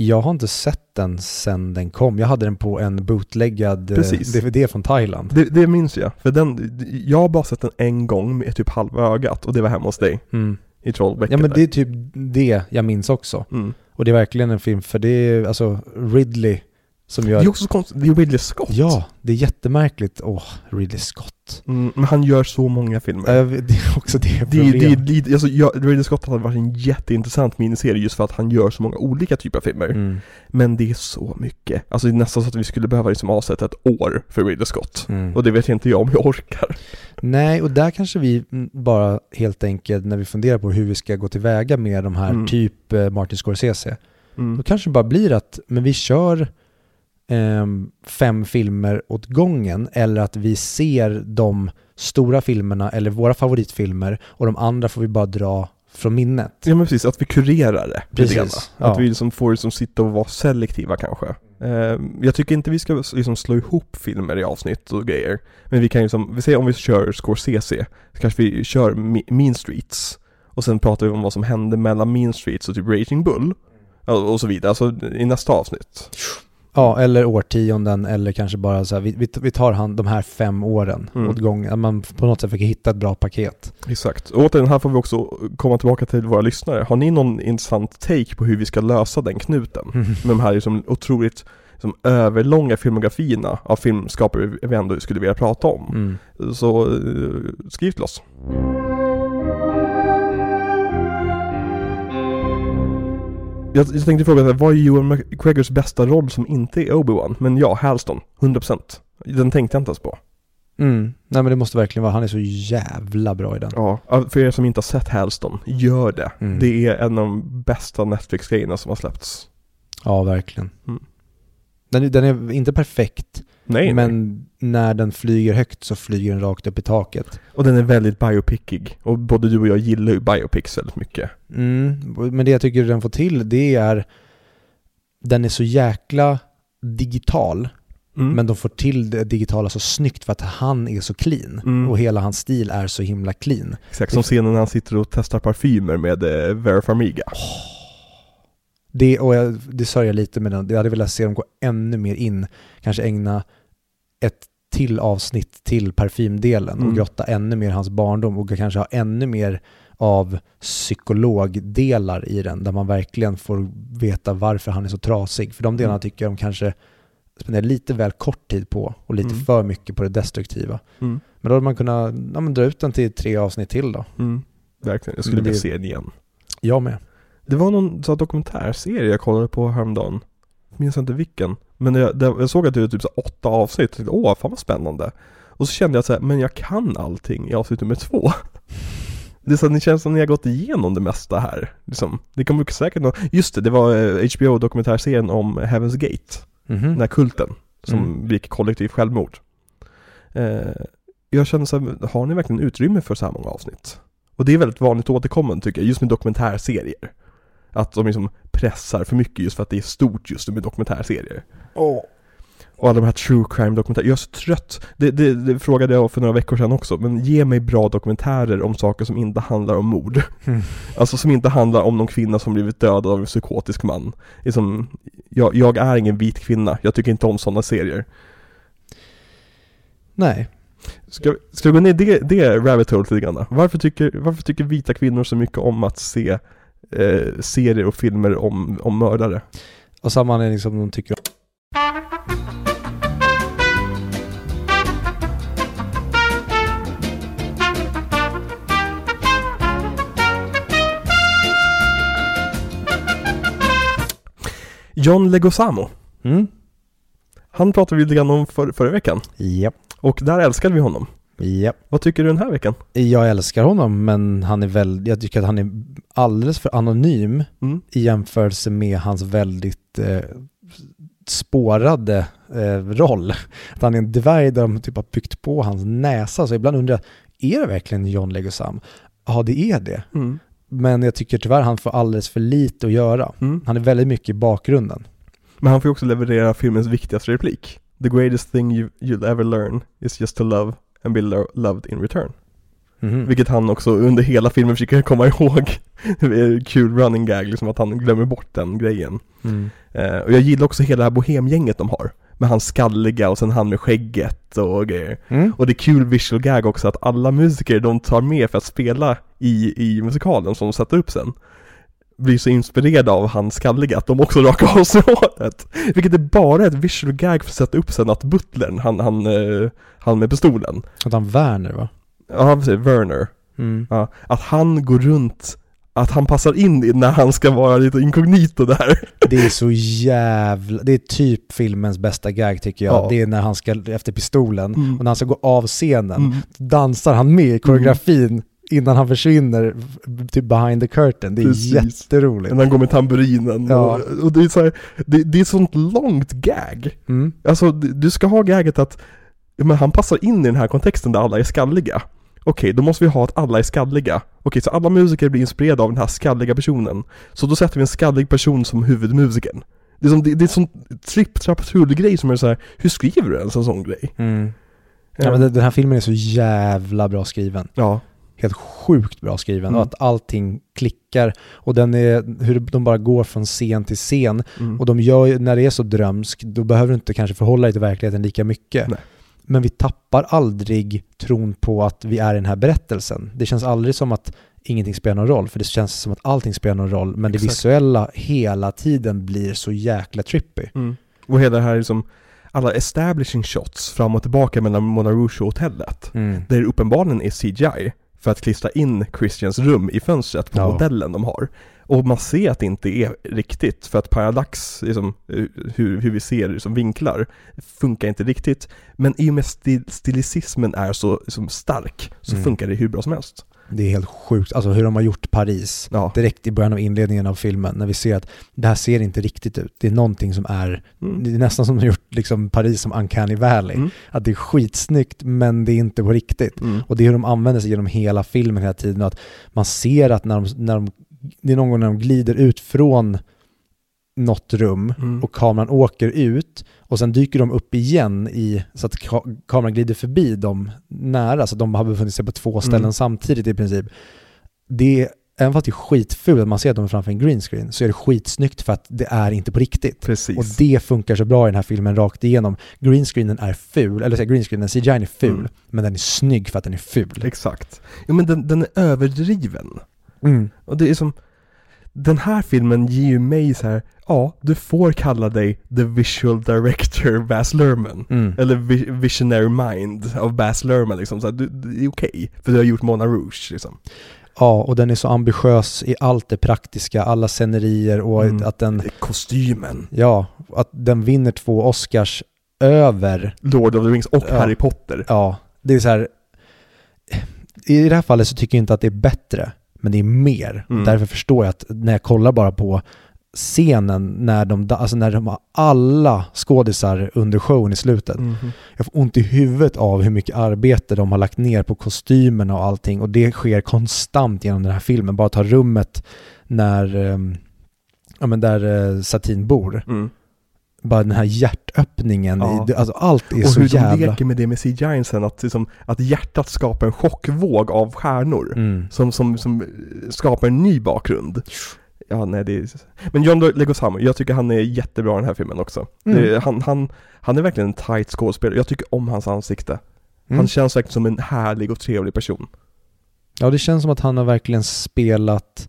Speaker 1: Jag har inte sett den sen den kom. Jag hade den på en bootleggad eh,
Speaker 2: Precis.
Speaker 1: DVD från Thailand.
Speaker 2: Det, det minns jag, för den, jag har bara sett den en gång med typ halva ögat och det var hemma hos dig
Speaker 1: Mm.
Speaker 2: i Trollbäcken
Speaker 1: Ja men det är typ det jag minns också.
Speaker 2: Mm.
Speaker 1: Och det är verkligen en film, för det är alltså Ridley som
Speaker 2: Det
Speaker 1: gör...
Speaker 2: är också så konstigt, det är Ridley Scott.
Speaker 1: Ja, det är jättemärkligt. Åh, Ridley Scott.
Speaker 2: Mm, men han gör så många filmer.
Speaker 1: Äh, det är också det
Speaker 2: det, är- det,
Speaker 1: problemet.
Speaker 2: lite- alltså, jag, Ridley Scott hade varit en jätteintressant miniserie just för att han gör så många olika typer av filmer.
Speaker 1: Mm.
Speaker 2: Men det är så mycket. Alltså det är nästan så att vi skulle behöva liksom avsätta ett år för Ridley Scott.
Speaker 1: Mm.
Speaker 2: Och det vet inte jag om jag orkar.
Speaker 1: Nej, och där kanske vi mm, bara helt enkelt när vi funderar på hur vi ska gå tillväga med de här
Speaker 2: Mm.
Speaker 1: typ eh, Martin Scorsese. Då
Speaker 2: Mm.
Speaker 1: kanske det bara blir att men vi kör fem filmer åt gången eller att vi ser de stora filmerna eller våra favoritfilmer och de andra får vi bara dra från minnet.
Speaker 2: Ja men precis, att vi kurerar det.
Speaker 1: Precis, ja.
Speaker 2: Att vi liksom får liksom sitta och vara selektiva kanske. Eh, jag tycker inte vi ska liksom slå ihop filmer i avsnitt och grejer. Men vi kan ju liksom, vi säger om vi kör Scorsese, så kanske vi kör Me- Mean Streets. Och sen pratar vi om vad som hände mellan Mean Streets och typ Raging Bull. Och och så vidare, alltså i nästa avsnitt.
Speaker 1: Ja, eller årtionden eller kanske bara så här, vi, vi, tar hand de här fem åren
Speaker 2: Mm.
Speaker 1: åt gången. Att man på något sätt försöker hitta ett bra paket.
Speaker 2: Exakt. Och återigen, här får vi också komma tillbaka till våra lyssnare. Har ni någon intressant take på hur vi ska lösa den knuten? med de här liksom otroligt liksom, överlånga filmografierna av filmskapare vi ändå skulle vilja prata om.
Speaker 1: Mm.
Speaker 2: Så eh, skriv till oss. Jag, jag tänkte fråga, här, vad är Ewan McGregors bästa roll som inte är Obi-Wan? Men ja, Halston, 100%. Den tänkte jag inte ens på.
Speaker 1: Mm. Nej men det måste verkligen vara, han är så jävla bra i den.
Speaker 2: Ja, för er som inte har sett Halston, gör det.
Speaker 1: Mm.
Speaker 2: Det är en av de bästa Netflix-grejerna som har släppts.
Speaker 1: Ja, verkligen.
Speaker 2: Mm.
Speaker 1: Den, är- den är inte perfekt,
Speaker 2: Nej,
Speaker 1: men
Speaker 2: nej.
Speaker 1: när den flyger högt så flyger den rakt upp i taket.
Speaker 2: Och den är väldigt biopicig. Och både du och jag gillar ju biopics väldigt mycket.
Speaker 1: Mm. Men det jag tycker den får till, det är den är så jäkla digital,
Speaker 2: Mm.
Speaker 1: men de får till det digitala så snyggt för att han är så clean.
Speaker 2: Mm.
Speaker 1: Och hela hans stil är så himla clean.
Speaker 2: Exakt, som scenen när han sitter och testar parfymer med eh, Vera Farmiga.
Speaker 1: Det, och jag, det sörjer lite med den. Jag hade velat se dem gå ännu mer in, kanske ägna ett till avsnitt till parfymdelen och
Speaker 2: Mm.
Speaker 1: grotta ännu mer hans barndom och kanske ha ännu mer av psykologdelar i den där man verkligen får veta varför han är så trasig. För de delarna
Speaker 2: Mm.
Speaker 1: tycker jag de kanske spenderar lite väl kort tid på och lite
Speaker 2: Mm.
Speaker 1: för mycket på det destruktiva.
Speaker 2: Mm.
Speaker 1: Men då hade man kunnat ja, dra ut den till tre avsnitt till då.
Speaker 2: Mm. Verkligen, jag skulle vilja se den igen.
Speaker 1: Jag med.
Speaker 2: Det var någon så här, dokumentärserie jag kollade på häromdagen. Jag minns inte vilken. Men jag, jag såg att det var typ så här, åtta avsnitt. Jag tänkte, åh, fan vad spännande. Och så kände jag så här, men jag kan allting i avsnitt nummer två. Det är så att det känns som att ni har gått igenom det mesta här. Liksom. Det kommer säkert nå- Just det, det var eh, HBO-dokumentärserien om Heaven's Gate.
Speaker 1: Mhm.
Speaker 2: Den här kulten som
Speaker 1: Mm.
Speaker 2: begick kollektivt självmord. Eh, jag känner så här, har ni verkligen utrymme för så här många avsnitt? Och det är väldigt vanligt återkommande tycker jag, just med dokumentärserier. Att de liksom pressar för mycket just för att det är stort just med dokumentärserier. Och alla de här true crime dokumentärer. Jag är så trött. Det, det, det frågade jag för några veckor sedan också. Men ge mig bra dokumentärer om saker som inte handlar om mord.
Speaker 1: Mm.
Speaker 2: Alltså som inte handlar om någon kvinna som blivit dödad av en psykotisk man. Liksom, jag, jag är ingen vit kvinna. Jag tycker inte om sådana serier.
Speaker 1: Nej.
Speaker 2: Ska, ska vi gå ner i det, det rabbit hole lite grann? Varför tycker, varför tycker vita kvinnor så mycket om att se eh, serier och filmer om, om mördare?
Speaker 1: Och samma anledning som de tycker
Speaker 2: John Leguizamo.
Speaker 1: Mm.
Speaker 2: Han pratade vi lite grann om för, förra veckan.
Speaker 1: Japp.
Speaker 2: Och där älskade vi honom.
Speaker 1: Japp.
Speaker 2: Vad tycker du den här veckan?
Speaker 1: Jag älskar honom men han är väl, jag tycker att han är alldeles för anonym
Speaker 2: Mm.
Speaker 1: i jämförelse med hans väldigt eh, spårade eh, roll. Att han är en dvärg där de typ har byggt på hans näsa. Så ibland undrar jag, är det verkligen John Leguizamo? Ja, det är det.
Speaker 2: Mm.
Speaker 1: Men jag tycker tyvärr han får alldeles för lite att göra.
Speaker 2: Mm.
Speaker 1: Han är väldigt mycket i bakgrunden.
Speaker 2: Men han får också leverera filmens viktigaste replik. The greatest thing you, you'll ever learn is just to love and be lo- loved in return.
Speaker 1: Mhm.
Speaker 2: Vilket han också under hela filmen försöker komma ihåg. Kul running gag, liksom att han glömmer bort den grejen.
Speaker 1: Mm.
Speaker 2: Eh, och jag gillar också hela det här bohemgänget de har. Med han skalliga och sen han med skägget och grejer.
Speaker 1: Mm.
Speaker 2: Och det är kul visual gag också att alla musiker de tar med för att spela i, i musikalen som de sätter upp sen blir så inspirerade av han skalliga att de också rakar av sig håret. Vilket är bara ett visual gag för att sätta upp sen att butlern, han, han, eh, han med pistolen,
Speaker 1: Att han Werner va?
Speaker 2: ja precis, Werner,
Speaker 1: Mm.
Speaker 2: ja, att han går runt, att han passar in när han ska vara lite inkognito där.
Speaker 1: Det är så jävla, det är typ filmens bästa gag tycker jag.
Speaker 2: Ja.
Speaker 1: Det är när han ska, efter pistolen,
Speaker 2: Mm.
Speaker 1: och när han ska gå av scenen,
Speaker 2: Mm.
Speaker 1: dansar han med i koreografin innan han försvinner, typ behind the curtain. Det är
Speaker 2: Precis.
Speaker 1: jätteroligt.
Speaker 2: När han går med tamburinen
Speaker 1: Ja.
Speaker 2: och, och det är så här, det, det är ett sånt långt gag.
Speaker 1: Mm.
Speaker 2: Alltså du ska ha gaget att men han passar in i den här kontexten där alla är skalliga. Okej, då måste vi ha att alla är skalliga. Okej, så alla musiker blir inspirerade av den här skalliga personen. Så då sätter vi en skallig person som huvudmusikern. Det är, som, det, det är en sån tripp, trapp, grej som är så här, hur skriver du ens en sån grej?
Speaker 1: Mm. Ja, men den här filmen är så jävla bra skriven.
Speaker 2: ja.
Speaker 1: Helt sjukt bra skriven
Speaker 2: Mm.
Speaker 1: och att allting klickar och den är, hur de bara går från scen till scen
Speaker 2: Mm.
Speaker 1: och de gör när det är så drömsk, då behöver du inte kanske förhålla dig till verkligheten lika mycket.
Speaker 2: Nej.
Speaker 1: Men vi tappar aldrig tron på att vi är i den här berättelsen. Det känns aldrig som att ingenting spelar någon roll, för det känns som att allting spelar någon roll, men det
Speaker 2: Exakt.
Speaker 1: visuella hela tiden blir så jäkla trippy.
Speaker 2: Mm. Och hela det här liksom, alla establishing shots fram och tillbaka mellan Mona Rouge och hotellet.
Speaker 1: Mm.
Speaker 2: Där det uppenbarligen är CGI för att klistra in Christians rum i fönstret på
Speaker 1: Ja.
Speaker 2: modellen de har. Och man ser att det inte är riktigt, för att parallax, liksom, eh, hur, hur vi ser liksom, vinklar, funkar inte riktigt. Men i och med stil, stilicismen är så liksom, stark, så
Speaker 1: Mm.
Speaker 2: funkar det hur bra som helst.
Speaker 1: Det är helt sjukt, alltså hur de har gjort Paris.
Speaker 2: Ja.
Speaker 1: Direkt i början av inledningen av filmen, när vi ser att det här ser inte riktigt ut. Det är någonting som är,
Speaker 2: Mm.
Speaker 1: det är nästan som de har gjort liksom Paris som Uncanny Valley.
Speaker 2: Mm.
Speaker 1: Att det är skitsnyggt, men det är inte på riktigt.
Speaker 2: Mm.
Speaker 1: Och det är hur de använder sig genom hela filmen hela tiden. Att man ser att när de, när de, det är någon gång när de glider ut från något rum
Speaker 2: Mm.
Speaker 1: och kameran åker ut och sen dyker de upp igen i, så att ka- kameran glider förbi dem nära, så de har befunnit sig på två ställen
Speaker 2: Mm.
Speaker 1: samtidigt i princip. Det är, även fast det är skitfult att man ser att de är framför en green screen, så är det skitsnyggt för att det är inte på riktigt.
Speaker 2: Precis.
Speaker 1: Och det funkar så bra i den här filmen rakt igenom. Greenscreenen är ful, eller säga greenscreenen, CGI är ful,
Speaker 2: Mm.
Speaker 1: men den är snygg för att den är ful.
Speaker 2: Exakt. Jo men den, den är överdriven.
Speaker 1: Mm.
Speaker 2: Och det är som, den här filmen ger ju mig så här, ja, du får kalla dig the visual director Baz Luhrmann.
Speaker 1: Mm.
Speaker 2: Eller vi, visionary mind av Baz Luhrmann liksom, så här, du, det är okej. för du har gjort Mona Rouge liksom.
Speaker 1: Ja, och den är så ambitiös i allt det praktiska, alla scenerier och
Speaker 2: Mm.
Speaker 1: att den,
Speaker 2: Kostymen,
Speaker 1: ja, att den vinner två Oscars över,
Speaker 2: Lord of the Rings och
Speaker 1: Ja.
Speaker 2: Harry Potter.
Speaker 1: ja, det är så här, i det här fallet så tycker jag inte att det är bättre, men det är mer.
Speaker 2: Mm.
Speaker 1: Därför förstår jag att när jag kollar bara på scenen när de, alltså när de har alla skådisar under showen i slutet.
Speaker 2: Mhm.
Speaker 1: Jag får ont i huvudet av hur mycket arbete de har lagt ner på kostymerna och allting och det sker konstant genom den här filmen. Bara ta rummet när, ehm, ja men där eh, Satin bor.
Speaker 2: Mm.
Speaker 1: Bara den här hjärtöppningen,
Speaker 2: Ja.
Speaker 1: i, alltså allt är
Speaker 2: Och
Speaker 1: så
Speaker 2: hur de
Speaker 1: jävla...
Speaker 2: leker med det med CGI sen, att, liksom, att hjärtat skapar en chockvåg av stjärnor.
Speaker 1: Mm.
Speaker 2: Som, som, som skapar en ny bakgrund. Ja, nej det är... Men John Leguizamo, jag tycker han är jättebra i den här filmen också.
Speaker 1: Mm.
Speaker 2: Det, han, han, han är verkligen en tight skådespelare, jag tycker om hans ansikte.
Speaker 1: Mm.
Speaker 2: Han känns verkligen som en härlig och trevlig person.
Speaker 1: Ja, det känns som att han har verkligen spelat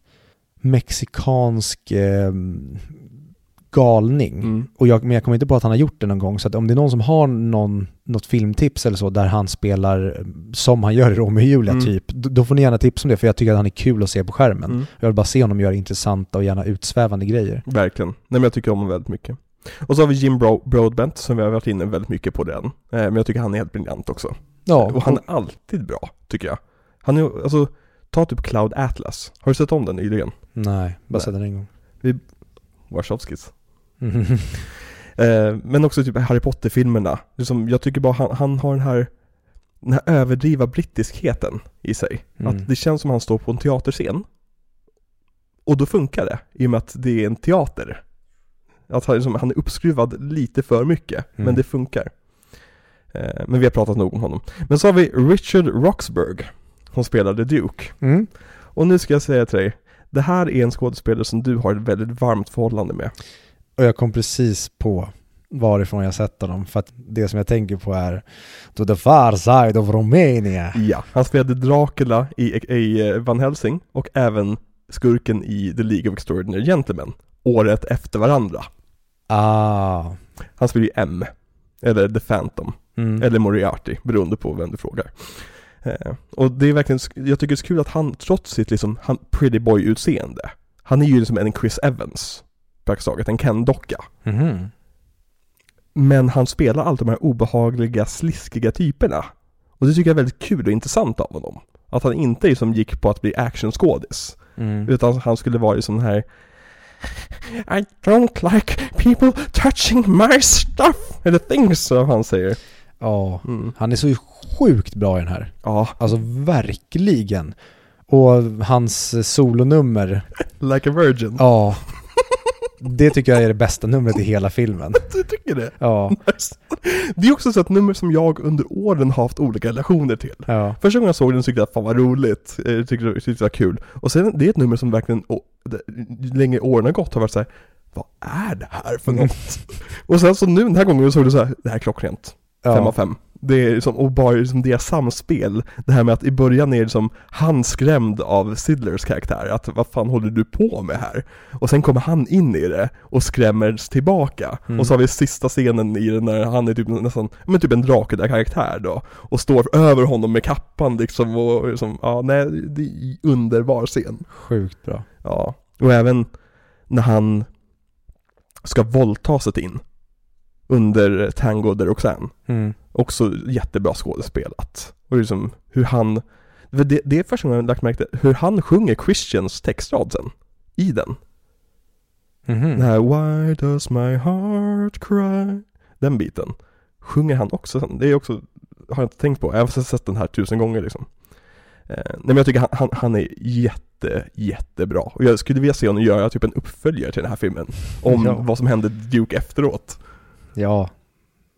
Speaker 1: mexikansk eh, galning.
Speaker 2: Mm.
Speaker 1: Och jag, men jag kommer inte på att han har gjort det någon gång, så om det är någon som har någon, något filmtips eller så där han spelar som han gör i Romeo och Julia
Speaker 2: Mm.
Speaker 1: typ, då, får ni gärna tipsa om det för jag tycker att han är kul att se på skärmen.
Speaker 2: Mm.
Speaker 1: Jag vill bara se honom göra intressanta och gärna utsvävande grejer.
Speaker 2: Verkligen. Nej men jag tycker om honom väldigt mycket. Och så har vi Jim Bro- Broadbent som vi har varit inne väldigt mycket på den. Eh, men jag tycker han är helt briljant också.
Speaker 1: Ja,
Speaker 2: och han är alltid bra, tycker jag. Han är, alltså, ta typ Cloud Atlas. Har du sett om den nyligen?
Speaker 1: Nej, bara sett den en gång.
Speaker 2: Warszawskis.
Speaker 1: Mm.
Speaker 2: Eh, men också typ Harry Potter-filmerna. Liksom, jag tycker bara han, han har den här, den här överdriva brittiskheten i sig.
Speaker 1: Mm.
Speaker 2: Att det känns som han står på en teaterscen. Och då funkar det, i och med att det är en teater. Att han, liksom, han är uppskruvad lite för mycket,
Speaker 1: Mm.
Speaker 2: men det funkar. Eh, men vi har pratat nog om honom. Men så har vi Richard Roxburgh, som spelade Duke.
Speaker 1: Mm.
Speaker 2: Och nu ska jag säga till dig, det här är en skådespelare som du har ett väldigt varmt förhållande med.
Speaker 1: Och jag kom precis på varifrån jag sett honom, för att det som jag tänker på är To the far side of Romania.
Speaker 2: Ja, han spelade Dracula i, i eh, Van Helsing och även skurken i The League of Extraordinary Gentlemen året efter varandra.
Speaker 1: Ah.
Speaker 2: Han spelar ju M, eller The Phantom,
Speaker 1: Mm.
Speaker 2: eller Moriarty, beroende på vem du frågar. Eh, och det är verkligen, jag tycker det är så kul att han, trots sitt liksom, han, pretty boy-utseende, han är ju liksom en Chris Evans, praktiskt taget, en Ken-docka.
Speaker 1: Mhm.
Speaker 2: Men han spelar alltid de här obehagliga, sliskiga typerna. Och det tycker jag är väldigt kul och intressant av honom. Att han inte liksom gick på att bli actionskådis.
Speaker 1: Mm.
Speaker 2: Utan han skulle vara i sån här I don't like people touching my stuff! Eller things som han säger.
Speaker 1: Ja,
Speaker 2: Mm.
Speaker 1: han är så sjukt bra i den här.
Speaker 2: Ja,
Speaker 1: Alltså verkligen. Och hans solonummer,
Speaker 2: like a virgin.
Speaker 1: ja. Det tycker jag är det bästa numret i hela filmen.
Speaker 2: Du tycker det?
Speaker 1: Ja.
Speaker 2: Det är också så ett nummer som jag under åren har haft olika relationer till.
Speaker 1: ja.
Speaker 2: Första gången jag såg den tyckte jag fan vad roligt, eh, tyckte, tyckte det var kul. Och sen, det är ett nummer som verkligen, och, längre åren har gått har varit så här, vad är det här för
Speaker 1: Mm.
Speaker 2: något? och sen så nu den här gången så såg det så här, det här är klockrent. Fem av
Speaker 1: ja.
Speaker 2: fem. Det är liksom, och bara liksom deras samspel, det här med att i början är det som han skrämd av Sidlers karaktär, att vad fan håller du på med här? Och sen kommer han in i det och skrämmer tillbaka.
Speaker 1: Mm.
Speaker 2: Och så har vi sista scenen i den när han är typ nästan, men typ en Dracula-karaktär då. Och står över honom med kappan liksom och liksom, ja nej, det är underbar scen.
Speaker 1: Sjukt bra.
Speaker 2: Ja. Och även när han ska våldta sig in under Tango de Roxanne.
Speaker 1: Mm.
Speaker 2: Också jättebra skådespelat. Och liksom hur han, det, det är första gången jag lagt märke till hur han sjunger Christians textrad sen. I den.
Speaker 1: Mhm.
Speaker 2: Den här Why does my heart cry? Den biten. Sjunger han också sen. Det är också, har jag inte tänkt på. Jag har sett den här tusen gånger liksom. Eh, nej men jag tycker han, han, han är jätte, jättebra. Och jag skulle vilja se honom göra typ en uppföljare till den här filmen. Om
Speaker 1: Ja.
Speaker 2: vad som hände Duke efteråt.
Speaker 1: Ja,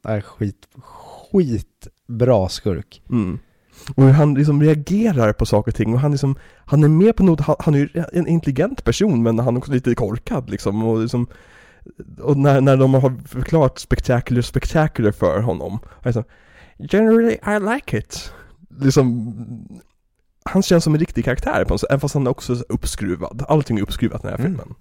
Speaker 1: det är skit, skitbra skurk.
Speaker 2: Mm. Och hur han liksom reagerar på saker och ting och han liksom, han är med på något, han, han är ju en intelligent person men han är också lite korkad liksom och liksom och när, när de har förklarat spectacular spectacular för honom, så, Generally I like it. Liksom, han känns som en riktig karaktär på något sätt, även fast han är också så uppskruvad. Allting är uppskruvat i den här
Speaker 1: Mm.
Speaker 2: filmen.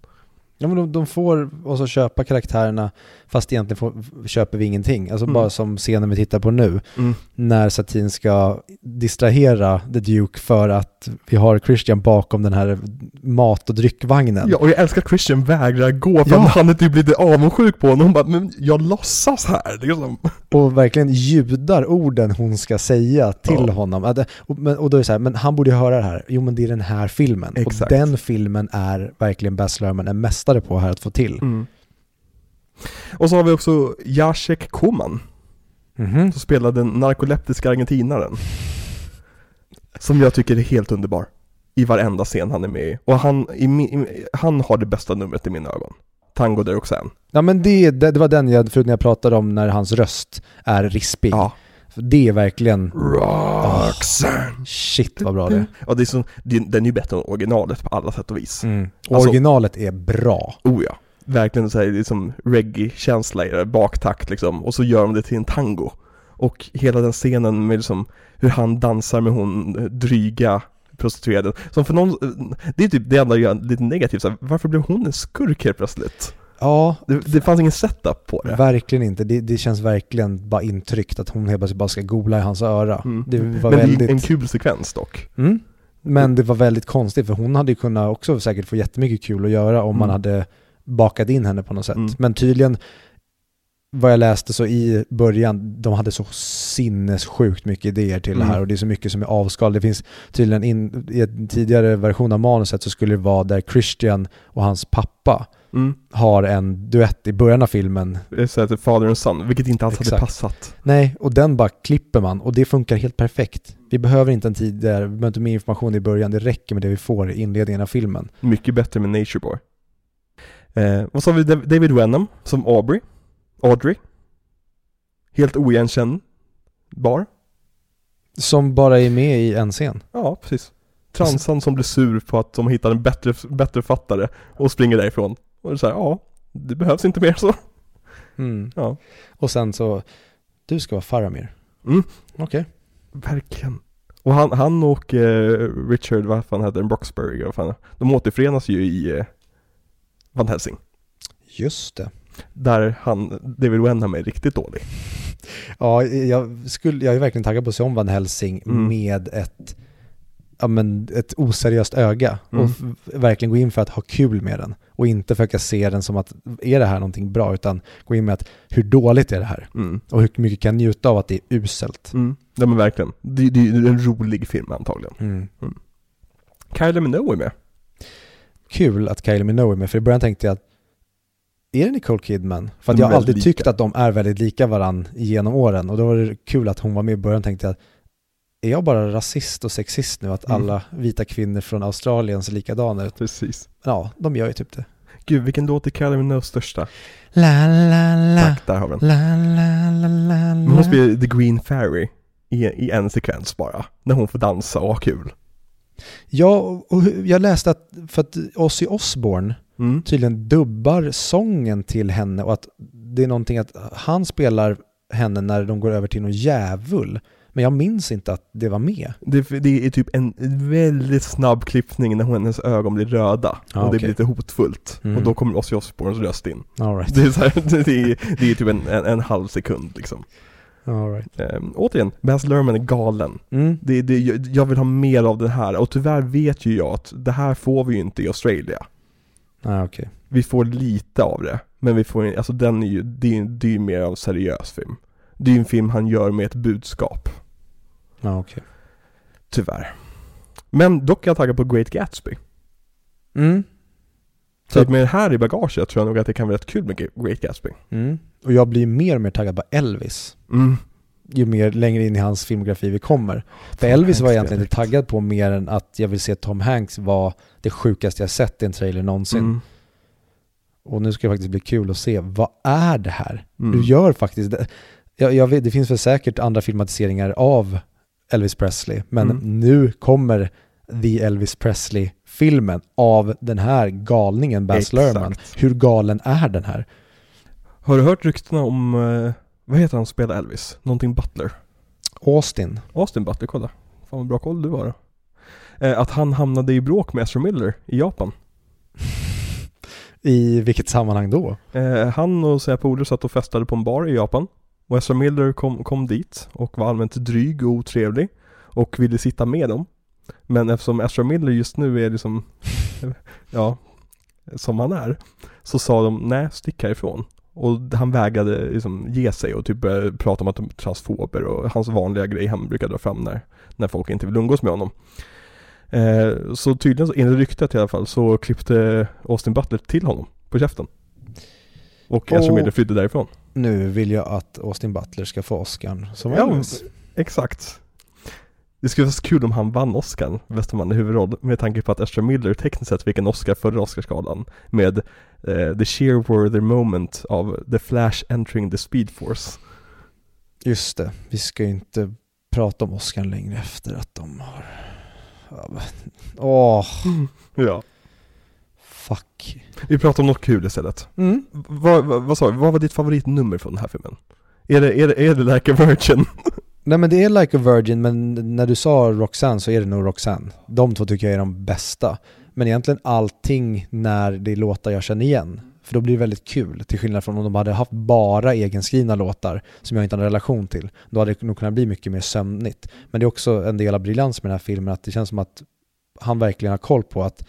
Speaker 1: Ja men de, de får oss att köpa karaktärerna fast egentligen får, köper vi ingenting. Alltså
Speaker 2: Mm.
Speaker 1: bara som scenen vi tittar på nu.
Speaker 2: Mm.
Speaker 1: När Satin ska distrahera The Duke för att vi har Christian bakom den här mat och dryckvagnen.
Speaker 2: Ja, och jag älskar att Christian vägrar gå för
Speaker 1: Ja.
Speaker 2: han är typ lite avundsjuk på honom. Hon bara, men jag låtsas här liksom.
Speaker 1: Och verkligen ljudar orden hon ska säga till
Speaker 2: Ja.
Speaker 1: honom. Och då är det så här, men han borde ju höra det här. Jo men det är den här filmen.
Speaker 2: Exakt.
Speaker 1: Och den filmen är verkligen Baz Luhrmann en mästare på här att få till.
Speaker 2: Mm. Och så har vi också Jacek Koman,
Speaker 1: Mhm.
Speaker 2: som spelar den narkoleptiska argentinaren. Som jag tycker är helt underbar. I varenda scen han är med i. Och han, i, i, han har det bästa numret i mina ögon. Tango de Roxanne.
Speaker 1: Ja men det, det, det var den jag, förut när jag pratade om när hans röst är rispig.
Speaker 2: Ja.
Speaker 1: För det är verkligen,
Speaker 2: Roxanne!
Speaker 1: shit vad bra det är.
Speaker 2: Ja, det är det, den är ju bättre än originalet på alla sätt och vis.
Speaker 1: Mm.
Speaker 2: Alltså-
Speaker 1: Originalet är bra.
Speaker 2: Oh ja. Verkligen så här, liksom reggae-känsla i det, baktakt liksom. Och så gör de det till en tango. Och hela den scenen med liksom hur han dansar med hon dryga prostituerade. Som för någon, det är typ det enda jag är lite negativt, så här, varför blev hon en skurk helt plötsligt?
Speaker 1: Ja,
Speaker 2: Det, det fanns ingen setup på det.
Speaker 1: verkligen inte. Det, det känns verkligen bara intryckt att hon helt plötsligt bara ska gola i hans öra.
Speaker 2: Mm.
Speaker 1: Det var
Speaker 2: Men det
Speaker 1: väldigt...
Speaker 2: är en kul sekvens dock.
Speaker 1: Mm. Men det var väldigt konstigt för hon hade ju kunnat också säkert få jättemycket kul att göra om man
Speaker 2: Mm.
Speaker 1: hade bakat in henne på något sätt.
Speaker 2: Mm.
Speaker 1: Men tydligen, vad jag läste så i början, de hade så sinnessjukt mycket idéer till
Speaker 2: Mm.
Speaker 1: det här och det är så mycket som är avskal. Det finns tydligen in, i en tidigare version av manuset så skulle det vara där Christian och hans pappa
Speaker 2: Mm.
Speaker 1: har en duett i början av filmen.
Speaker 2: Det är så att Father and Son, vilket inte alls hade
Speaker 1: Exakt.
Speaker 2: passat.
Speaker 1: Nej, och den bara klipper man och det funkar helt perfekt. Vi behöver inte en tidigare, vi behöver inte mer information i början, det räcker med det vi får i inledningen av filmen.
Speaker 2: Mycket bättre med Nature Boy. Eh, och så har vi Dav- David Wenham som Aubrey. Audrey. Helt oigenkännbar.
Speaker 1: Som bara är med i en scen.
Speaker 2: Ja, precis. Transan som blir sur på att de hittar en bättre, bättre fattare och springer därifrån. Och det är så här, ja, det behövs inte mer så.
Speaker 1: Mm.
Speaker 2: Ja.
Speaker 1: Och sen så, du ska vara Faramir.
Speaker 2: Mm.
Speaker 1: Okej.
Speaker 2: Verkligen. Och han, han och eh, Richard, vad fan heter den, Broxbury, vad fan, de återförenas ju i eh, Van Helsing.
Speaker 1: Just det.
Speaker 2: Där han, David Wenham är riktigt dålig.
Speaker 1: Ja, jag, skulle, jag är verkligen taggad på att se om Van Helsing
Speaker 2: Mm.
Speaker 1: med ett, ja, men ett oseriöst öga.
Speaker 2: Mm.
Speaker 1: Och verkligen gå in för att ha kul med den. Och inte försöka se den som att, är det här någonting bra? Utan gå in med att, hur dåligt är det här?
Speaker 2: Mm.
Speaker 1: Och hur mycket kan njuta av att det är uselt?
Speaker 2: Mm. Ja men verkligen. Det, det är ju en rolig film antagligen.
Speaker 1: Mm.
Speaker 2: Kylie Minogue är med.
Speaker 1: Kul att Kylie Minogue är med, för i början tänkte jag att är det Nicole Kidman? För att
Speaker 2: är
Speaker 1: jag har alltid
Speaker 2: väldigt
Speaker 1: tyckt
Speaker 2: lika.
Speaker 1: att de är väldigt lika varann genom åren. Och då var det kul att hon var med i början tänkte jag, är jag bara rasist och sexist nu? Att
Speaker 2: Mm.
Speaker 1: alla vita kvinnor från Australien ser likadana ut?
Speaker 2: Precis.
Speaker 1: Ja, de gör ju typ det.
Speaker 2: Gud, vilken låt är Kylie Minogues största?
Speaker 1: La la la,
Speaker 2: Tack, där har vi den.
Speaker 1: la la la la
Speaker 2: Men hon
Speaker 1: la.
Speaker 2: spelar The Green Fairy i, i en sekvens bara. När hon får dansa och ha kul.
Speaker 1: Ja, och jag läste att, för att Ozzy Osbourne
Speaker 2: Mm.
Speaker 1: tydligen dubbar sången till henne och att det är någonting att han spelar henne när de går över till någon djävul. Men jag minns inte att det var med.
Speaker 2: Det, det är typ en väldigt snabb klippning när hennes ögon blir röda.
Speaker 1: Ja,
Speaker 2: och det
Speaker 1: okej.
Speaker 2: blir lite hotfullt.
Speaker 1: Mm.
Speaker 2: Och då kommer Ozzy Osbournes röst in.
Speaker 1: All right.
Speaker 2: Det är, här, det är, det är typ en, en, en halv sekund liksom.
Speaker 1: All right.
Speaker 2: Ehm, återigen, Baz Luhrmann är galen.
Speaker 1: Mm.
Speaker 2: Det, det, jag- vill ha mer av det här och tyvärr vet ju jag att det här får vi ju inte i Australia.
Speaker 1: Nej, okej.
Speaker 2: Vi får lite av det, men vi får alltså den det är ju det är ju mer av seriös film. Det är ju en film han gör med ett budskap,
Speaker 1: Ja, okej.
Speaker 2: tyvärr. Men dock är jag taggad på Great Gatsby.
Speaker 1: Mm.
Speaker 2: Så att med det här i bagaget tror jag nog att det kan vara rätt kul med Great Gatsby.
Speaker 1: Mm. Och jag blir mer och mer taggad på Elvis.
Speaker 2: Mm.
Speaker 1: Ju mer längre in i hans filmografi vi kommer. För Elvis var
Speaker 2: Hanks
Speaker 1: jag egentligen inte taggad på mer än att jag vill se Tom Hanks vara det sjukaste jag sett i en trailer någonsin.
Speaker 2: Mm.
Speaker 1: Och nu ska det faktiskt bli kul att se, vad är det här?
Speaker 2: Mm.
Speaker 1: Du gör faktiskt det. Jag, jag vet, det finns väl säkert andra filmatiseringar av Elvis Presley, men
Speaker 2: Mm.
Speaker 1: nu kommer The Elvis Presley-filmen av den här galningen Baz. Luhrmann. Hur galen är den här?
Speaker 2: Har du hört ryktena om, eh, vad heter han som spelar Elvis? Någonting Butler?
Speaker 1: Austin.
Speaker 2: Austin Butler, kolla. Fan vad bra koll du har då. Eh, att han hamnade i bråk med Ezra Miller i Japan.
Speaker 1: I vilket sammanhang då?
Speaker 2: Eh, han och sina polare satt och festade på en bar i Japan. Och Ezra Miller kom, kom dit och var allmänt dryg och otrevlig. Och ville sitta med dem. Men eftersom Ezra Miller just nu är liksom, ja, som han är. Så sa de, nej stick härifrån. Och han vägrade liksom ge sig och typ började prata om att de är transfober och hans vanliga grej han brukar dra fram när, när folk inte vill umgås med honom. Eh, så tydligen, så, enligt ryktet i alla fall, så klippte Austin Butler till honom på käften. Och Ezra Miller flydde därifrån.
Speaker 1: Nu vill jag att Austin Butler ska få Oscar som
Speaker 2: Ja,
Speaker 1: Elvis.
Speaker 2: Exakt. Det skulle vara så kul om han vann Oscar, bästa man i huvudroll, med tanke på att Ezra Miller tekniskt sett fick en Oscar förra Oscarsgalan med eh, The sheer worthy moment av The Flash entering the Speed Force.
Speaker 1: Just det, vi ska ju inte prata om Oscar längre efter att de har... Åh,
Speaker 2: Ja.
Speaker 1: Fuck.
Speaker 2: Vi pratar om något kul istället.
Speaker 1: Mm.
Speaker 2: Vad, vad, vad sa vi, vad var ditt favoritnummer från den här filmen? Är det, är det, är det Like a Virgin?
Speaker 1: Nej men det är Like a Virgin, men när du sa Roxanne så är det nog Roxanne. De två tycker jag är de bästa. Men egentligen allting när det är låtar jag känner igen. För då blir det väldigt kul, till skillnad från om de hade haft bara egenskrivna låtar som jag inte har en relation till. Då hade det nog kunnat bli mycket mer sömnigt. Men det är också en del av briljans med den här filmen, att det känns som att han verkligen har koll på att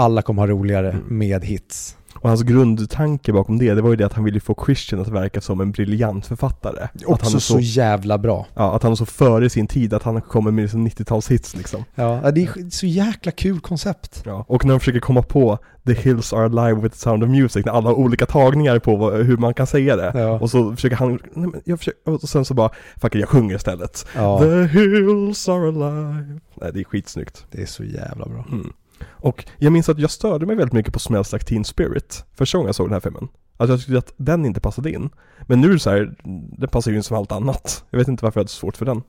Speaker 1: alla kommer ha roligare
Speaker 2: Mm.
Speaker 1: med hits.
Speaker 2: Och hans grundtanke bakom det, det var ju det att han ville få Christian att verka som en briljant författare. att han
Speaker 1: Också
Speaker 2: är
Speaker 1: så, jävla bra.
Speaker 2: Ja, att han är så före sin tid, att han kommer med liksom 90-talshits liksom.
Speaker 1: Ja, det är så jäkla kul koncept.
Speaker 2: Ja, och när de försöker komma på The Hills Are Alive with the Sound of Music, när alla har olika tagningar på vad, hur man kan säga det.
Speaker 1: Ja.
Speaker 2: Och så försöker han, nej men jag försöker, och sen så bara, fuck it, jag sjunger istället.
Speaker 1: Ja,
Speaker 2: The hills are alive. Nej, det är skitsnyggt.
Speaker 1: det är så jävla bra.
Speaker 2: Mm. Och jag minns att jag störde mig väldigt mycket på Smells Like Teen Spirit första gången jag såg den här filmen. Alltså jag tyckte att den inte passade in. Men nu är det så här, den passar ju in som allt annat. Jag vet inte varför jag hade så svårt för den.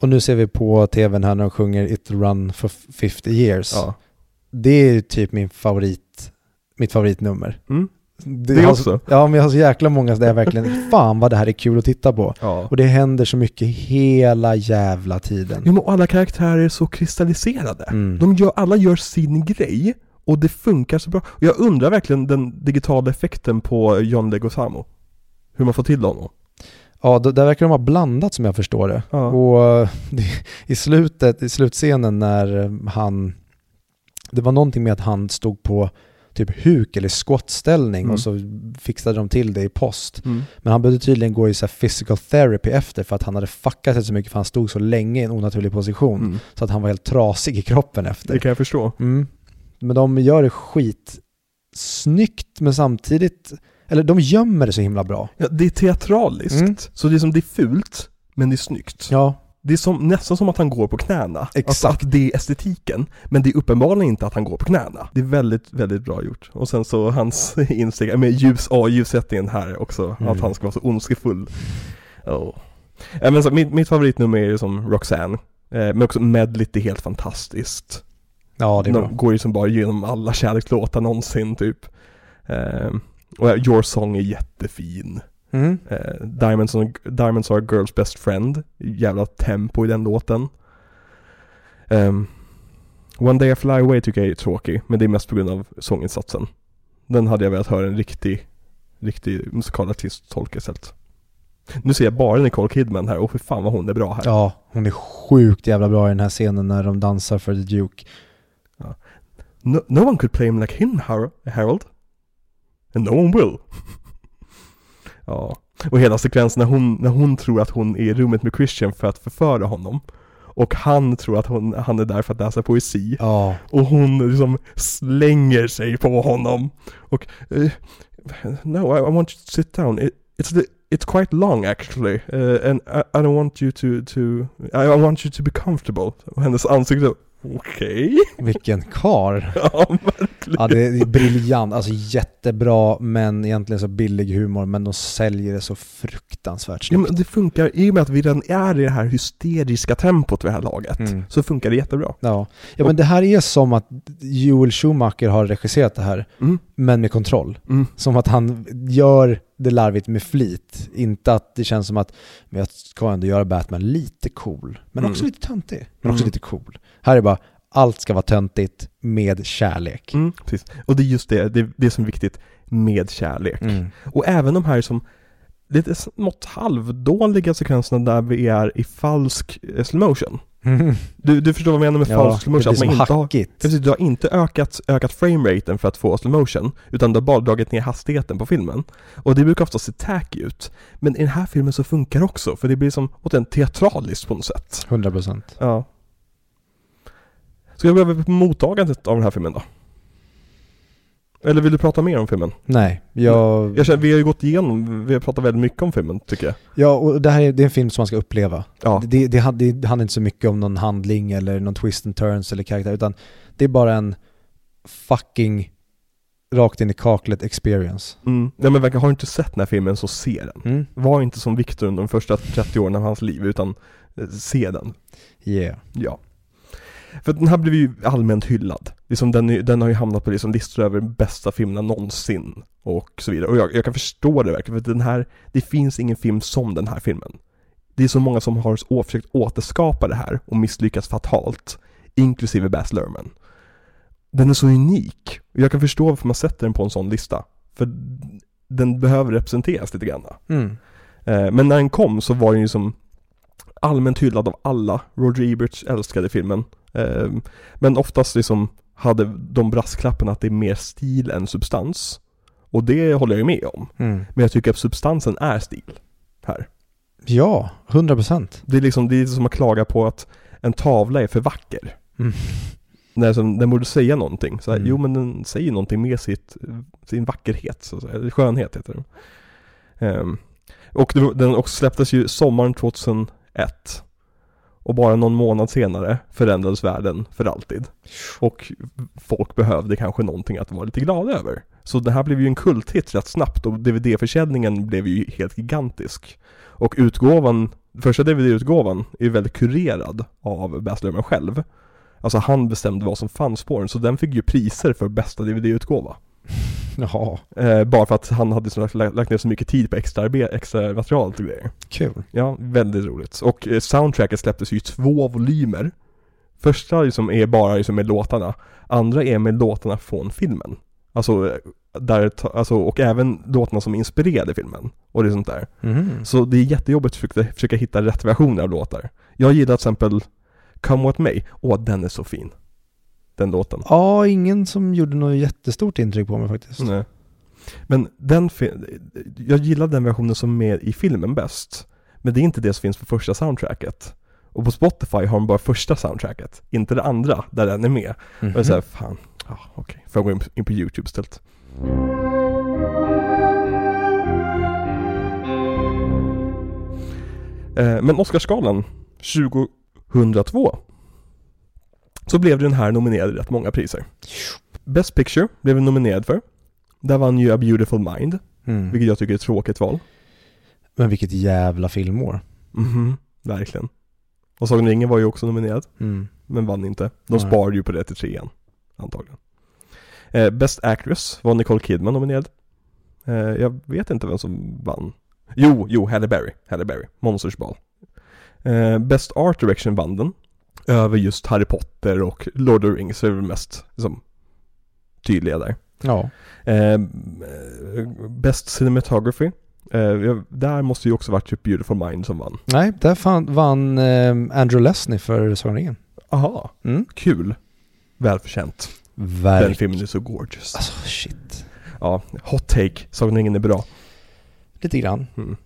Speaker 1: Och nu ser vi på tvn här när de sjunger It Run for 50 years.
Speaker 2: Ja.
Speaker 1: Det är typ min favorit, mitt favoritnummer.
Speaker 2: Mm.
Speaker 1: Det,
Speaker 2: Det också?
Speaker 1: Så, ja, men jag har så jäkla många där jag verkligen, fan vad det här är kul att titta på.
Speaker 2: Ja.
Speaker 1: Och det händer så mycket hela jävla tiden.
Speaker 2: Jo men alla karaktärer är så kristalliserade.
Speaker 1: Mm.
Speaker 2: De gör, alla gör sin grej och det funkar så bra. Och jag undrar verkligen den digitala effekten på John Leguizamo. Hur man får till honom.
Speaker 1: Ja, där verkar de ha blandat som jag förstår det.
Speaker 2: Ja.
Speaker 1: Och det, i slutet, i slutscenen när han, det var någonting med att han stod på typ huk eller skottställning
Speaker 2: Mm.
Speaker 1: och så fixade de till det i post.
Speaker 2: Mm.
Speaker 1: Men han behövde tydligen gå i så physical therapy efter för att han hade fuckat sig så mycket för han stod så länge i en onaturlig position.
Speaker 2: Mm.
Speaker 1: Så att han var helt trasig i kroppen efter.
Speaker 2: Det kan jag förstå.
Speaker 1: Mm. Men de gör det skit snyggt men samtidigt, eller de gömmer det så himla bra.
Speaker 2: Ja, det är teatraliskt.
Speaker 1: Mm.
Speaker 2: Så det är som det är fult, men det är snyggt.
Speaker 1: Ja,
Speaker 2: Det är som, nästan som att han går på knäna.
Speaker 1: Exakt.
Speaker 2: Alltså att det är estetiken. Men det är uppenbarligen inte att han går på knäna. Det är väldigt, väldigt bra gjort. Och sen så hans insteg, med ljus, ja ljussättningen här också.
Speaker 1: Mm.
Speaker 2: Att han ska vara så ondskefull. Oh. Men så, mitt, mitt favoritnummer är ju som Roxanne. Eh, men också Medlit är helt fantastiskt.
Speaker 1: ja det är bra.
Speaker 2: De går ju som bara igenom alla kärlekslåtar någonsin typ. Eh, och Your Song är jättefin.
Speaker 1: Mm.
Speaker 2: Eh, Diamonds, on, Diamonds are a girl's best friend. Jävla tempo i den låten. Ehm, One day I fly away tycker jag är tråkig, men det är mest på grund av sånginsatsen. Den hade jag velat höra en riktig, riktig musikalartist tolka istället. Nu ser jag bara Nicole Kidman här, och för fan vad hon är bra här.
Speaker 1: Ja, hon är sjukt jävla bra i den här scenen när de dansar för The Duke.
Speaker 2: no, no one could play him like him, Har- Harold. And no one will. ja, och hela sekvensen när hon, när hon tror att hon är i rummet med Christian för att förföra honom. Och han tror att hon, han är där för att läsa poesi.
Speaker 1: Ja,
Speaker 2: Och hon liksom slänger sig på honom. Och eh, No, I, I want you to sit down. It, it's the, it's quite long actually. Uh, and I, I don't want you to, to I, I want you to be comfortable. Och hennes ansikte, okej?
Speaker 1: vilken kar.
Speaker 2: ja, verkligen.
Speaker 1: Ja, det är briljant. Alltså jättebra, men egentligen så billig humor. Men de säljer det så fruktansvärt
Speaker 2: Ja,
Speaker 1: snyggt.
Speaker 2: men det funkar, i och med att vi redan är i det här hysteriska tempot vid det här laget,
Speaker 1: Mm.
Speaker 2: så funkar det jättebra.
Speaker 1: Ja. ja, men det här är som att Joel Schumacher har regisserat det här,
Speaker 2: Mm.
Speaker 1: men med kontroll.
Speaker 2: Mm.
Speaker 1: Som att han gör det larvigt med flit. Inte att det känns som att men jag ska ändå göra Batman lite cool, men
Speaker 2: Mm.
Speaker 1: också lite töntig. Men också
Speaker 2: Mm.
Speaker 1: lite cool. Här är bara, allt ska vara töntigt med kärlek.
Speaker 2: Mm, precis. Och det är just det, det, det som är viktigt med kärlek.
Speaker 1: Mm.
Speaker 2: Och även de här som lite smått halvdåliga sekvenserna där vi är i falsk eh, slow motion. Du, du förstår vad jag menar med
Speaker 1: Ja,
Speaker 2: falsk slow
Speaker 1: det blir som
Speaker 2: har,
Speaker 1: hackigt.
Speaker 2: precis, du har inte ökat, ökat frameraten för att få slow motion, utan du har bara dragit ner hastigheten på filmen. Och det brukar ofta se tacky ut. Men i den här filmen så funkar det också, för det blir som återigen teatraliskt på något sätt.
Speaker 1: 100%.
Speaker 2: Ja. Ska jag gå över på mottagandet av den här filmen då? Eller vill du prata mer om filmen?
Speaker 1: Nej, jag...
Speaker 2: Jag känner, vi har ju gått igenom, vi har pratat väldigt mycket om filmen tycker jag.
Speaker 1: Ja, och det här är, det är en film som man ska uppleva.
Speaker 2: Ja.
Speaker 1: Det, det, det, det handlar inte så mycket om någon handling eller någon twist and turns eller karaktär, utan det är bara en fucking rakt in i kaklet experience.
Speaker 2: Mm. Nej men verkligen, har du inte sett den här filmen så se den.
Speaker 1: Mm.
Speaker 2: Var inte som Victor under de första 30 åren av hans liv, utan eh, se den.
Speaker 1: Yeah.
Speaker 2: Ja. För den här blev ju allmänt hyllad. Liksom den, den har ju hamnat på liksom listor över bästa filmerna någonsin. Och så vidare. Och jag, jag kan förstå det verkligen, för den här, det finns ingen film som den här filmen. Det är så många som har försökt återskapa det här och misslyckats fatalt. Inklusive Baz Luhrmann. Den är så unik. Och jag kan förstå varför man sätter den på en sån lista. För den behöver representeras lite grann.
Speaker 1: Mm.
Speaker 2: Eh, Men när den kom så var den ju som allmänt hyllad av alla. Roger Ebert älskade filmen. Eh, Men oftast liksom hade de brasklapparna att det är mer stil än substans. Och det håller jag ju med om.
Speaker 1: Mm.
Speaker 2: Men jag tycker att substansen är stil. Här.
Speaker 1: Ja, 100%.
Speaker 2: Det är liksom, det är som att klaga på att en tavla är för vacker.
Speaker 1: Mm.
Speaker 2: När som, den borde säga någonting. Så här,
Speaker 1: Mm.
Speaker 2: Jo men den säger någonting med sitt, sin vackerhet, så. Eller skönhet heter det. Ehm, och det, den också släpptes ju sommaren 2001. Och bara någon månad senare förändrades världen för alltid. Och folk behövde kanske någonting att vara lite glada över. Så det här blev ju en kulthit rätt snabbt och DVD-försäljningen blev ju helt gigantisk. Och utgåvan, första DVD-utgåvan är ju väldigt kurerad av Baz Luhrmann själv. Alltså han bestämde vad som fanns på den, så den fick ju priser för bästa DVD-utgåva.
Speaker 1: Jaha,
Speaker 2: Eh, bara för att han hade så lagt, ner så mycket tid på extra, extra material och grejer.
Speaker 1: kul.
Speaker 2: Ja, väldigt roligt. Och eh, soundtracket släpptes ju i två volymer. Första liksom är bara liksom med låtarna. Andra är med låtarna från filmen. Alltså, eh, där, alltså, och även låtarna som inspirerade filmen. Och det sånt där.
Speaker 1: Mhm.
Speaker 2: Så det är jättejobbigt att försöka, försöka hitta rätt versioner av låtar. Jag gillar till exempel Come What May. Åh, den är så fin. Den låten.
Speaker 1: Ja, ingen som gjorde något jättestort intryck på mig faktiskt.
Speaker 2: Nej. Men den, jag gillar den versionen som är med i filmen bäst. Men det är inte det som finns på första soundtracket. Och på Spotify har de bara första soundtracket, inte det andra där den är med.
Speaker 1: Mhm.
Speaker 2: Och jag säger fan, ja okej, får jag gå in på, in på YouTube istället. Eh, men Oscarsgalan 2002 så blev den här nominerad i rätt många priser. Best Picture blev den nominerad för. Där vann ju A Beautiful Mind,
Speaker 1: Mm.
Speaker 2: vilket jag tycker är ett tråkigt val.
Speaker 1: Men vilket jävla filmår.
Speaker 2: Mhm, verkligen. Och Sagan ringen var ju också nominerad,
Speaker 1: Mm.
Speaker 2: men vann inte. De
Speaker 1: Nej.
Speaker 2: sparade ju på det till trean, antagligen. Eh, Best Actress var Nicole Kidman nominerad. Eh, jag vet inte vem som vann. Jo, jo, Halle Berry. Halle Berry. Monsters ball. Eh, Best Art Direction vann den. Över just Harry Potter och Lord of the Rings är väl mest liksom, tydliga där.
Speaker 1: Ja.
Speaker 2: Eh, Best Cinematography. Eh, där måste ju också varit typ Beautiful Mind som vann.
Speaker 1: Nej, där fan, vann eh, Andrew Lesney för Sagan ringen.
Speaker 2: Aha,
Speaker 1: Mm.
Speaker 2: kul. Välförtjänt. Den
Speaker 1: Verkligen.
Speaker 2: filmen är så gorgeous.
Speaker 1: Alltså shit.
Speaker 2: Ja, hot take. Sagan ringen är bra.
Speaker 1: Lite grann.
Speaker 2: Mm.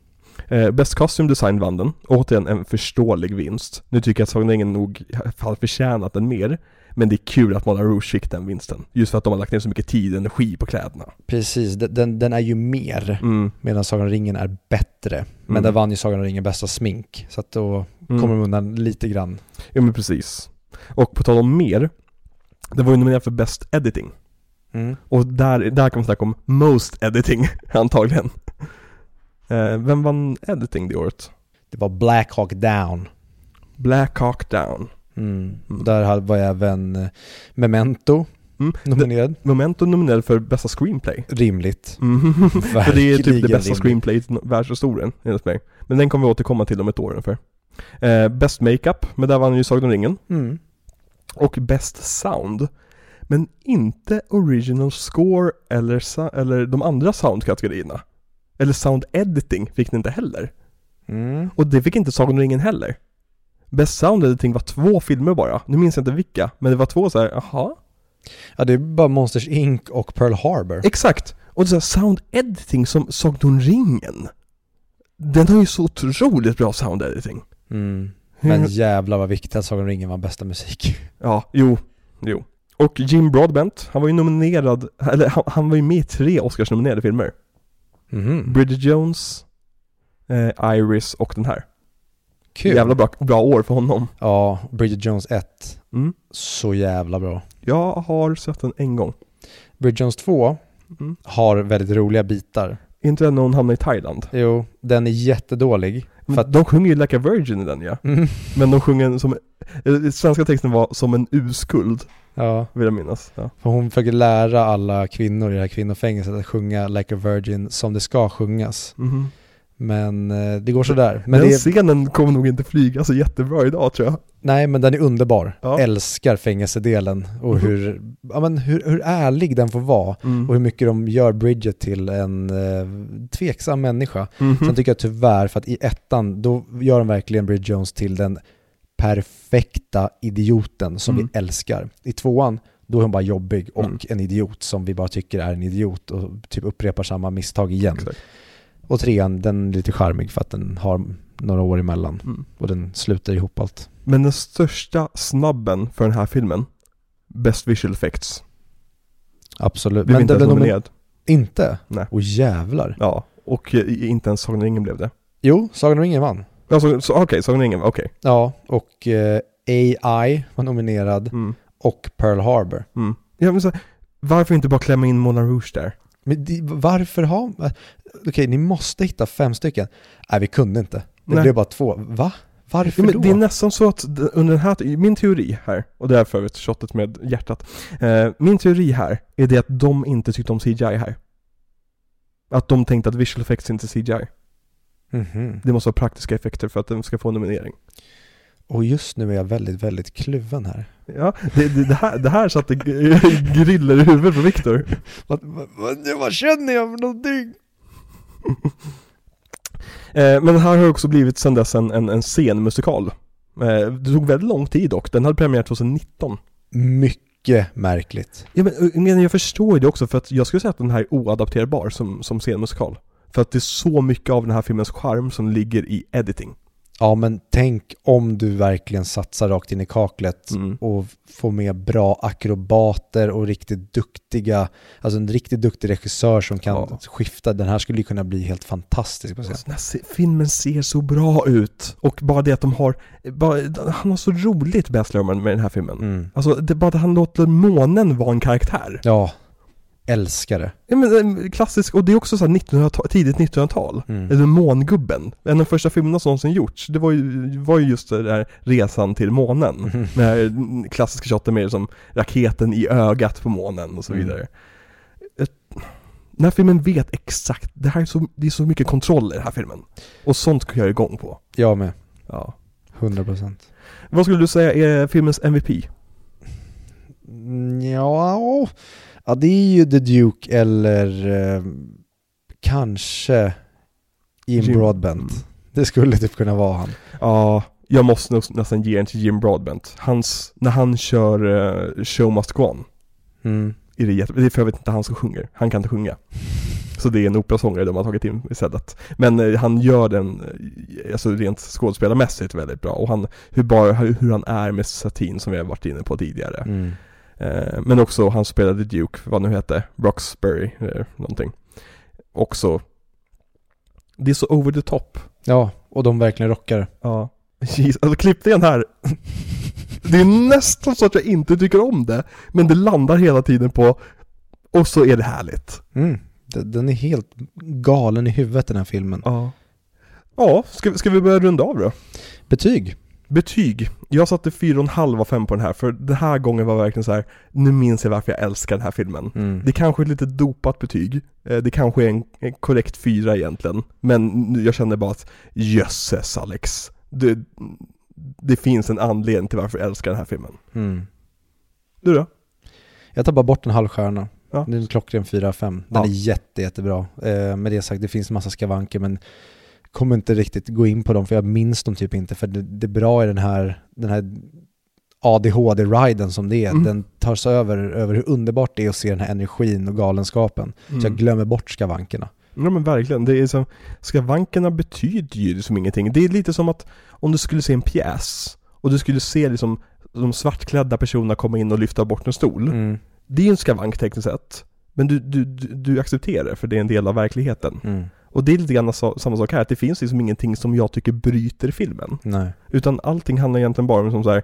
Speaker 2: Eh, Best Costume Design vann den. Återigen en förståelig vinst. Nu tycker jag att Sagan om ringen nog har förtjänat den mer. Men det är kul att Moulin Rouge fick den vinsten. Just för att de har lagt ner så mycket tid och energi på kläderna.
Speaker 1: Precis, den- den, är ju mer.
Speaker 2: Mm.
Speaker 1: Medan Sagan om ringen är bättre. Men
Speaker 2: Mm.
Speaker 1: där vann ju Sagan om ringen bästa smink. Så att då
Speaker 2: Mm.
Speaker 1: kommer de undan lite grann.
Speaker 2: Ja men precis. Och på tal om mer. Det var ju nominerat för Best Editing.
Speaker 1: Mm.
Speaker 2: Och där, där kan man snacka om Most Editing, antagligen. Eh, vem vann Editing det året?
Speaker 1: Det var Black Hawk Down.
Speaker 2: Black Hawk Down.
Speaker 1: Mm.
Speaker 2: Mm.
Speaker 1: Där var även eh, Memento
Speaker 2: Mm.
Speaker 1: nominerad.
Speaker 2: Memento nominerad för bästa screenplay.
Speaker 1: Rimligt.
Speaker 2: Mm. för det är typ det bästa screenplayet i världshistorien, enligt mig. Men den kommer vi återkomma till om ett år ungefär. Eh, best Makeup, men där vann ju Sagan om ringen.
Speaker 1: Mm.
Speaker 2: Och Best Sound. Men inte Original Score eller, eller de andra soundkategorierna. Eller Sound Editing fick ni inte heller.
Speaker 1: Mm.
Speaker 2: Och det fick inte Sagan om ringen heller. Best Sound Editing var två filmer bara. Nu minns jag inte vilka, men det var två så här, jaha?
Speaker 1: Ja, det är bara Monsters Inc och Pearl Harbor.
Speaker 2: Exakt! Och det så här, Sound Editing som Sagan om ringen. Den har ju så otroligt bra Sound Editing.
Speaker 1: Mm. Men jävlar vad viktigt att Sagan om ringen var bästa musik.
Speaker 2: Ja, jo, jo. Och Jim Broadbent, han var ju nominerad, eller han, han var ju med i tre Oscars-nominerade filmer.
Speaker 1: Mhm.
Speaker 2: Bridget Jones, eh, Iris och den här.
Speaker 1: Kul.
Speaker 2: Jävla bra, bra år för honom.
Speaker 1: Ja, Bridget Jones 1.
Speaker 2: Mm.
Speaker 1: Så jävla bra.
Speaker 2: Jag har sett den en gång.
Speaker 1: Bridget Jones 2
Speaker 2: Mm.
Speaker 1: har väldigt roliga bitar.
Speaker 2: Inte den när hon hamnar i Thailand.
Speaker 1: Jo, den är jättedålig. För att,
Speaker 2: De sjunger ju Like a Virgin i den ja.
Speaker 1: mm,
Speaker 2: Men de sjunger som, eller, svenska texten var som en uskuld,
Speaker 1: ja,
Speaker 2: vill jag minnas. Ja.
Speaker 1: för hon försöker lära alla kvinnor i det här kvinnofängelset att sjunga Like a Virgin som det ska sjungas.
Speaker 2: Mhm.
Speaker 1: Men eh, det går sådär. Men
Speaker 2: den
Speaker 1: det
Speaker 2: scenen kommer nog inte flyga så jättebra idag tror jag.
Speaker 1: nej, men den är underbar.
Speaker 2: Ja.
Speaker 1: Älskar fängelsedelen och
Speaker 2: Mhm.
Speaker 1: hur, ja, men hur, hur ärlig den får vara.
Speaker 2: Mm.
Speaker 1: Och hur mycket de gör Bridget till en eh, tveksam människa.
Speaker 2: Mhm.
Speaker 1: Sen tycker jag tyvärr, för att i ettan, då gör de verkligen Bridget Jones till den perfekta idioten som
Speaker 2: Mm.
Speaker 1: vi älskar. I tvåan, då är hon bara jobbig och
Speaker 2: Mm.
Speaker 1: en idiot som vi bara tycker är en idiot och typ upprepar samma misstag igen.
Speaker 2: Exakt.
Speaker 1: Och trean, den är lite charmig för att den har några år emellan
Speaker 2: Mm.
Speaker 1: och den slutar ihop allt.
Speaker 2: Men den största snabben för den här filmen, Best Visual Effects,
Speaker 1: Absolut.
Speaker 2: blev inte ens nominerad.
Speaker 1: Inte?
Speaker 2: Nej.
Speaker 1: Och jävlar.
Speaker 2: Ja, och inte ens Sagan om ringen blev det.
Speaker 1: Jo, Sagan om ringen vann.
Speaker 2: Alltså, så, okej, Sagan om ringen, okej.
Speaker 1: Ja, och eh, AI var nominerad
Speaker 2: Mm.
Speaker 1: och Pearl Harbor.
Speaker 2: Mm. Ja, men så, varför inte bara klämma in Moulin Rouge där?
Speaker 1: Men de, varför har... Okej, ni måste hitta fem stycken. Nej, vi kunde inte. Det
Speaker 2: Nej.
Speaker 1: blev bara två. Va? Varför
Speaker 2: Ja, men
Speaker 1: då?
Speaker 2: det är nästan så att under den här, min teori här, och det är för övrigt shottet med hjärtat. Eh, min teori här är det att de inte tyckte om CGI här. Att de tänkte att visual effects inte är CGI.
Speaker 1: Mhm.
Speaker 2: Det måste vara praktiska effekter för att den ska få vad
Speaker 1: Och just nu är jag väldigt, väldigt kluven här.
Speaker 2: Ja, det, det, det, här, det här satte griller i huvudet på Viktor.
Speaker 1: Vad, vad, vad, vad känner jag för någonting?
Speaker 2: Eh, men det här har också blivit sedan dess en, en, en scenmusikal. Eh, det tog väldigt lång tid dock, den hade premiär 2019.
Speaker 1: Mycket märkligt.
Speaker 2: Ja, men, eh, men jag förstår ju det också för att jag skulle säga att den här är oadapterbar som, som scenmusikal. För att det är så mycket av den här filmens charm som ligger i editing.
Speaker 1: Ja, men tänk om du verkligen satsar rakt in i kaklet
Speaker 2: Mm.
Speaker 1: och får med bra akrobater och riktigt duktiga, alltså en riktigt duktig regissör som kan
Speaker 2: Ja.
Speaker 1: skifta. Den här skulle ju kunna bli helt fantastisk på.
Speaker 2: Alltså, filmen ser så bra ut. Och bara det att de har, bara, han har så roligt Baz med den här filmen.
Speaker 1: Mm.
Speaker 2: Alltså det bara att han låter månen vara en karaktär.
Speaker 1: Ja, älskar det.
Speaker 2: Ja men eh, klassisk, och det är också så här 1900 tidigt 1900-tal.
Speaker 1: Mm.
Speaker 2: Eller Mångubben. En av de första filmerna som någonsin gjorts. Det var ju, var ju just det där resan till månen.
Speaker 1: Mhm.
Speaker 2: Den här klassiska shoten med som raketen i ögat på månen och så
Speaker 1: Mm.
Speaker 2: vidare. Ett- Den här filmen vet exakt, det här är så, det är så mycket kontroll i den här filmen. Och sånt kan jag igång på.
Speaker 1: Jag med,
Speaker 2: Ja.
Speaker 1: 100%.
Speaker 2: Vad skulle du säga är filmens MVP?
Speaker 1: Mm, Ja, ja, det är ju The Duke eller eh, kanske Jim,
Speaker 2: Jim-
Speaker 1: Broadbent.
Speaker 2: Mm.
Speaker 1: Det skulle typ kunna vara han.
Speaker 2: Ja, jag måste nog nästan ge en till Jim Broadbent. Hans, när han kör eh, Show Must Go On.
Speaker 1: Mm.
Speaker 2: Är det, jätte... det är för jag vet inte han som sjunger, han kan inte sjunga. Så det är en operasångare de har tagit in istället. Men eh, han gör den, eh, alltså rent skådespelarmässigt väldigt bra. Och han, hur, bara, hur han är med satin som vi har varit inne på tidigare.
Speaker 1: Mm.
Speaker 2: Eh, men också han spelade Duke, vad nu heter, Roxbury, eh, någonting. Också, det är så over the top.
Speaker 1: Ja, och de verkligen rockar.
Speaker 2: Ja. Jeez, alltså klippningen här. Det är nästan så att jag inte tycker om det. Men det landar hela tiden på, och så är det härligt.
Speaker 1: Mm. Den är helt galen i huvudet den här filmen.
Speaker 2: Ja. Ja, ska, ska vi börja runda av då?
Speaker 1: Betyg?
Speaker 2: Betyg. Jag satte 4,5 av 5 på den här, för den här gången var verkligen så här. nu minns jag varför jag älskar den här filmen.
Speaker 1: Mm.
Speaker 2: Det kanske är ett lite dopat betyg, Eh, det kanske är en, en korrekt fyra egentligen, men jag känner bara att jösses Alex, det, det finns en anledning till varför jag älskar den här filmen.
Speaker 1: Mm.
Speaker 2: Du då?
Speaker 1: Jag tar bara bort en halv stjärna.
Speaker 2: Ja.
Speaker 1: Det är en klockren 4-5. Den
Speaker 2: Ja.
Speaker 1: är jätte, jättebra. Eh, med det sagt, det finns en massa skavanker men kommer inte riktigt gå in på dem för jag minns dem typ inte. För det, det är bra i den här, den här ADHD-riden som det är.
Speaker 2: Mm.
Speaker 1: Den tar sig över, över hur underbart det är att se den här energin och galenskapen. Så jag glömmer bort skavankerna.
Speaker 2: Ja men verkligen, det är som, skavankerna betyder ju liksom ingenting. Det är lite som att om du skulle se en pjäs och du skulle se liksom de svartklädda personerna komma in och lyfta bort en stol.
Speaker 1: Mm.
Speaker 2: Det är ju en skavank tekniskt sett. Men du, du, du, du accepterar det för det är en del av verkligheten. Och det är lite grann så, samma sak här, att det finns liksom ingenting som jag tycker bryter filmen.
Speaker 1: Nej.
Speaker 2: Utan allting handlar egentligen bara om som så här,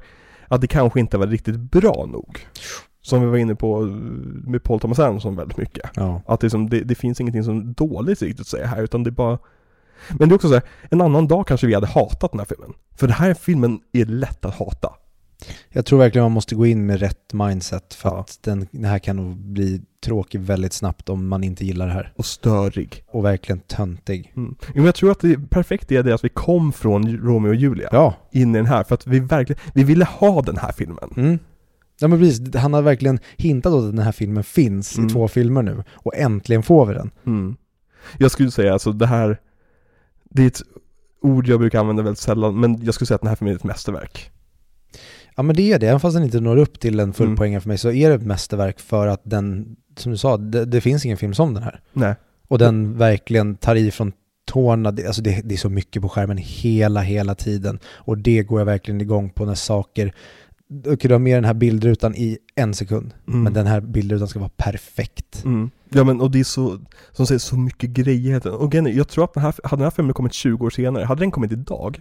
Speaker 2: att det kanske inte var riktigt bra nog. Som vi var inne på med Paul Thomas Anderson väldigt mycket.
Speaker 1: Ja.
Speaker 2: Att det, som, det, det finns ingenting som är dåligt riktigt att säga här, utan det är bara Men det är också så här, en annan dag kanske vi hade hatat den här filmen. För den här filmen är lätt att hata.
Speaker 1: Jag tror verkligen man måste gå in med rätt mindset för
Speaker 2: Ja.
Speaker 1: att den, den här kan nog bli tråkig väldigt snabbt om man inte gillar det här.
Speaker 2: Och störig.
Speaker 1: Och verkligen töntig.
Speaker 2: Mm. Jo, men jag tror att det perfekta är det att vi kom från Romeo och Julia
Speaker 1: Ja.
Speaker 2: in i den här, för att vi verkligen, vi ville ha den här filmen.
Speaker 1: Mm. Ja men precis, han har verkligen hintat åt att den här filmen finns
Speaker 2: Mm.
Speaker 1: i två filmer nu. Och äntligen får vi den.
Speaker 2: Mm. Jag skulle säga alltså det här, det är ett ord jag brukar använda väldigt sällan, men jag skulle säga att den här filmen är ett mästerverk.
Speaker 1: Ja men det är det, även fast den inte når upp till en full
Speaker 2: Mm.
Speaker 1: poäng för mig så är det ett mästerverk för att den, som du sa, det, det finns ingen film som den här.
Speaker 2: Nej.
Speaker 1: Och den verkligen tar i från tårna, det, alltså det, det är så mycket på skärmen hela, hela tiden. Och det går jag verkligen igång på när saker, du har med den här bildrutan i en sekund,
Speaker 2: Mm.
Speaker 1: men den här bildrutan ska vara perfekt.
Speaker 2: Mm. Ja men och det är så, som säger så mycket grejer. Och jag tror att den här, hade den här filmen kommit 20 år senare, hade den kommit idag,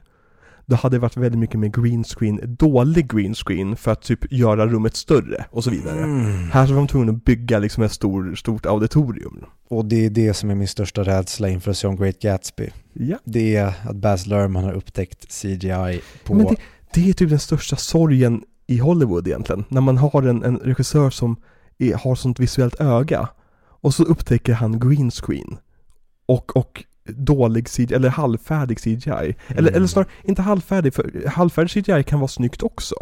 Speaker 2: då hade det varit väldigt mycket med green screen, dålig green screen för att typ göra rummet större och så vidare.
Speaker 1: Mm.
Speaker 2: Här så var de tvungna att bygga liksom ett stor, stort auditorium.
Speaker 1: Och det är det som är min största rädsla inför att se om Great Gatsby.
Speaker 2: Ja.
Speaker 1: Det är att Baz Luhrmann har upptäckt CGI på...
Speaker 2: Men det, det är typ den största sorgen i Hollywood egentligen. När man har en, en regissör som är, har sånt visuellt öga. Och så upptäcker han green screen. Och, och dålig CGI, eller halvfärdig CGI. Eller,
Speaker 1: Mm.
Speaker 2: eller snarare, inte halvfärdig, för halvfärdig CGI kan vara snyggt också.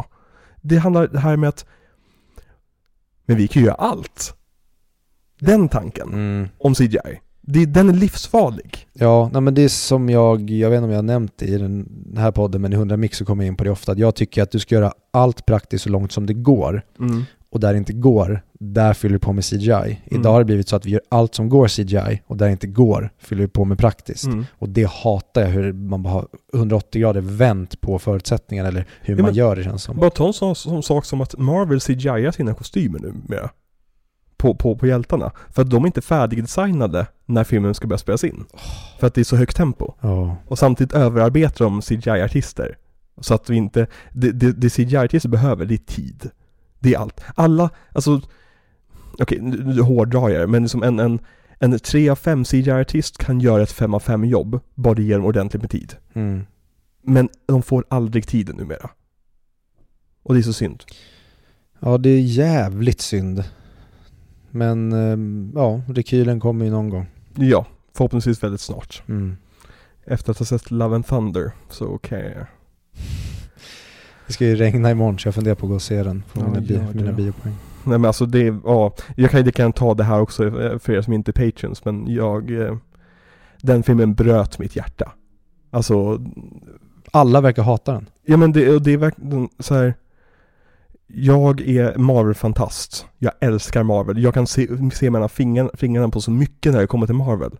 Speaker 2: Det handlar det här med att Men vi kan ju göra allt. Den tanken
Speaker 1: Mm.
Speaker 2: om CGI. Det, den är livsfarlig.
Speaker 1: Ja, nej men det är som jag, jag vet inte om jag har nämnt det i den här podden, men i 100 mix så kommer jag in på det ofta, jag tycker att du ska göra allt praktiskt så långt som det går. Och där det inte går, där fyller du på med CGI. Idag har det blivit så att vi gör allt som går CGI och där det inte går fyller vi på med praktiskt.
Speaker 2: Mm.
Speaker 1: Och det hatar jag, hur man bara har 180 grader vänt på förutsättningarna eller hur
Speaker 2: Ja,
Speaker 1: man gör det känns som.
Speaker 2: Bara ta en sån, sån sak som att Marvel CGI sina kostymer numera. På, på, på hjältarna. För att de är inte färdigdesignade när filmen ska börja spelas in. För att det är så högt tempo.
Speaker 1: Ja.
Speaker 2: Och samtidigt överarbetar de CGI-artister. Så att vi inte, det, det, det CGI-artister behöver, det är tid. Det är allt. Alla, alltså, okej, nu nu hårdrar jag det, men som en, en, en 3 av 5 CGI-artist kan göra ett 5 av 5 jobb, bara det ger dem ordentligt med tid.
Speaker 1: Mm.
Speaker 2: Men de får aldrig tiden numera. Och det är så synd.
Speaker 1: ja, det är jävligt synd. Men ehm, ja, rekylen kommer ju någon gång.
Speaker 2: Ja, förhoppningsvis väldigt snart.
Speaker 1: Mm.
Speaker 2: Efter att ha sett Love and Thunder, så okej.
Speaker 1: Det ska ju regna imorgon så jag funderar på att gå och se den. På
Speaker 2: Ja,
Speaker 1: mina, bi- mina biopoäng.
Speaker 2: Nej men alltså det, ja, jag kan ju kan ta det här också eh, för er som inte är patreons, men jag, eh, den filmen bröt mitt hjärta. Alltså,
Speaker 1: Alla verkar hata den.
Speaker 2: ja men det, det är verkligen så här. jag är Marvel-fantast. Jag älskar Marvel. Jag kan se, se mellan fingrarna, fingrarna på så mycket när det kommer till Marvel.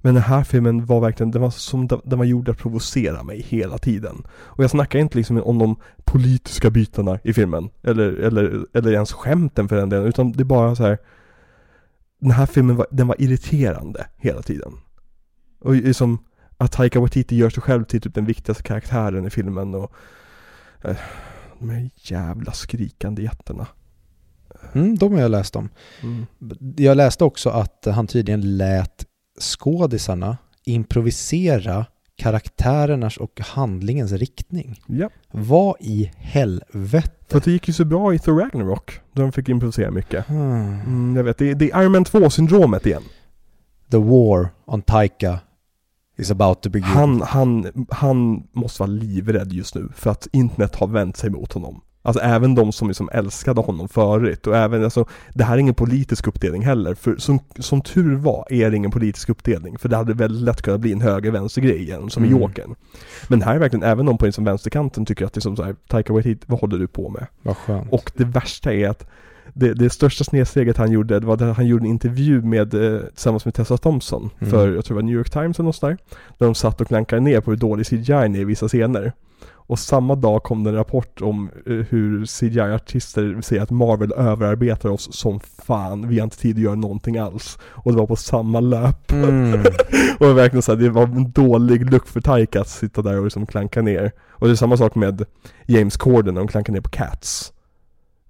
Speaker 2: Men den här filmen var verkligen, den var som den var gjord att provocera mig hela tiden. Och jag snackar inte liksom om de politiska bitarna i filmen, eller, eller, eller ens skämten för den delen, utan det är bara så här. Den här filmen var, den var irriterande hela tiden. Och liksom att Taika Waititi gör sig själv till typ den viktigaste karaktären i filmen och eh, de här jävla skrikande jätterna.
Speaker 1: Mm, de har jag läst om. Mm. Jag läste också att han tydligen lät skådisarna improvisera karaktärernas och handlingens riktning.
Speaker 2: Ja.
Speaker 1: Vad i helvete?
Speaker 2: För det gick ju så bra i Thor Ragnarok, där de fick improvisera mycket. Hmm. Mm, jag vet, det, det är Iron Man 2-syndromet igen.
Speaker 1: The war on Taika is about to begin.
Speaker 2: Han, han, han måste vara livrädd just nu för att internet har vänt sig mot honom. Alltså även de som liksom älskade honom förut och även alltså, det här är ingen politisk uppdelning heller. För som, som tur var är det ingen politisk uppdelning. För det hade väldigt lätt kunnat bli en höger-vänster grej igen, som mm. i Jokern. Men här är verkligen, även de på liksom vänsterkanten tycker att det är som såhär, Taika Waititi, vad håller du på med?
Speaker 1: Vad skönt.
Speaker 2: Och det värsta är att det, det största snedsteget han gjorde, det var att han gjorde en intervju med, eh, tillsammans med Tessa Thompson mm. för, jag tror det var New York Times eller något där. Där de satt och klankade ner på hur dålig CGI är i vissa scener. Och samma dag kom det en rapport om eh, hur CGI-artister säger att Marvel överarbetar oss som fan, vi har inte tid att göra någonting alls. Och det var på samma löp. Mm. och verkligen så här, det var en dålig look för Taika att sitta där och liksom klanka ner. Och det är samma sak med James Corden när de klankar ner på Cats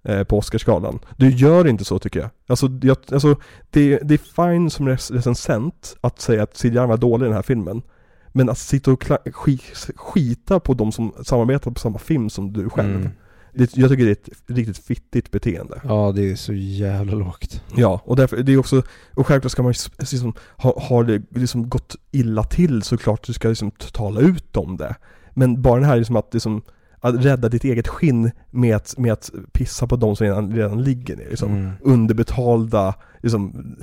Speaker 2: eh, på Oscarsgalan. Du gör inte så tycker jag. Alltså, jag, alltså det, det är fine som recensent att säga att CGI var dålig i den här filmen. Men att sitta och skita på de som samarbetar på samma film som du själv. Mm. Det, jag tycker det är ett riktigt fittigt beteende.
Speaker 1: Ja, det är så jävla lågt.
Speaker 2: Ja, och därför, det är också, och självklart ska man liksom, ha, har det liksom gått illa till såklart du ska liksom tala ut om det. Men bara den här liksom att liksom, att rädda ditt eget skinn med att, med att pissa på de som redan, redan ligger ner. Liksom. Mm. Underbetalda, liksom,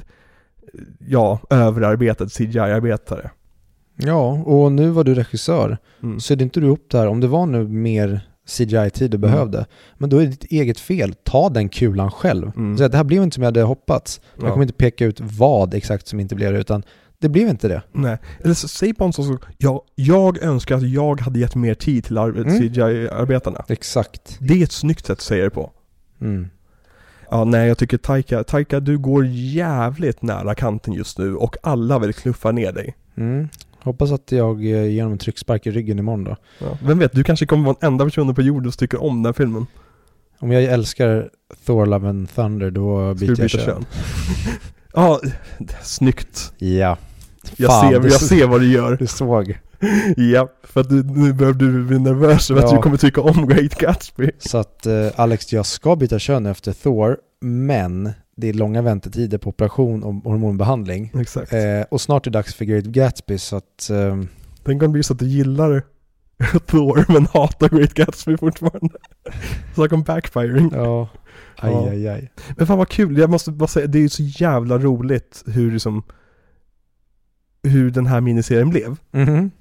Speaker 2: ja, överarbetade CGI-arbetare.
Speaker 1: Ja, och nu var du regissör. Mm. Det inte du upp där, om det var nu mer CGI-tid du mm. behövde, men då är det ditt eget fel. Ta den kulan själv. Mm. Så det här blev inte som jag hade hoppats. Ja. Jag kommer inte peka ut vad exakt som inte blev det, utan det blev inte det.
Speaker 2: Nej, eller så, säg på en sån sak, jag, jag önskar att jag hade gett mer tid till mm. CGI-arbetarna.
Speaker 1: Exakt.
Speaker 2: Det är ett snyggt sätt att säga det på. Mm. Ja, nej jag tycker Taika, Taika du går jävligt nära kanten just nu och alla vill knuffa ner dig.
Speaker 1: Mm. Hoppas att jag eh, ger honom en tryckspark i ryggen imorgon då.
Speaker 2: Ja. Vem vet, du kanske kommer vara den enda personen på jorden som tycker om den filmen.
Speaker 1: Om jag älskar Thor Love and Thunder då byter jag kön. kön.
Speaker 2: ja, snyggt.
Speaker 1: Ja.
Speaker 2: Jag, Fan, ser, jag ser vad du gör.
Speaker 1: Du såg.
Speaker 2: ja, för att du, nu börjar du bli nervös över ja. att du kommer tycka om Great Gatsby.
Speaker 1: Så att eh, Alex, jag ska byta kön efter Thor, men det är långa väntetider på operation och hormonbehandling.
Speaker 2: Exakt.
Speaker 1: Eh, och snart är det dags för Great Gatsby så att... Eh,
Speaker 2: Tänk om det blir så att du gillar Thor men hatar Great Gatsby fortfarande. Snacka om backfiring.
Speaker 1: Ja. Aj, ja. aj, aj.
Speaker 2: Men fan vad kul, jag måste bara säga, det är ju så jävla roligt hur liksom hur den här miniserien blev.
Speaker 1: Mm -hmm.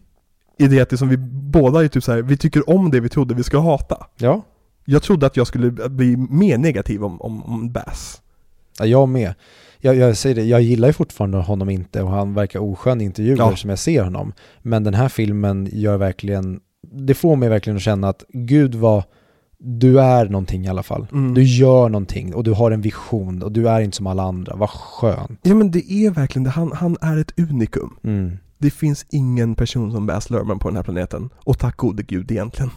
Speaker 2: I det att det som vi båda är typ så här, vi tycker om det vi trodde vi skulle hata.
Speaker 1: Ja.
Speaker 2: Jag trodde att jag skulle bli mer negativ om, om, om Bass.
Speaker 1: Ja, jag med. Jag, jag säger det, jag gillar ju fortfarande honom inte och han verkar oskön i intervjuer ja. som jag ser honom. Men den här filmen gör verkligen, det får mig verkligen att känna att gud vad du är någonting i alla fall. Mm. Du gör någonting och du har en vision och du är inte som alla andra. Vad skönt.
Speaker 2: Ja men det är verkligen det. Han, han är ett unikum.
Speaker 1: Mm.
Speaker 2: Det finns ingen person som Baz Luhrmann på den här planeten. Och tack gode gud egentligen.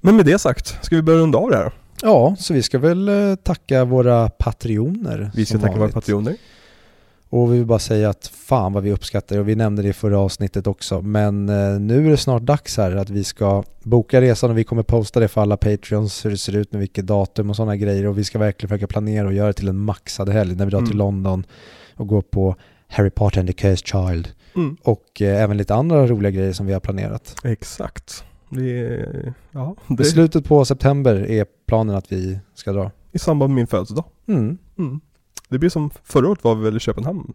Speaker 2: Men med det sagt, ska vi börja runda av det här
Speaker 1: Ja, så vi ska väl eh, tacka våra patrioner.
Speaker 2: Vi ska tacka vanligt. våra patrioner.
Speaker 1: Och vi vill bara säga att fan vad vi uppskattar det och vi nämnde det i förra avsnittet också. Men eh, nu är det snart dags här att vi ska boka resan och vi kommer posta det för alla Patreons hur det ser ut med vilket datum och sådana grejer. Och vi ska verkligen försöka planera och göra det till en maxad helg när vi drar mm. till London och går på Harry Potter and the Cursed Child.
Speaker 2: Mm.
Speaker 1: Och eh, även lite andra roliga grejer som vi har planerat.
Speaker 2: Exakt. Det, ja,
Speaker 1: det... I slutet på september är planen att vi ska dra.
Speaker 2: I samband med min födelsedag.
Speaker 1: Mm.
Speaker 2: Mm. Det blir som förra året var vi väl i Köpenhamn,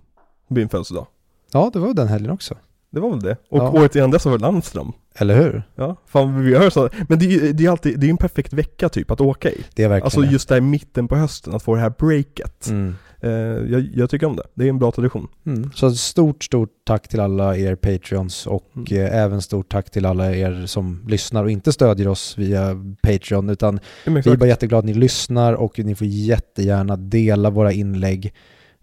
Speaker 2: min födelsedag.
Speaker 1: Ja, det var den helgen också.
Speaker 2: Det var väl det. Och
Speaker 1: Ja.
Speaker 2: året innan dess var väl Landström.
Speaker 1: Eller hur?
Speaker 2: Ja, fan vi gör så. Men det är ju det alltid, det är en perfekt vecka typ att åka i.
Speaker 1: Det är verkligen
Speaker 2: Alltså
Speaker 1: det.
Speaker 2: just där i mitten på hösten, att få det här breaket.
Speaker 1: Mm.
Speaker 2: Eh, jag, jag tycker om det. Det är en bra tradition.
Speaker 1: Mm. Så stort, stort tack till alla er Patreons och
Speaker 2: Mm.
Speaker 1: eh, även stort tack till alla er som lyssnar och inte stödjer oss via Patreon utan vi är bara jätteglada att ni lyssnar och ni får jättegärna dela våra inlägg,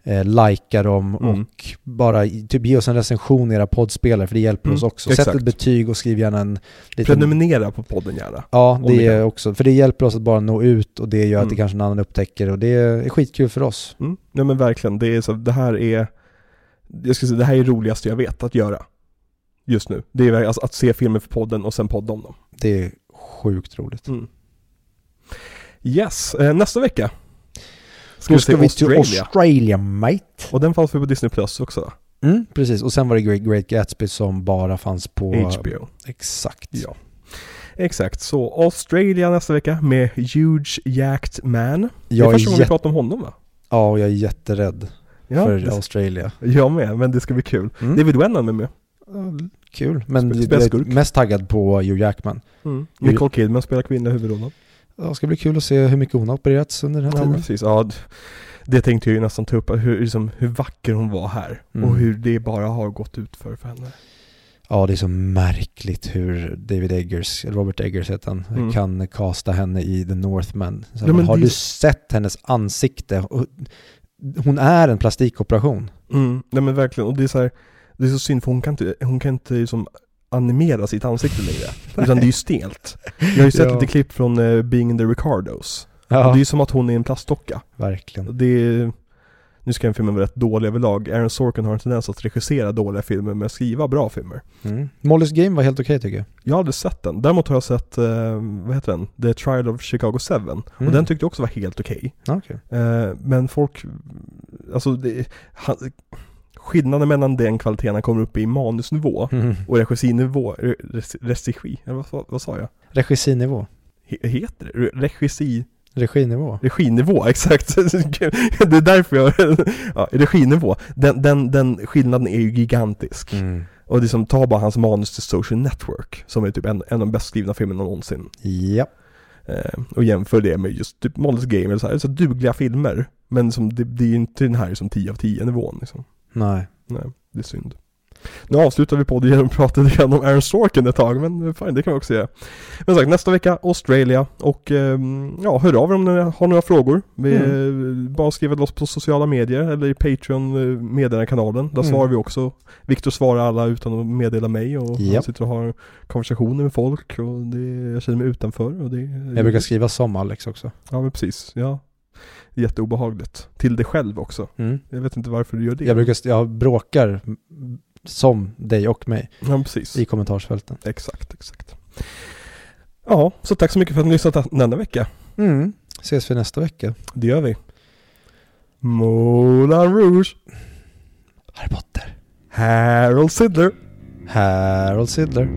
Speaker 1: eh, likea dem
Speaker 2: Mm.
Speaker 1: och bara typ ge oss en recension i era poddspelare för det hjälper
Speaker 2: Mm,
Speaker 1: oss också. Sätt
Speaker 2: exakt.
Speaker 1: ett betyg och skriv gärna en liten...
Speaker 2: Prenumerera på podden gärna.
Speaker 1: Ja, det är också, för det hjälper oss att bara nå ut och det gör att det
Speaker 2: Mm.
Speaker 1: kanske en annan upptäcker och det är skitkul för oss.
Speaker 2: Mm. Ja men verkligen, det är så, det här är Jag ska säga, det här är det roligaste jag vet att göra Just nu. Det är alltså att se filmer för podden och sen podda om dem
Speaker 1: Det är sjukt roligt.
Speaker 2: mm. Yes, eh, nästa vecka
Speaker 1: Då ska vi till
Speaker 2: Australia.
Speaker 1: Australia, mate.
Speaker 2: Och den fanns vi på Disney Plus också?
Speaker 1: Mm, precis, och sen var det Great, Great Gatsby som bara fanns på...
Speaker 2: HBO
Speaker 1: Exakt.
Speaker 2: Ja Exakt, så Australia nästa vecka med Huge Jacked Man Det är
Speaker 1: Jag
Speaker 2: första gången vi pratar om honom va?
Speaker 1: ja, jag är jätterädd
Speaker 2: Ja,
Speaker 1: för
Speaker 2: det,
Speaker 1: Australia.
Speaker 2: jag med, men det ska bli kul
Speaker 1: Mm.
Speaker 2: David Wenham är med
Speaker 1: Ja, Kul, men jag är mest taggad på Hugh Jackman.
Speaker 2: mm. Nicole Kidman spelar kvinnliga huvudrollen
Speaker 1: Det ska bli kul att se hur mycket hon har opererats under den här
Speaker 2: Ja,
Speaker 1: tiden.
Speaker 2: precis. Ja, det tänkte jag ju nästan ta upp, hur, liksom, hur vacker hon var här.
Speaker 1: Mm.
Speaker 2: Och hur det bara har gått ut för, för henne.
Speaker 1: Ja, det är så märkligt hur David Eggers, Robert Eggers heter han,
Speaker 2: Mm.
Speaker 1: kan kasta henne i The Northman. Så
Speaker 2: Ja,
Speaker 1: har
Speaker 2: det-
Speaker 1: du sett hennes ansikte? Hon är en plastikoperation.
Speaker 2: Mm. Nej men verkligen, och det är så här, det är så synd för hon kan inte, hon kan inte liksom animera sitt ansikte längre. Utan det är ju stelt. Jag har ju sett
Speaker 1: Ja.
Speaker 2: lite klipp från uh, Being in the Ricardos. Och
Speaker 1: Ja,
Speaker 2: det är ju som att hon är en plastdocka.
Speaker 1: verkligen.
Speaker 2: Det är, nu ska en film vara rätt dålig överlag. Aaron Sorkin har en tendens att regissera dåliga filmer men skriva bra filmer.
Speaker 1: Mm. Molly's Game var helt okej tycker jag.
Speaker 2: Jag har aldrig sett den. Däremot har jag sett, eh, vad heter den? The Trial of Chicago 7.
Speaker 1: Mm.
Speaker 2: Och den tyckte jag också var helt okej.
Speaker 1: Ja, okej.
Speaker 2: Eh, men folk, alltså det, han, skillnaden mellan den kvaliteten han kommer upp i manusnivå
Speaker 1: Mm.
Speaker 2: och regissinivå, regi, vad, vad, sa jag?
Speaker 1: Regisinivå.
Speaker 2: He, heter det? Re- Regisi,
Speaker 1: Reginivå.
Speaker 2: reginivå, exakt. det är därför jag, ja, reginivå. Den, den, den skillnaden är ju gigantisk.
Speaker 1: Mm.
Speaker 2: Och det är som, ta bara hans manus till Social Network, som är typ en, en av de bäst skrivna filmerna någonsin.
Speaker 1: Ja.
Speaker 2: Eh, och jämför det med just typ Molly's Game eller så här, så dugliga filmer. Men som, det, det är ju inte den här som 10 av 10 nivån liksom.
Speaker 1: Nej.
Speaker 2: Nej, det är synd. Nu avslutar vi podden genom att prata lite grann om Aaron Sorkin ett tag, men fine, det kan vi också göra. Men sagt, nästa vecka Australia och ehm, ja, hör av er om ni har några frågor. Vi,
Speaker 1: Mm.
Speaker 2: eh, Bara skriva till oss på sociala medier eller i Patreon eh, meddelandekanalen. Där
Speaker 1: Mm.
Speaker 2: svarar vi också. Viktor svarar alla utan att meddela mig och han
Speaker 1: Japp.
Speaker 2: sitter och har konversationer med folk och det, jag känner mig utanför och det
Speaker 1: Jag brukar skriva som Alex också.
Speaker 2: Ja men precis, ja. Jätteobehagligt. Till dig själv också.
Speaker 1: Mm.
Speaker 2: Jag vet inte varför du gör det.
Speaker 1: Jag brukar, jag bråkar som dig och mig
Speaker 2: Ja
Speaker 1: i kommentarsfälten.
Speaker 2: Exakt, exakt. Ja, så tack så mycket för att ni lyssnat denna vecka.
Speaker 1: Mm. Ses vi nästa vecka.
Speaker 2: Det gör vi. Moulin Rouge.
Speaker 1: Harry Potter.
Speaker 2: Harold Sidler.
Speaker 1: Harold Sidler.